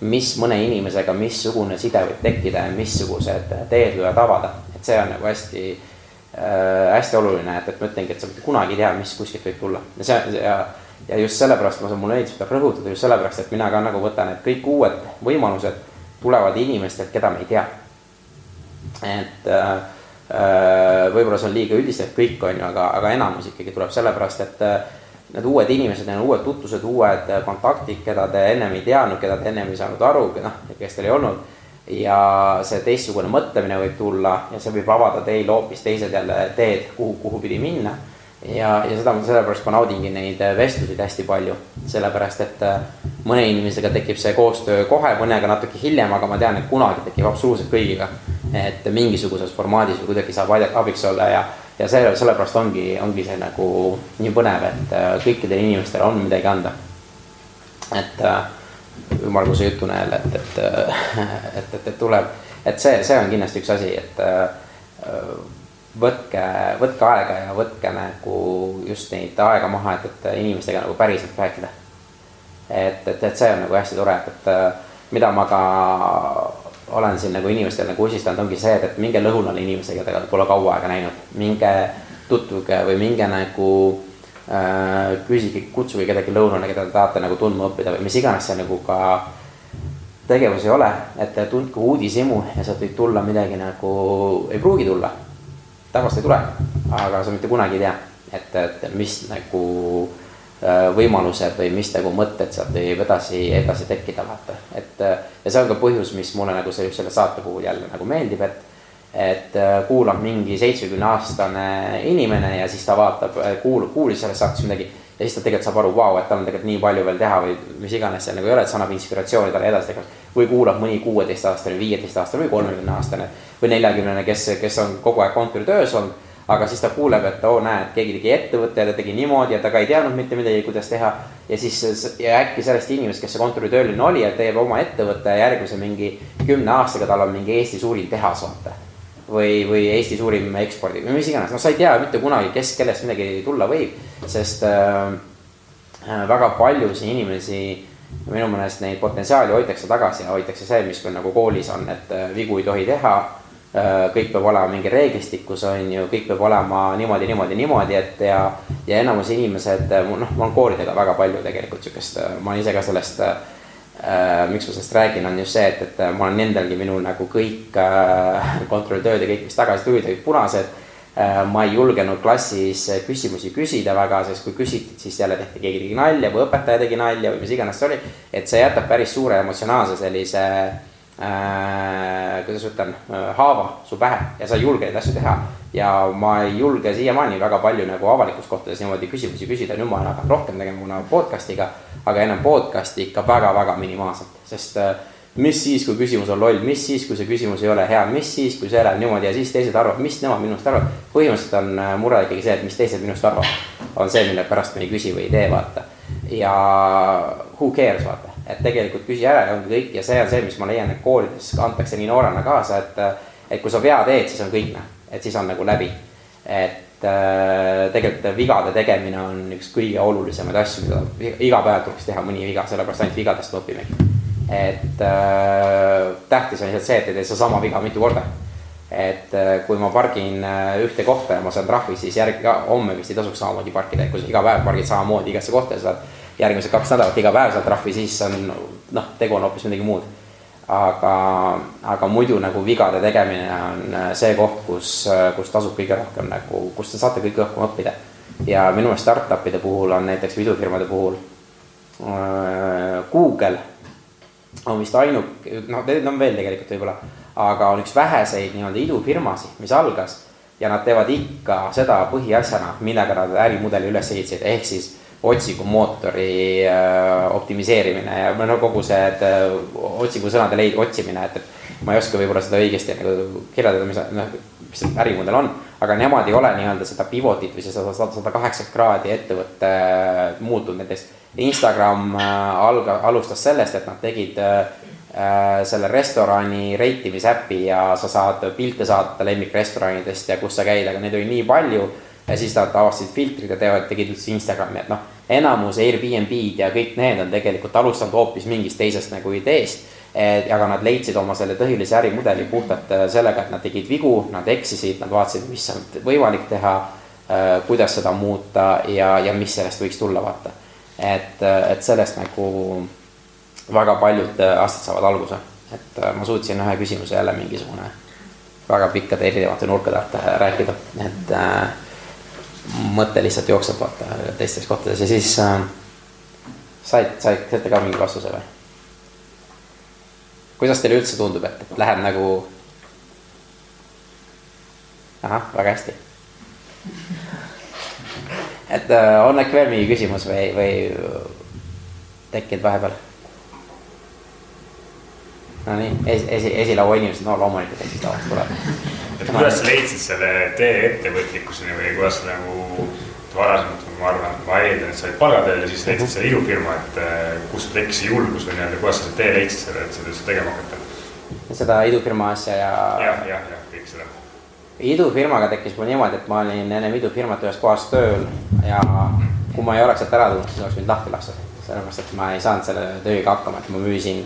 mis mõne inimesega, missugune side võib tekkida ja missugused teed võivad avada, et see on nagu hästi äh,, hästi oluline, et, et ma ütlengi, et sa mitte kunagi ei tea, mis kuskilt võib tulla ja see ja ja just sellepärast ma, mul meeldis seda rõhutada just sellepärast, et mina ka nagu võtan, et kõik uued võimalused tulevad inimestelt, keda me ei tea. et äh, äh võib-olla see on liiga üldistav kõik, on ju, aga, aga enamus ikkagi tuleb sellepärast, et äh, need uued inimesed, need on uued tutvused, uued kontaktid, keda te ennem ei teadnud, keda te ennem ei saanud aru, noh, kes teil ei olnud. ja see teistsugune mõtlemine võib tulla ja see võib avada teile hoopis teised jälle teed, kuhu, kuhu pidi minna ja, ja seda, sellepärast ma naudingi neid äh, vestlusi hästi palju, sellepärast et äh, mõne inimesega tekib see koostöö kohe, mõnega natuke hiljem, aga ma tean, et kunagi tekib absoluutselt kõigiga. et mingisuguses formaadis või kuidagi saab abiks olla ja, ja see, sellepärast ongi, ongi see nagu nii põnev, et äh, kõikidel inimestel on midagi anda. et ümmarguse jutuna jälle, et, et, et, et, et tuleb, et see, see on kindlasti üks asi, et võtke, võtke aega ja võtke nagu just neid aega maha, et, et inimestega nagu päriselt rääkida. et, et, et see on nagu hästi tore, et, et mida ma ka olen siin nagu inimestele nagu usistanud, ongi see, et, et minge lõunale inimesega, keda pole kaua aega näinud, minge tutvuge või minge nagu äh, küsige, kutsuge kedagi lõunale, keda te tahate nagu tundma õppida või mis iganes see nagu ka tegevus ei ole, et tundke uudishimu ja sealt võib tulla midagi nagu, ei pruugi tulla tabast ei tule, aga sa mitte kunagi ei tea, et, et mis nagu äh, võimalused või mis nagu mõtted sealt võib edasi, edasi tekkida, vaata. et ja see on ka põhjus, mis mulle nagu see selle saate puhul jälle nagu meeldib, et et äh, kuulab mingi seitsmekümne aastane inimene ja siis ta vaatab, äh, kuulab, kuulis sellest saatest midagi ja siis ta tegelikult saab aru, vau, et tal on tegelikult nii palju veel teha või mis iganes see nagu ei ole, et see annab inspiratsiooni talle edasi tegema. või kuulab mõni kuueteistaastane, viieteistaastane või kolmekümne aastane või neljakümnene, kes, kes on kogu aeg kontoritöös olnud. aga siis ta kuuleb, et oo, näe, et keegi tegi ettevõtte ja ta tegi niimoodi ja ta ka ei teadnud mitte midagi, kuidas teha. ja siis ja äkki sellest inimesest, kes see kontoritööline oli ja teeb oma ettevõtte järgmise mingi kümne aastaga tal on mingi Eesti suurim tehas, vaata või, või Eesti suurim ekspordi või mis iganes, noh, sa ei tea mitte kunagi, kes, kellest midagi tulla võib, sest äh, väga paljusid inimesi minu meelest neid potentsiaali hoitakse tagasi ja hoitakse see, mis meil nagu koolis on, et äh, vigu ei tohi teha äh,. Kõik peab olema mingi reeglistikus, on ju, kõik peab olema niimoodi, niimoodi, niimoodi, et ja, ja enamus inimesed, noh, ma olen koolidega väga palju tegelikult sihukest, ma olen ise ka sellest äh, äh,. miks ma sellest räägin, on just see, et, et ma olen nendalgi minul nagu kõik äh, kontrolltööd ja kõik, mis tagasi tulid, olid punased äh,. ma ei julgenud klassis küsimusi küsida väga, sest kui küsiti, siis jälle tehti, keegi tegi nalja või õpetaja tegi nalja või mis iganes see oli. et see jätab päris suure emotsionaalse sellise äh, kuidas ütlen äh,, haava su pähe ja sa ei julge neid asju teha. ja ma ei julge siiamaani väga palju nagu avalikus kohtades niimoodi küsimusi küsida, nüüd ma olen hakanud rohkem tegema, kuna podcast'iga aga enam podcast'i ikka väga-väga minimaalselt, sest äh, mis siis, kui küsimus on loll, mis siis, kui see küsimus ei ole hea, mis siis, kui see läheb niimoodi ja siis teised arvavad, mis nemad minust arvavad. põhimõtteliselt on äh, mure ikkagi see, et mis teised minust arvavad, on see, mille pärast me ei küsi või ei tee, vaata. ja who cares, vaata, et tegelikult küsi ära ja ongi kõik ja see on see, mis ma leian, et koolides antakse nii noorena kaasa, et. Et kui sa vea teed, siis on kõik noh, et siis on nagu läbi. et Äh, tegelikult vigade tegemine on üks kõige olulisemaid asju, mida iga päev tuleks teha mõni viga, sellepärast ainult vigadest me opimegi. et äh, tähtis on lihtsalt see, et ei tee sedasama viga mitu korda. et äh, kui ma pargin äh, ühte kohta ja ma saan trahvi, siis järg-, homme vist ei tasuks samamoodi parkida, et kui sa iga päev pargid samamoodi igasse kohta ja saad järgmised kaks nädalat iga päev saad trahvi, siis on noh, tegu on hoopis midagi muud aga, aga muidu nagu vigade tegemine on äh, see koht, kus, äh, kus tasub kõige rohkem nagu, kus te saate kõige rohkem õppida. ja minu meelest startup'ide puhul on näiteks idufirmade puhul äh, Google on vist ainuke, noh, neid on veel tegelikult võib-olla, aga on üks väheseid nii-öelda idufirmasid, mis algas ja nad teevad ikka seda põhiasjana, millega nad ärimudeli üles ehitasid, ehk siis otsingumootori äh, optimiseerimine ja no kogu see, et äh, otsingusõnade leid-, otsimine, et, et ma ei oska võib-olla seda õigesti nagu kirjeldada, mis noh, mis see ärimudel on, aga nemad ei ole nii-öelda seda pivotit või seda sada kaheksakümmend kraadi ettevõtte äh, muutunud, näiteks. Instagram alga-, alustas sellest, et nad tegid selle restorani reitimisäpi ja sa saad pilte saata lemmikrestoranidest ja kus sa käid, aga neid oli nii palju ja siis nad avastasid filtrid ja teevad, tegid üldse Instagrami, et noh, enamus Airbnb-d ja kõik need on tegelikult alustanud hoopis mingist teisest nagu ideest. aga nad leidsid oma selle tõelise ärimudeli puhtalt äh, sellega, et nad tegid vigu, nad eksisid, nad vaatasid, mis on võimalik teha. Äh, kuidas seda muuta ja, ja mis sellest võiks tulla, vaata. et, äh, et sellest nagu väga paljud asjad saavad alguse, et ma suutsin ühe küsimuse jälle mingisugune väga pikkade erinevate nurkade alt rääkida, et äh, mõte lihtsalt jookseb vaata teistes kohtades ja siis äh, said, said, saite ka mingi vastuse või? kuidas teile üldse tundub, et, et läheb nagu? ahah, väga hästi. et äh, on äkki veel mingi küsimus või, või tekkinud vahepeal? no nii, esi, esi, esilaua inimesed, no loomulikult esilauast tuleb. Et kuidas sa leidsid selle tee ettevõtlikkuseni või kuidas sa nagu varasemalt, ma arvan, ma eeldan, et sa olid palgatööl ja siis leidsid selle idufirma, et eh, kust sul tekkis see julgus või nii-öelda, kuidas sa selle tee leidsid selle, et seda üldse tegema hakata? seda idufirma asja ja. jah, jah, jah, kõik seda. idufirmaga tekkis mul niimoodi, et ma olin ennem idufirmat ühes kohas tööl ja kui ma ei oleks sealt ära tulnud, siis oleks mind lahti lastud. sellepärast, et ma ei saanud selle tööga hakkama, et ma müüsin,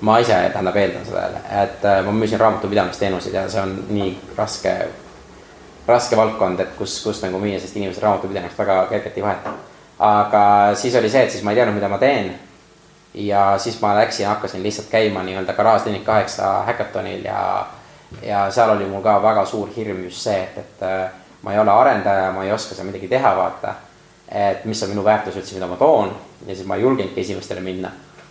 ma ise tähendab eeldan seda jälle, et äh, ma müüsin raamatupidamisteenuseid ja see on nii raske, raske valdkond, et kus, kus nagu müüa, sest inimesed raamatupidamist väga kergelt ei vaheta. aga siis oli see, et siis ma ei teadnud, mida ma teen. ja siis ma läksin, hakkasin lihtsalt käima nii-öelda garaaž Clinic kaheksa häkatonil ja, ja seal oli mul ka väga suur hirm just see, et, et äh, ma ei ole arendaja, ma ei oska seal midagi teha, vaata et mis on minu väärtus üldse, mida ma toon ja siis ma ei julgenudki esimestele minna.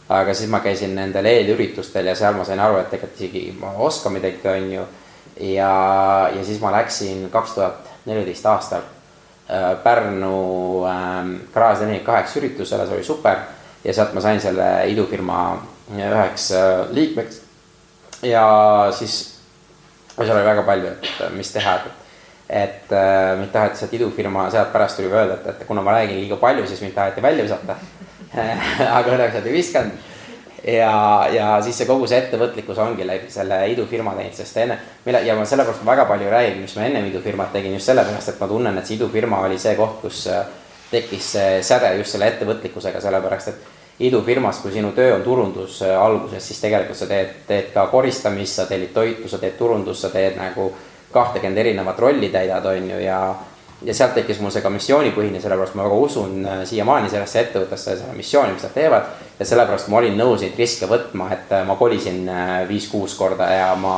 Aga siis ma käisin nendel eelüritustel ja seal ma sain aru, et tegelikult isegi ma oskan midagi, on ju. ja, ja siis ma läksin kaks tuhat neliteist aastal äh, Pärnu äh, Garage nelikümmend kaheksa üritusele, see oli super. ja sealt ma sain selle idufirma üheks äh, liikmeks. ja siis, seal oli väga palju, et mis teha, et et äh, mind taheti sealt idufirma sealt pärast tuli öelda, et, et kuna ma räägin liiga palju, siis mind taheti välja visata aga õnneks nad ei viskanud. ja, ja siis see kogu see ettevõtlikkus ongi läbi selle idufirma teinud, sest enne, mille ja ma sellepärast väga palju räägin, mis ma ennem idufirmat tegin just sellepärast, et ma tunnen, et see idufirma oli see koht, kus äh, tekkis see säde just selle ettevõtlikkusega, sellepärast et idufirmas, kui sinu töö on turundus äh, alguses, siis tegelikult sa teed, teed ka koristamist, sa tellid toitu, sa teed turundust, sa teed nagu kahtekümmend erinevat rolli täidad, on ju, ja ja sealt tekkis mul see ka missioonipõhine, sellepärast ma väga usun äh, siiamaani sellesse ettevõttesse, selle missiooni, mis nad teevad. ja sellepärast ma olin nõus neid riske võtma, et äh, ma kolisin äh, viis-kuus korda ja ma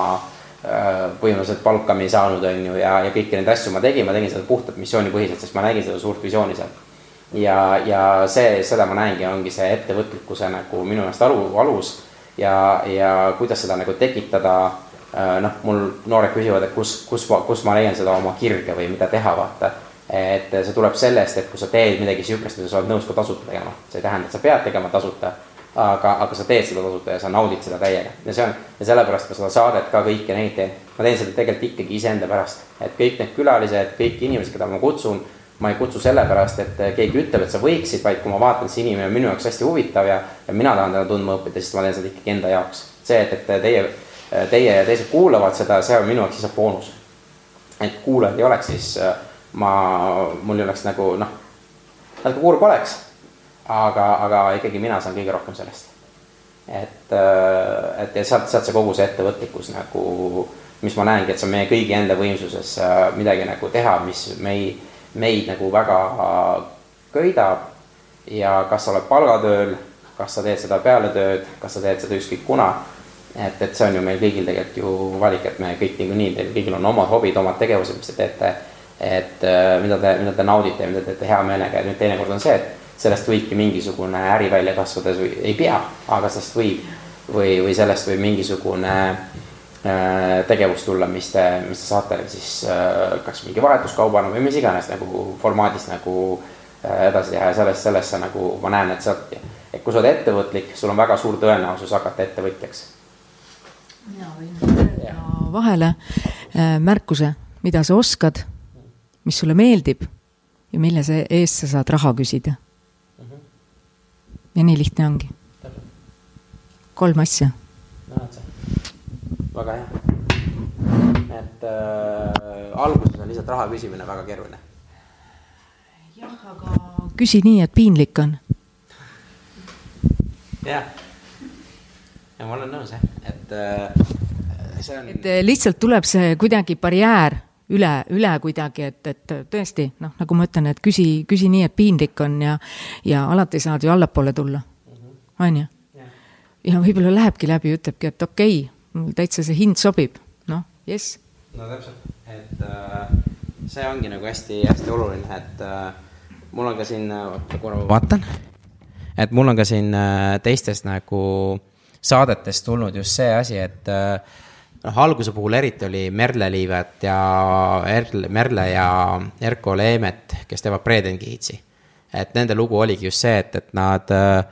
põhimõtteliselt palkami ei saanud, on ju, ja, ja kõiki neid asju ma tegin, ma tegin seda puhtalt missioonipõhiselt, sest ma nägin seda suurt visiooni seal. ja, ja see, seda ma näengi, ongi see ettevõtlikkuse nagu minu meelest alu, alus ja, ja kuidas seda nagu tekitada noh, mul noored küsivad, et kus, kus ma, kus ma leian seda oma kirge või mida teha, vaata. et see tuleb sellest, et kui sa teed midagi sihukest, mida sa oled nõus ka tasuta tegema, see ei tähenda, et sa pead tegema tasuta. aga, aga sa teed seda tasuta ja sa naudid seda täiega ja see on ja sellepärast ma seda saadet ka kõiki neid teen. ma teen seda tegelikult ikkagi iseenda pärast, et kõik need külalised, kõik inimesed, keda ma kutsun ma ei kutsu sellepärast, et keegi ütleb, et sa võiksid, vaid kui ma vaatan, see inimene on minu jaoks hästi huvitav ja, ja mina tahan teda tundma õppida, siis ma teen seda ikkagi enda jaoks. see, et, et teie Äh, teie ja teised kuulavad seda, see on minu jaoks lihtsalt boonus. et kuulajaid ei oleks, siis äh, ma, mul ei oleks nagu noh, natuke kurb oleks. aga, aga ikkagi mina saan kõige rohkem sellest. et, äh, et ja sealt, sealt see kogu see ettevõtlikkus nagu, mis ma näengi, et see on meie kõigi enda võimsuses midagi nagu teha, mis meid, meid nagu väga köidab. ja kas sa oled palgatööl, kas sa teed seda peale tööd, kas sa teed seda ükskõik kuna et, et see on ju meil kõigil tegelikult ju valik, et me kõik niikuinii, teil kõigil on omad hobid, omad tegevused, mis te teete. et äh, mida te, mida te naudite mida te teete hea meelega ja nüüd teinekord on see, et sellest võibki mingisugune äri välja kasvada, ei pea, aga sellest võib. või, või sellest võib mingisugune äh, tegevus tulla, mis te, mis te saate siis äh, kas mingi vahetuskaubana või mis iganes nagu formaadis nagu edasi teha ja sellest, sellesse nagu ma näen, et sealt, et kui sa oled ettevõtlik, sul on väga suur tõenäosus hakata ettevõtjaks mina võin öelda vahele äh, märkuse, mida sa oskad, mis sulle meeldib ja mille see eest sa saad raha küsida. ja nii lihtne ongi. kolm asja. väga hea. et äh, alguses on lihtsalt raha küsimine väga keeruline. jah, aga küsi nii, et piinlik on. jah ja ma olen nõus jah, et äh, see on. et äh, lihtsalt tuleb see kuidagi barjäär üle, üle kuidagi, et, et tõesti noh, nagu ma ütlen, et küsi, küsi nii, et piinlik on ja, ja alati saad ju allapoole tulla, on ju. ja võib-olla lähebki läbi, ütlebki, et okei okay,, mul täitsa see hind sobib, noh, jess. no täpselt, et äh, see ongi nagu hästi-hästi oluline, et äh, mul on ka siin, oota korra ma vaatan, et mul on ka siin äh, teistest nagu äh, saadetest tulnud just see asi, et äh, noh, alguse puhul eriti oli Merle Liivet ja Erle, Merle ja Erko Leemet, kes teevad Bredenkiitsi. et nende lugu oligi just see, et, et nad, äh,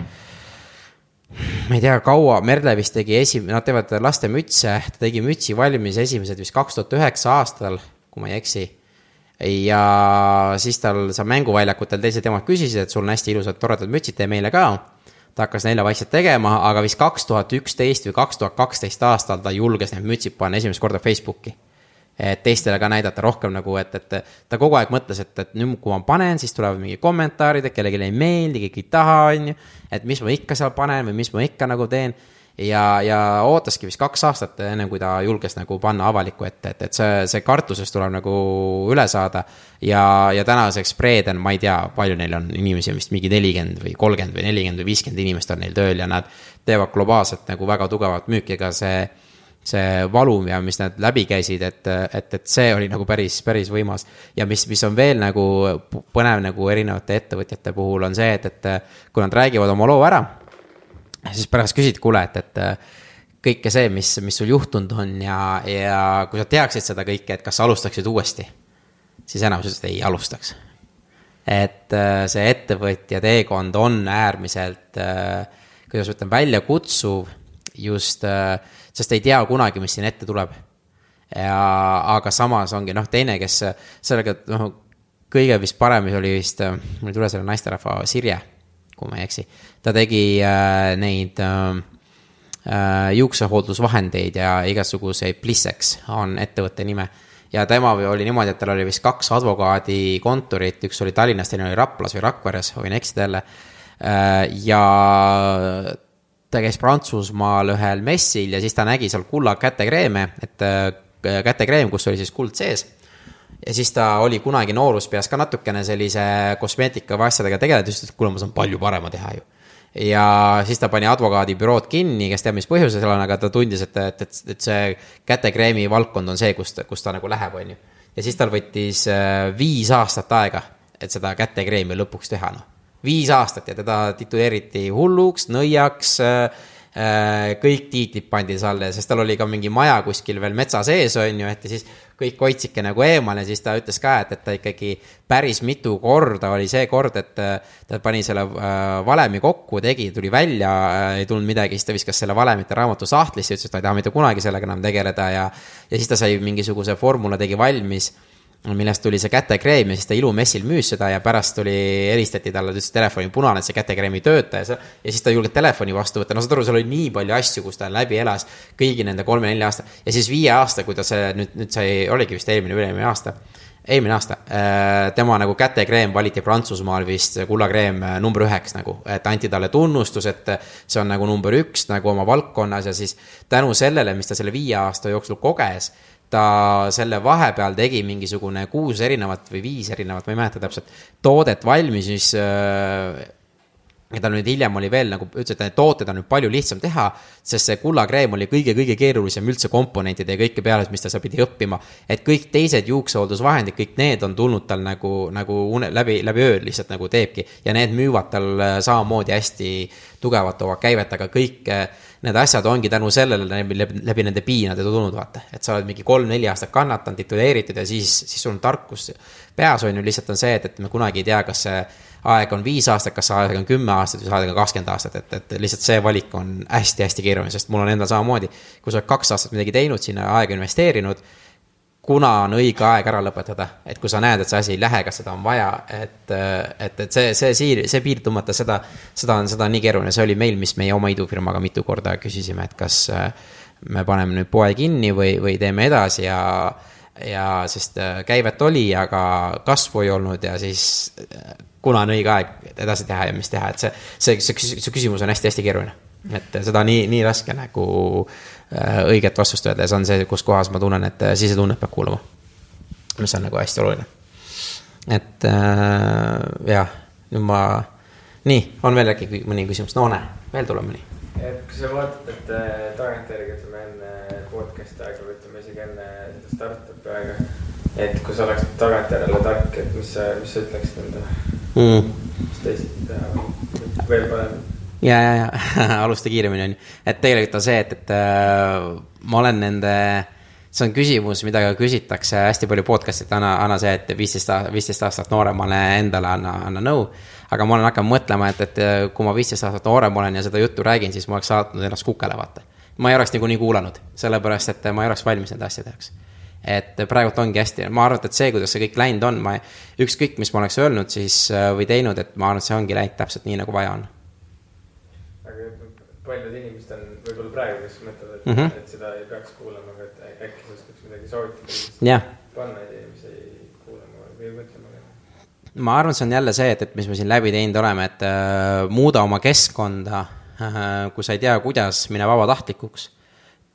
ma ei tea, kaua, Merle vist tegi esi-, nad teevad lastemütse, ta tegi mütsi valmis esimesed vist kaks tuhat üheksa aastal, kui ma ei eksi. ja siis tal seal mänguväljakutel teised temad küsisid, et sul on hästi ilusad toredad mütsid, tee meile ka. Ta hakkas neile vaikselt tegema, aga vist kaks tuhat üksteist või kaks tuhat kaksteist aastal ta julges need mütsid panna esimest korda Facebooki et teistele ka näidata rohkem nagu, et, et ta kogu aeg mõtles, et, et nüüd, kui ma panen, siis tulevad mingid kommentaarid, et kellelegi ei meeldi, keegi ei taha, on ju. et mis ma ikka seal panen või mis ma ikka nagu teen. Ja, ja ootaski vist kaks aastat, ennem kui ta julges nagu panna avalikku ette, et, et see, see kartusest tuleb nagu üle saada. ja, ja tänaseks Breden, ma ei tea, palju neil on inimesi, vist mingi nelikümmend või kolmkümmend või nelikümmend või viiskümmend inimest on neil tööl ja nad teevad globaalselt nagu väga tugevat müüki, ega see see valum ja mis nad läbi käisid, et, et, et see oli nagu päris, päris võimas. ja mis, mis on veel nagu põnev nagu erinevate ettevõtjate puhul on see, et, et kui nad räägivad oma loo ära, siis pärast küsid, kuule, et, et kõike see, mis, mis sul juhtunud on ja, ja kui sa teaksid seda kõike, et kas sa alustaksid uuesti, siis enamus ütles, et ei alustaks. et see ettevõtja teekond on äärmiselt, kuidas ma ütlen, väljakutsuv just äh, sest ei tea kunagi, mis siin ette tuleb. ja, aga samas ongi noh, teine, kes sellega noh, kõige vist parem oli vist, mul ei tule selle naisterahva Sirje, kui ma ei eksi. ta tegi äh, neid äh, äh, juuksehooldusvahendeid ja igasuguseid Plissex on ettevõtte nime ja tema oli niimoodi, et tal oli vist kaks advokaadikontorit, üks oli Tallinnas, teine oli Raplas või Rakveres, võin eksida jälle. Äh, ja ta käis Prantsusmaal ühel messil ja siis ta nägi seal kulla kätekreeme, et äh, kätekreem, kus oli siis kuld sees. Ja siis ta oli kunagi nooruspeas ka natukene sellise kosmeetika või asjadega tegeleda, ütles, et kuule, ma saan palju parema teha ju. ja siis ta pani advokaadibürood kinni, kes teab, mis põhjusel seal on, aga ta tundis, et, et, et, et see kätekreemi valdkond on see, kust, kus ta nagu läheb, on ju. ja siis tal võttis äh, viis aastat aega, et seda kätekreemi lõpuks teha, noh viis aastat ja teda tituleeriti hulluks, nõiaks äh, äh,, kõik tiitlid pandi talle, sest tal oli ka mingi maja kuskil veel metsa sees, on ju, et ja siis kõik hoidsike nagu eemal ja siis ta ütles ka, et, et ta ikkagi päris mitu korda oli see kord, et äh, ta pani selle äh, valemi kokku, tegi, tuli välja äh,, ei tulnud midagi, siis ta viskas selle valemite raamatu sahtlisse, ütles, et ta ei taha mitte kunagi sellega enam tegeleda ja ja siis ta sai mingisuguse formula, tegi valmis millest tuli see kätekreem ja siis ta ilumessil müüs seda ja pärast tuli, helistati talle, ta ütles telefoni punane, et see kätekreem ei tööta ja see. ja siis ta ei julgenud telefoni vastu võtta, no saad aru, seal oli nii palju asju, kus ta läbi elas kõigi nende kolme-nelja aasta. ja siis viie aasta, kui ta see nüüd, nüüd sai, oligi vist eelmine, üle-eelmine aasta. eelmine aasta, äh, tema nagu kätekreem valiti Prantsusmaal vist kullakreem äh, number üheks nagu, et anti talle tunnustus, et see on nagu number üks nagu oma valdkonnas ja siis tänu sellele, mis ta selle viie aasta jooksul koges ta selle vahepeal tegi mingisugune kuus erinevat või viis erinevat, ma ei mäleta täpselt, toodet valmis, mis äh, ja tal nüüd hiljem oli veel nagu, ütles, et need tooted on nüüd palju lihtsam teha, sest see kullakreem oli kõige-kõige keerulisem üldse komponentide ja kõike peale, mis ta seal pidi õppima. et kõik teised juuksehooldusvahendid, kõik need on tulnud tal nagu, nagu une, läbi, läbi öö lihtsalt nagu teebki. ja need müüvad tal äh, samamoodi hästi tugevat oma käivet, aga kõik äh, need asjad ongi tänu sellele läbi, läbi, läbi nende piinade tulnud, vaata. et sa oled mingi kolm-neli aastat kannatanud, tituleeritud ja siis, siis sul on tarkus peas, on ju, lihtsalt on see, et, et me kunagi ei tea, kas see aeg on viis aastat, kas see aeg on kümme aastat või see aeg on kakskümmend aastat, et, et lihtsalt see valik on hästi-hästi keeruline, sest mul on endal samamoodi. kui sa oled kaks aastat midagi teinud, sinna aega investeerinud kuna on õige aeg ära lõpetada, et kui sa näed, et see asi ei lähe, kas seda on vaja, et, et, et see, see siir, see piir tõmmata, seda, seda on, seda on nii keeruline, see oli meil, mis meie oma idufirmaga mitu korda küsisime, et kas äh, me paneme nüüd poe kinni või, või teeme edasi ja, ja sest äh, käivet oli, aga kasvu ei olnud ja siis äh, kuna on õige aeg edasi teha ja mis teha, et see, see, see, see küsimus on hästi-hästi keeruline. et seda nii, nii raske nagu äh, õiget vastust öelda ja see on see, kus kohas ma tunnen, et äh, sisetunnet peab kuulama. mis on nagu hästi oluline. et äh, jah, nüüd ma, nii, on veel äkki mõni küsimus, no näe, veel tuleb mõni. et kui sa vaatad, et äh, tagantjärgi ütleme enne podcast'i aega või ütleme isegi enne seda startup'i aega. et kui sa oleksid tagantjärele tark, et mis sa, mis sa ütleksid endale mm.? mis teisiti teha veel paremini? Ja, ja, ja alusta kiiremini, on ju. et tegelikult on see, et, et äh, ma olen nende see on küsimus, mida ka küsitakse hästi palju podcast'it, anna, anna see, et viisteist, viisteist aastat nooremale endale anna, anna nõu. aga ma olen hakanud mõtlema, et, et kui ma viisteist aastat noorem olen ja seda juttu räägin, siis ma oleks saatnud ennast kukele, vaata. ma ei oleks niikuinii kuulanud, sellepärast et ma ei oleks valmis nende asjade jaoks et praegult ongi hästi, ma arvan, et see, kuidas see kõik läinud on, ma, ükskõik, mis ma oleks öelnud siis või teinud, et ma arvan, et see ongi läinud täpselt nii, nagu vaja on. Paljud inimesed on võib-olla praegu, kes mõtlevad, et mm, -hmm. et seda ei peaks kuulama, aga et äkki sa oskaks midagi soovitada yeah.. panna inimesi kuulama või mõtlema ma arvan, see on jälle see, et, et mis me siin läbi teinud oleme, et äh, muuda oma keskkonda äh,, kui sa ei tea, kuidas, mine vabatahtlikuks.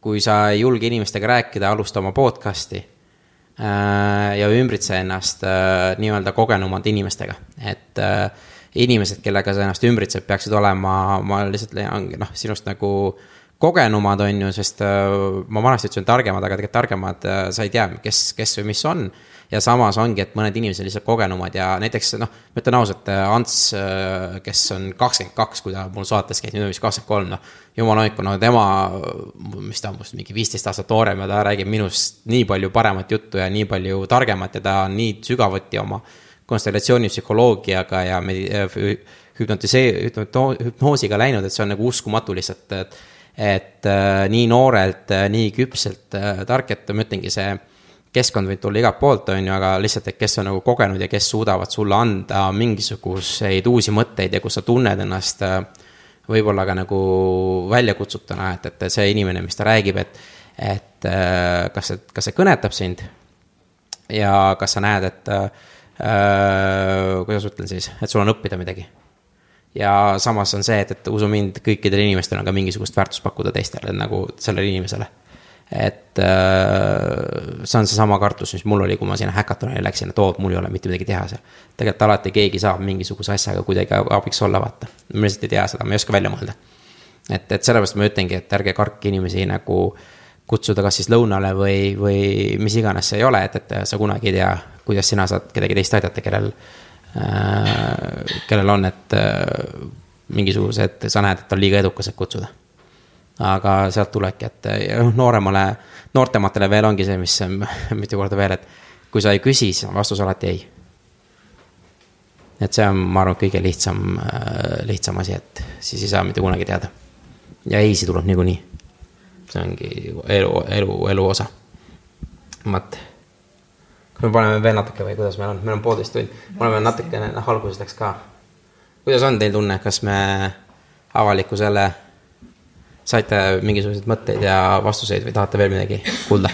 Kui sa ei julge inimestega rääkida, alusta oma podcast'i äh, ja ümbritse ennast äh, nii-öelda kogenumate inimestega, et äh, inimesed, kellega sa ennast ümbritsed, peaksid olema, ma lihtsalt leian, noh, sinust nagu kogenumad, on ju, sest ma vanasti ütlesin targemad, aga tegelikult targemad, sa ei tea, kes, kes või mis on ja samas ongi, et mõned inimesed lihtsalt kogenumad ja näiteks noh, ma ütlen ausalt, Ants, kes on kakskümmend kaks, kui ta mul saates käis, nüüd on vist kakskümmend kolm, noh. jumala hoidku, no tema, mis ta on must mingi viisteist aastat noorem ja ta räägib minust nii palju paremat juttu ja nii palju targemat ja ta on nii sügavuti oma konstellatsioonipsühholoogiaga ja medi-, hüpnotisee-, hüpnoosiga läinud, et see on nagu uskumatu lihtsalt, et et äh, nii noorelt äh,, nii küpselt äh, tark, et ma ütlengi, see keskkond võib tulla igalt poolt, on ju, aga lihtsalt, et kes on nagu kogenud ja kes suudavad sulle anda mingisuguseid uusi mõtteid ja kus sa tunned ennast äh, võib-olla ka nagu väljakutsutuna, et, et see inimene, mis ta räägib, et, et äh, kas see, kas see kõnetab sind ja kas sa näed, et äh, kuidas ütlen siis, et sul on õppida midagi. ja samas on see, et, et usu mind, kõikidel inimestel on ka mingisugust väärtust pakkuda teistele nagu sellele inimesele et äh, see on seesama kartus, mis mul oli, kui ma sinna häkatonile läksin, et oo, mul ei ole mitte midagi teha seal. tegelikult alati keegi saab mingisuguse asjaga kuidagi abiks olla, vaata. ma lihtsalt ei tea seda, ma ei oska välja mõelda. et, et sellepärast ma ütlengi, et ärge kartke inimesi nagu kutsuda kas siis lõunale või, või mis iganes see ei ole, et, et sa kunagi ei tea, kuidas sina saad kedagi teist aidata, kellel äh,, kellel on, et äh, mingisugused, sa näed, et on liiga edukas, et kutsuda aga sealt tulebki, et noh, nooremale, noortematele veel ongi see, mis mitu korda veel, et kui sa ei küsi, siis on vastus alati ei. et see on, ma arvan, kõige lihtsam, äh, lihtsam asi, et siis ei saa mitte kunagi teada. ja ei-si tuleb niikuinii. see ongi elu, elu, elu osa. vot. Kas me paneme veel natuke või kuidas meil on, meil on poolteist tundi, me oleme natukene, noh, alguses läks ka. kuidas on teil tunne, kas me avalikkusele saite mingisuguseid mõtteid ja vastuseid või tahate veel midagi kuulda?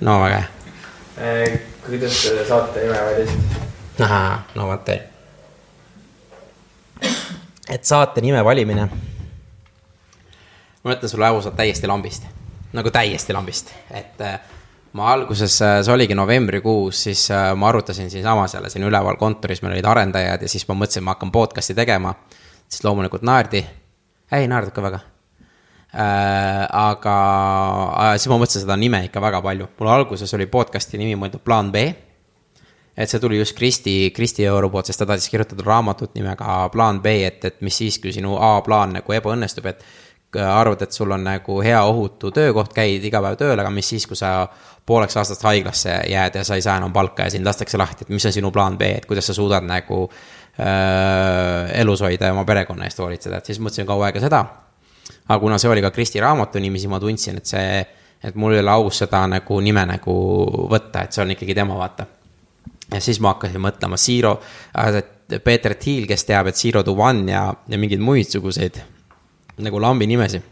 no väga hea. Eh, kuidas te saate nime valisite? ahah, no vaata. et saate nime valimine. ma ütlen sulle ausalt täiesti lambist, nagu täiesti lambist, et äh, ma alguses, äh, see oligi novembrikuus, siis äh, ma arutasin siinsamas jälle siin üleval kontoris, meil olid arendajad ja siis ma mõtlesin, ma hakkan podcast'i tegema. siis loomulikult naerdi ei naerdud ka väga äh,. aga äh, siis ma mõtlesin seda nime ikka väga palju, mul alguses oli podcast'i nimi mõeldud Plaan B. et see tuli just Kristi, Kristi Euro poolt, sest ta tahtis kirjutada raamatut nimega Plaan B, et, et mis siis, kui sinu A-plaan nagu ebaõnnestub, et arvad, et sul on nagu hea ohutu töökoht, käid iga päev tööl, aga mis siis, kui sa pooleks aastast haiglasse jääd ja sa ei saa enam palka ja sind lastakse lahti, et mis on sinu plaan B, et kuidas sa suudad nagu äh, elus hoida ja oma perekonna eest hoolitseda, et siis mõtlesin kaua aega seda. aga kuna see oli ka Kristi raamatu nimi, siis ma tundsin, et see, et mul ei ole aus seda nagu nime nagu võtta, et see on ikkagi tema, vaata. ja siis ma hakkasin mõtlema Zero äh,, Peeter Thiel, kes teab, et Zero to One ja, ja mingeid muid suguseid nagu lambi nimesid.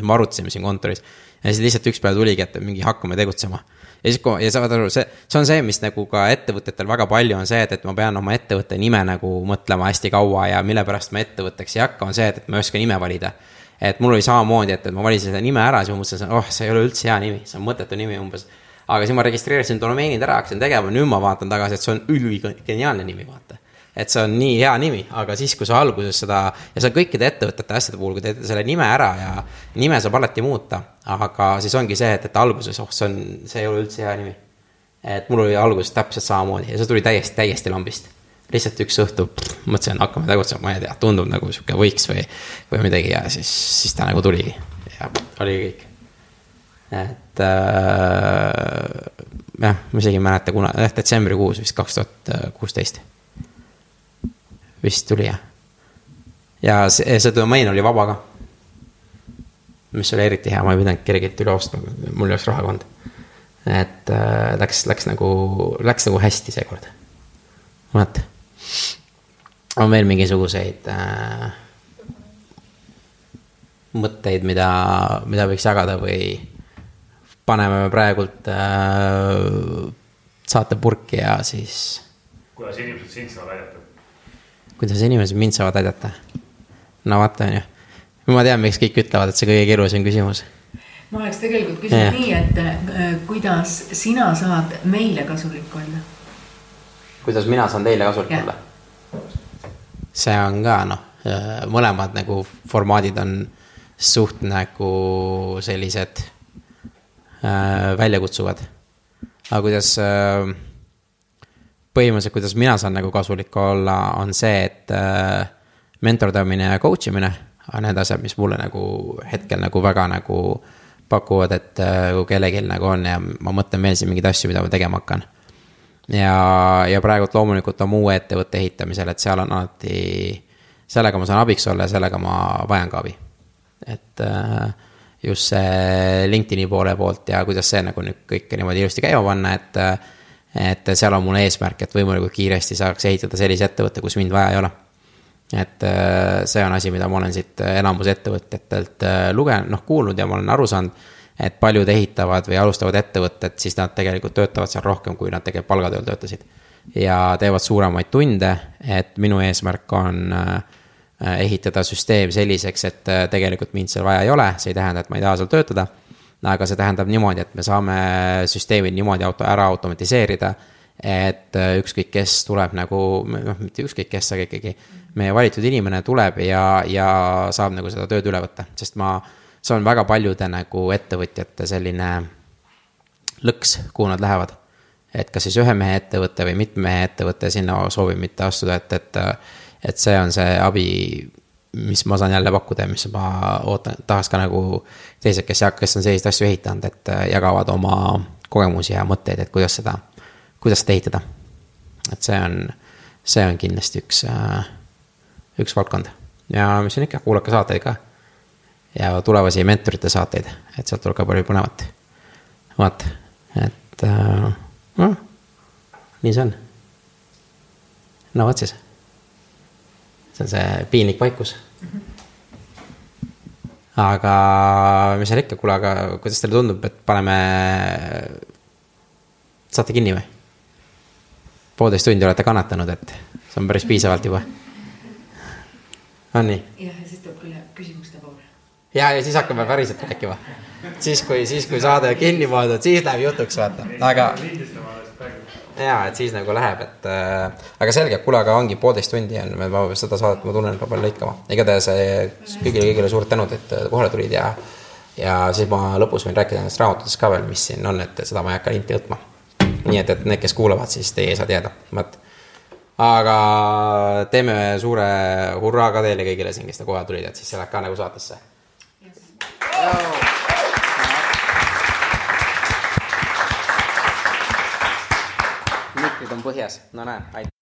me arutasime siin kontoris ja siis lihtsalt üks päev tuligi, et mingi hakkame tegutsema ja siis, ja saad aru, see, see on see, mis nagu ka ettevõtetel väga palju on see, et, et ma pean oma ettevõtte nime nagu mõtlema hästi kaua ja mille pärast ma ettevõtteks ei hakka, on see, et, et ma ei oska nime valida. et mul oli samamoodi, et, et ma valisin selle nime ära, siis ma mõtlesin, oh, see ei ole üldse hea nimi, see on mõttetu nimi umbes. aga siis ma registreerisin domeenid ära, hakkasin tegema, nüüd ma vaatan tagasi, et see on üligeniaalne nimi, vaata et see on nii hea nimi, aga siis, kui sa alguses seda ja see on kõikide ettevõtete asjade puhul, kui teete selle nime ära ja nime saab alati muuta, aga siis ongi see, et, et alguses, oh, see on, see ei ole üldse hea nimi. et mul oli alguses täpselt samamoodi ja see tuli täiesti, täiesti lambist. lihtsalt üks õhtu pff, mõtlesin, hakkame tegutsema, ma ei tea, tundub nagu sihuke võiks või, või midagi ja siis, siis ta nagu tuligi ja oligi kõik. et äh, jah, ma isegi ei mäleta, kuna, jah, detsembrikuus vist kaks tuhat kuusteist. Vist tuli jah. ja see, see domain oli vaba ka. mis oli eriti hea, ma ei pidanud kellelgi üle ostma, mul ei oleks raha olnud. et äh, läks, läks nagu, läks nagu hästi seekord. vaata. on veel mingisuguseid äh, mõtteid, mida, mida võiks jagada või paneme praegult äh, saate purki ja siis. kuidas inimesed sind saavad aidata? Kuidas inimesed mind saavad aidata? no vaata, on ju. ma tean, miks kõik ütlevad, et see kõige keerulisem küsimus. ma oleks tegelikult küsinud nii, et äh, kuidas sina saad meile kasulik olla? kuidas mina saan teile kasulik olla? see on ka noh, mõlemad nagu formaadid on suht nagu sellised äh, väljakutsuvad. aga kuidas äh,, põhimõtteliselt, kuidas mina saan nagu kasulik olla, on see, et äh, mentordamine ja coach imine on need asjad, mis mulle nagu hetkel nagu väga nagu pakuvad, et äh, kui kellelgi nagu on ja ma mõtlen meeldiv mingeid asju, mida ma tegema hakkan. ja, ja praegult loomulikult on uue ettevõtte ehitamisel, et seal on alati, sellega ma saan abiks olla ja sellega ma vajan ka abi. et äh, just see LinkedIn'i poole poolt ja kuidas see nagu nüüd kõike niimoodi ilusti käima panna, et. Et seal on mul eesmärk, et võimalikult kiiresti saaks ehitada sellise ettevõtte, kus mind vaja ei ole. et see on asi, mida ma olen siit enamus ettevõtjatelt lugenud, noh kuulnud ja ma olen aru saanud. et paljud ehitavad või alustavad ettevõttet, siis nad tegelikult töötavad seal rohkem, kui nad tegelikult palgatööl töötasid. ja teevad suuremaid tunde, et minu eesmärk on äh, ehitada süsteem selliseks, et äh, tegelikult mind seal vaja ei ole, see ei tähenda, et ma ei taha seal töötada. Aga see tähendab niimoodi, et me saame süsteemi niimoodi auto, ära automatiseerida, et äh, ükskõik, kes tuleb nagu, noh, mitte ükskõik kes, aga ikkagi meie valitud inimene tuleb ja, ja saab nagu seda tööd üle võtta, sest ma, see on väga paljude nagu ettevõtjate selline lõks, kuhu nad lähevad. et kas siis ühe mehe ettevõte või mitme mehe ettevõte, sinna soovib mitte astuda, et, et et see on see abi, mis ma saan jälle pakkuda ja mis ma ootan, tahaks ka nagu teised, kes, kes on selliseid asju ehitanud, et äh, jagavad oma kogemusi ja mõtteid, et kuidas seda, kuidas seda ehitada. et see on, see on kindlasti üks, äh, üks valdkond ja mis on ikka, kuulake saateid ka. ja tulevasi mentorite saateid, et sealt tuleb ka palju põnevat. vaata, et äh, noh, nii see on. no vot siis see on see piinlik vaikus. Aga mis seal ikka, kuule, aga kuidas teile tundub, et paneme, saate kinni või? poolteist tundi olete kannatanud, et see on päris piisavalt juba. on nii? jah, ja siis tuleb küll küsimuste pool. ja, ja siis hakkame päriselt rääkima. siis, kui, siis kui saade kinni pandud, siis läheb jutuks, vaata, aga ja, et siis nagu läheb, et äh, aga selge, kuule, aga ongi poolteist tundi on, ma seda saadet ma tunnen, et ma pean lõikama. igatahes kõigile, kõigile suured tänud, et kohale tulid ja, ja siis ma lõpus võin rääkida nendest raamatutest ka veel, mis siin on, et seda ma ei hakka linti võtma. nii et, et need, kes kuulavad, siis teie ei saa teada, vot. aga teeme suure hurraa ka teile kõigile siin, kes te kohale tulid, et siis see läheb ka nagu saatesse yes.. Mikrid on põhjas, no näe, aitäh.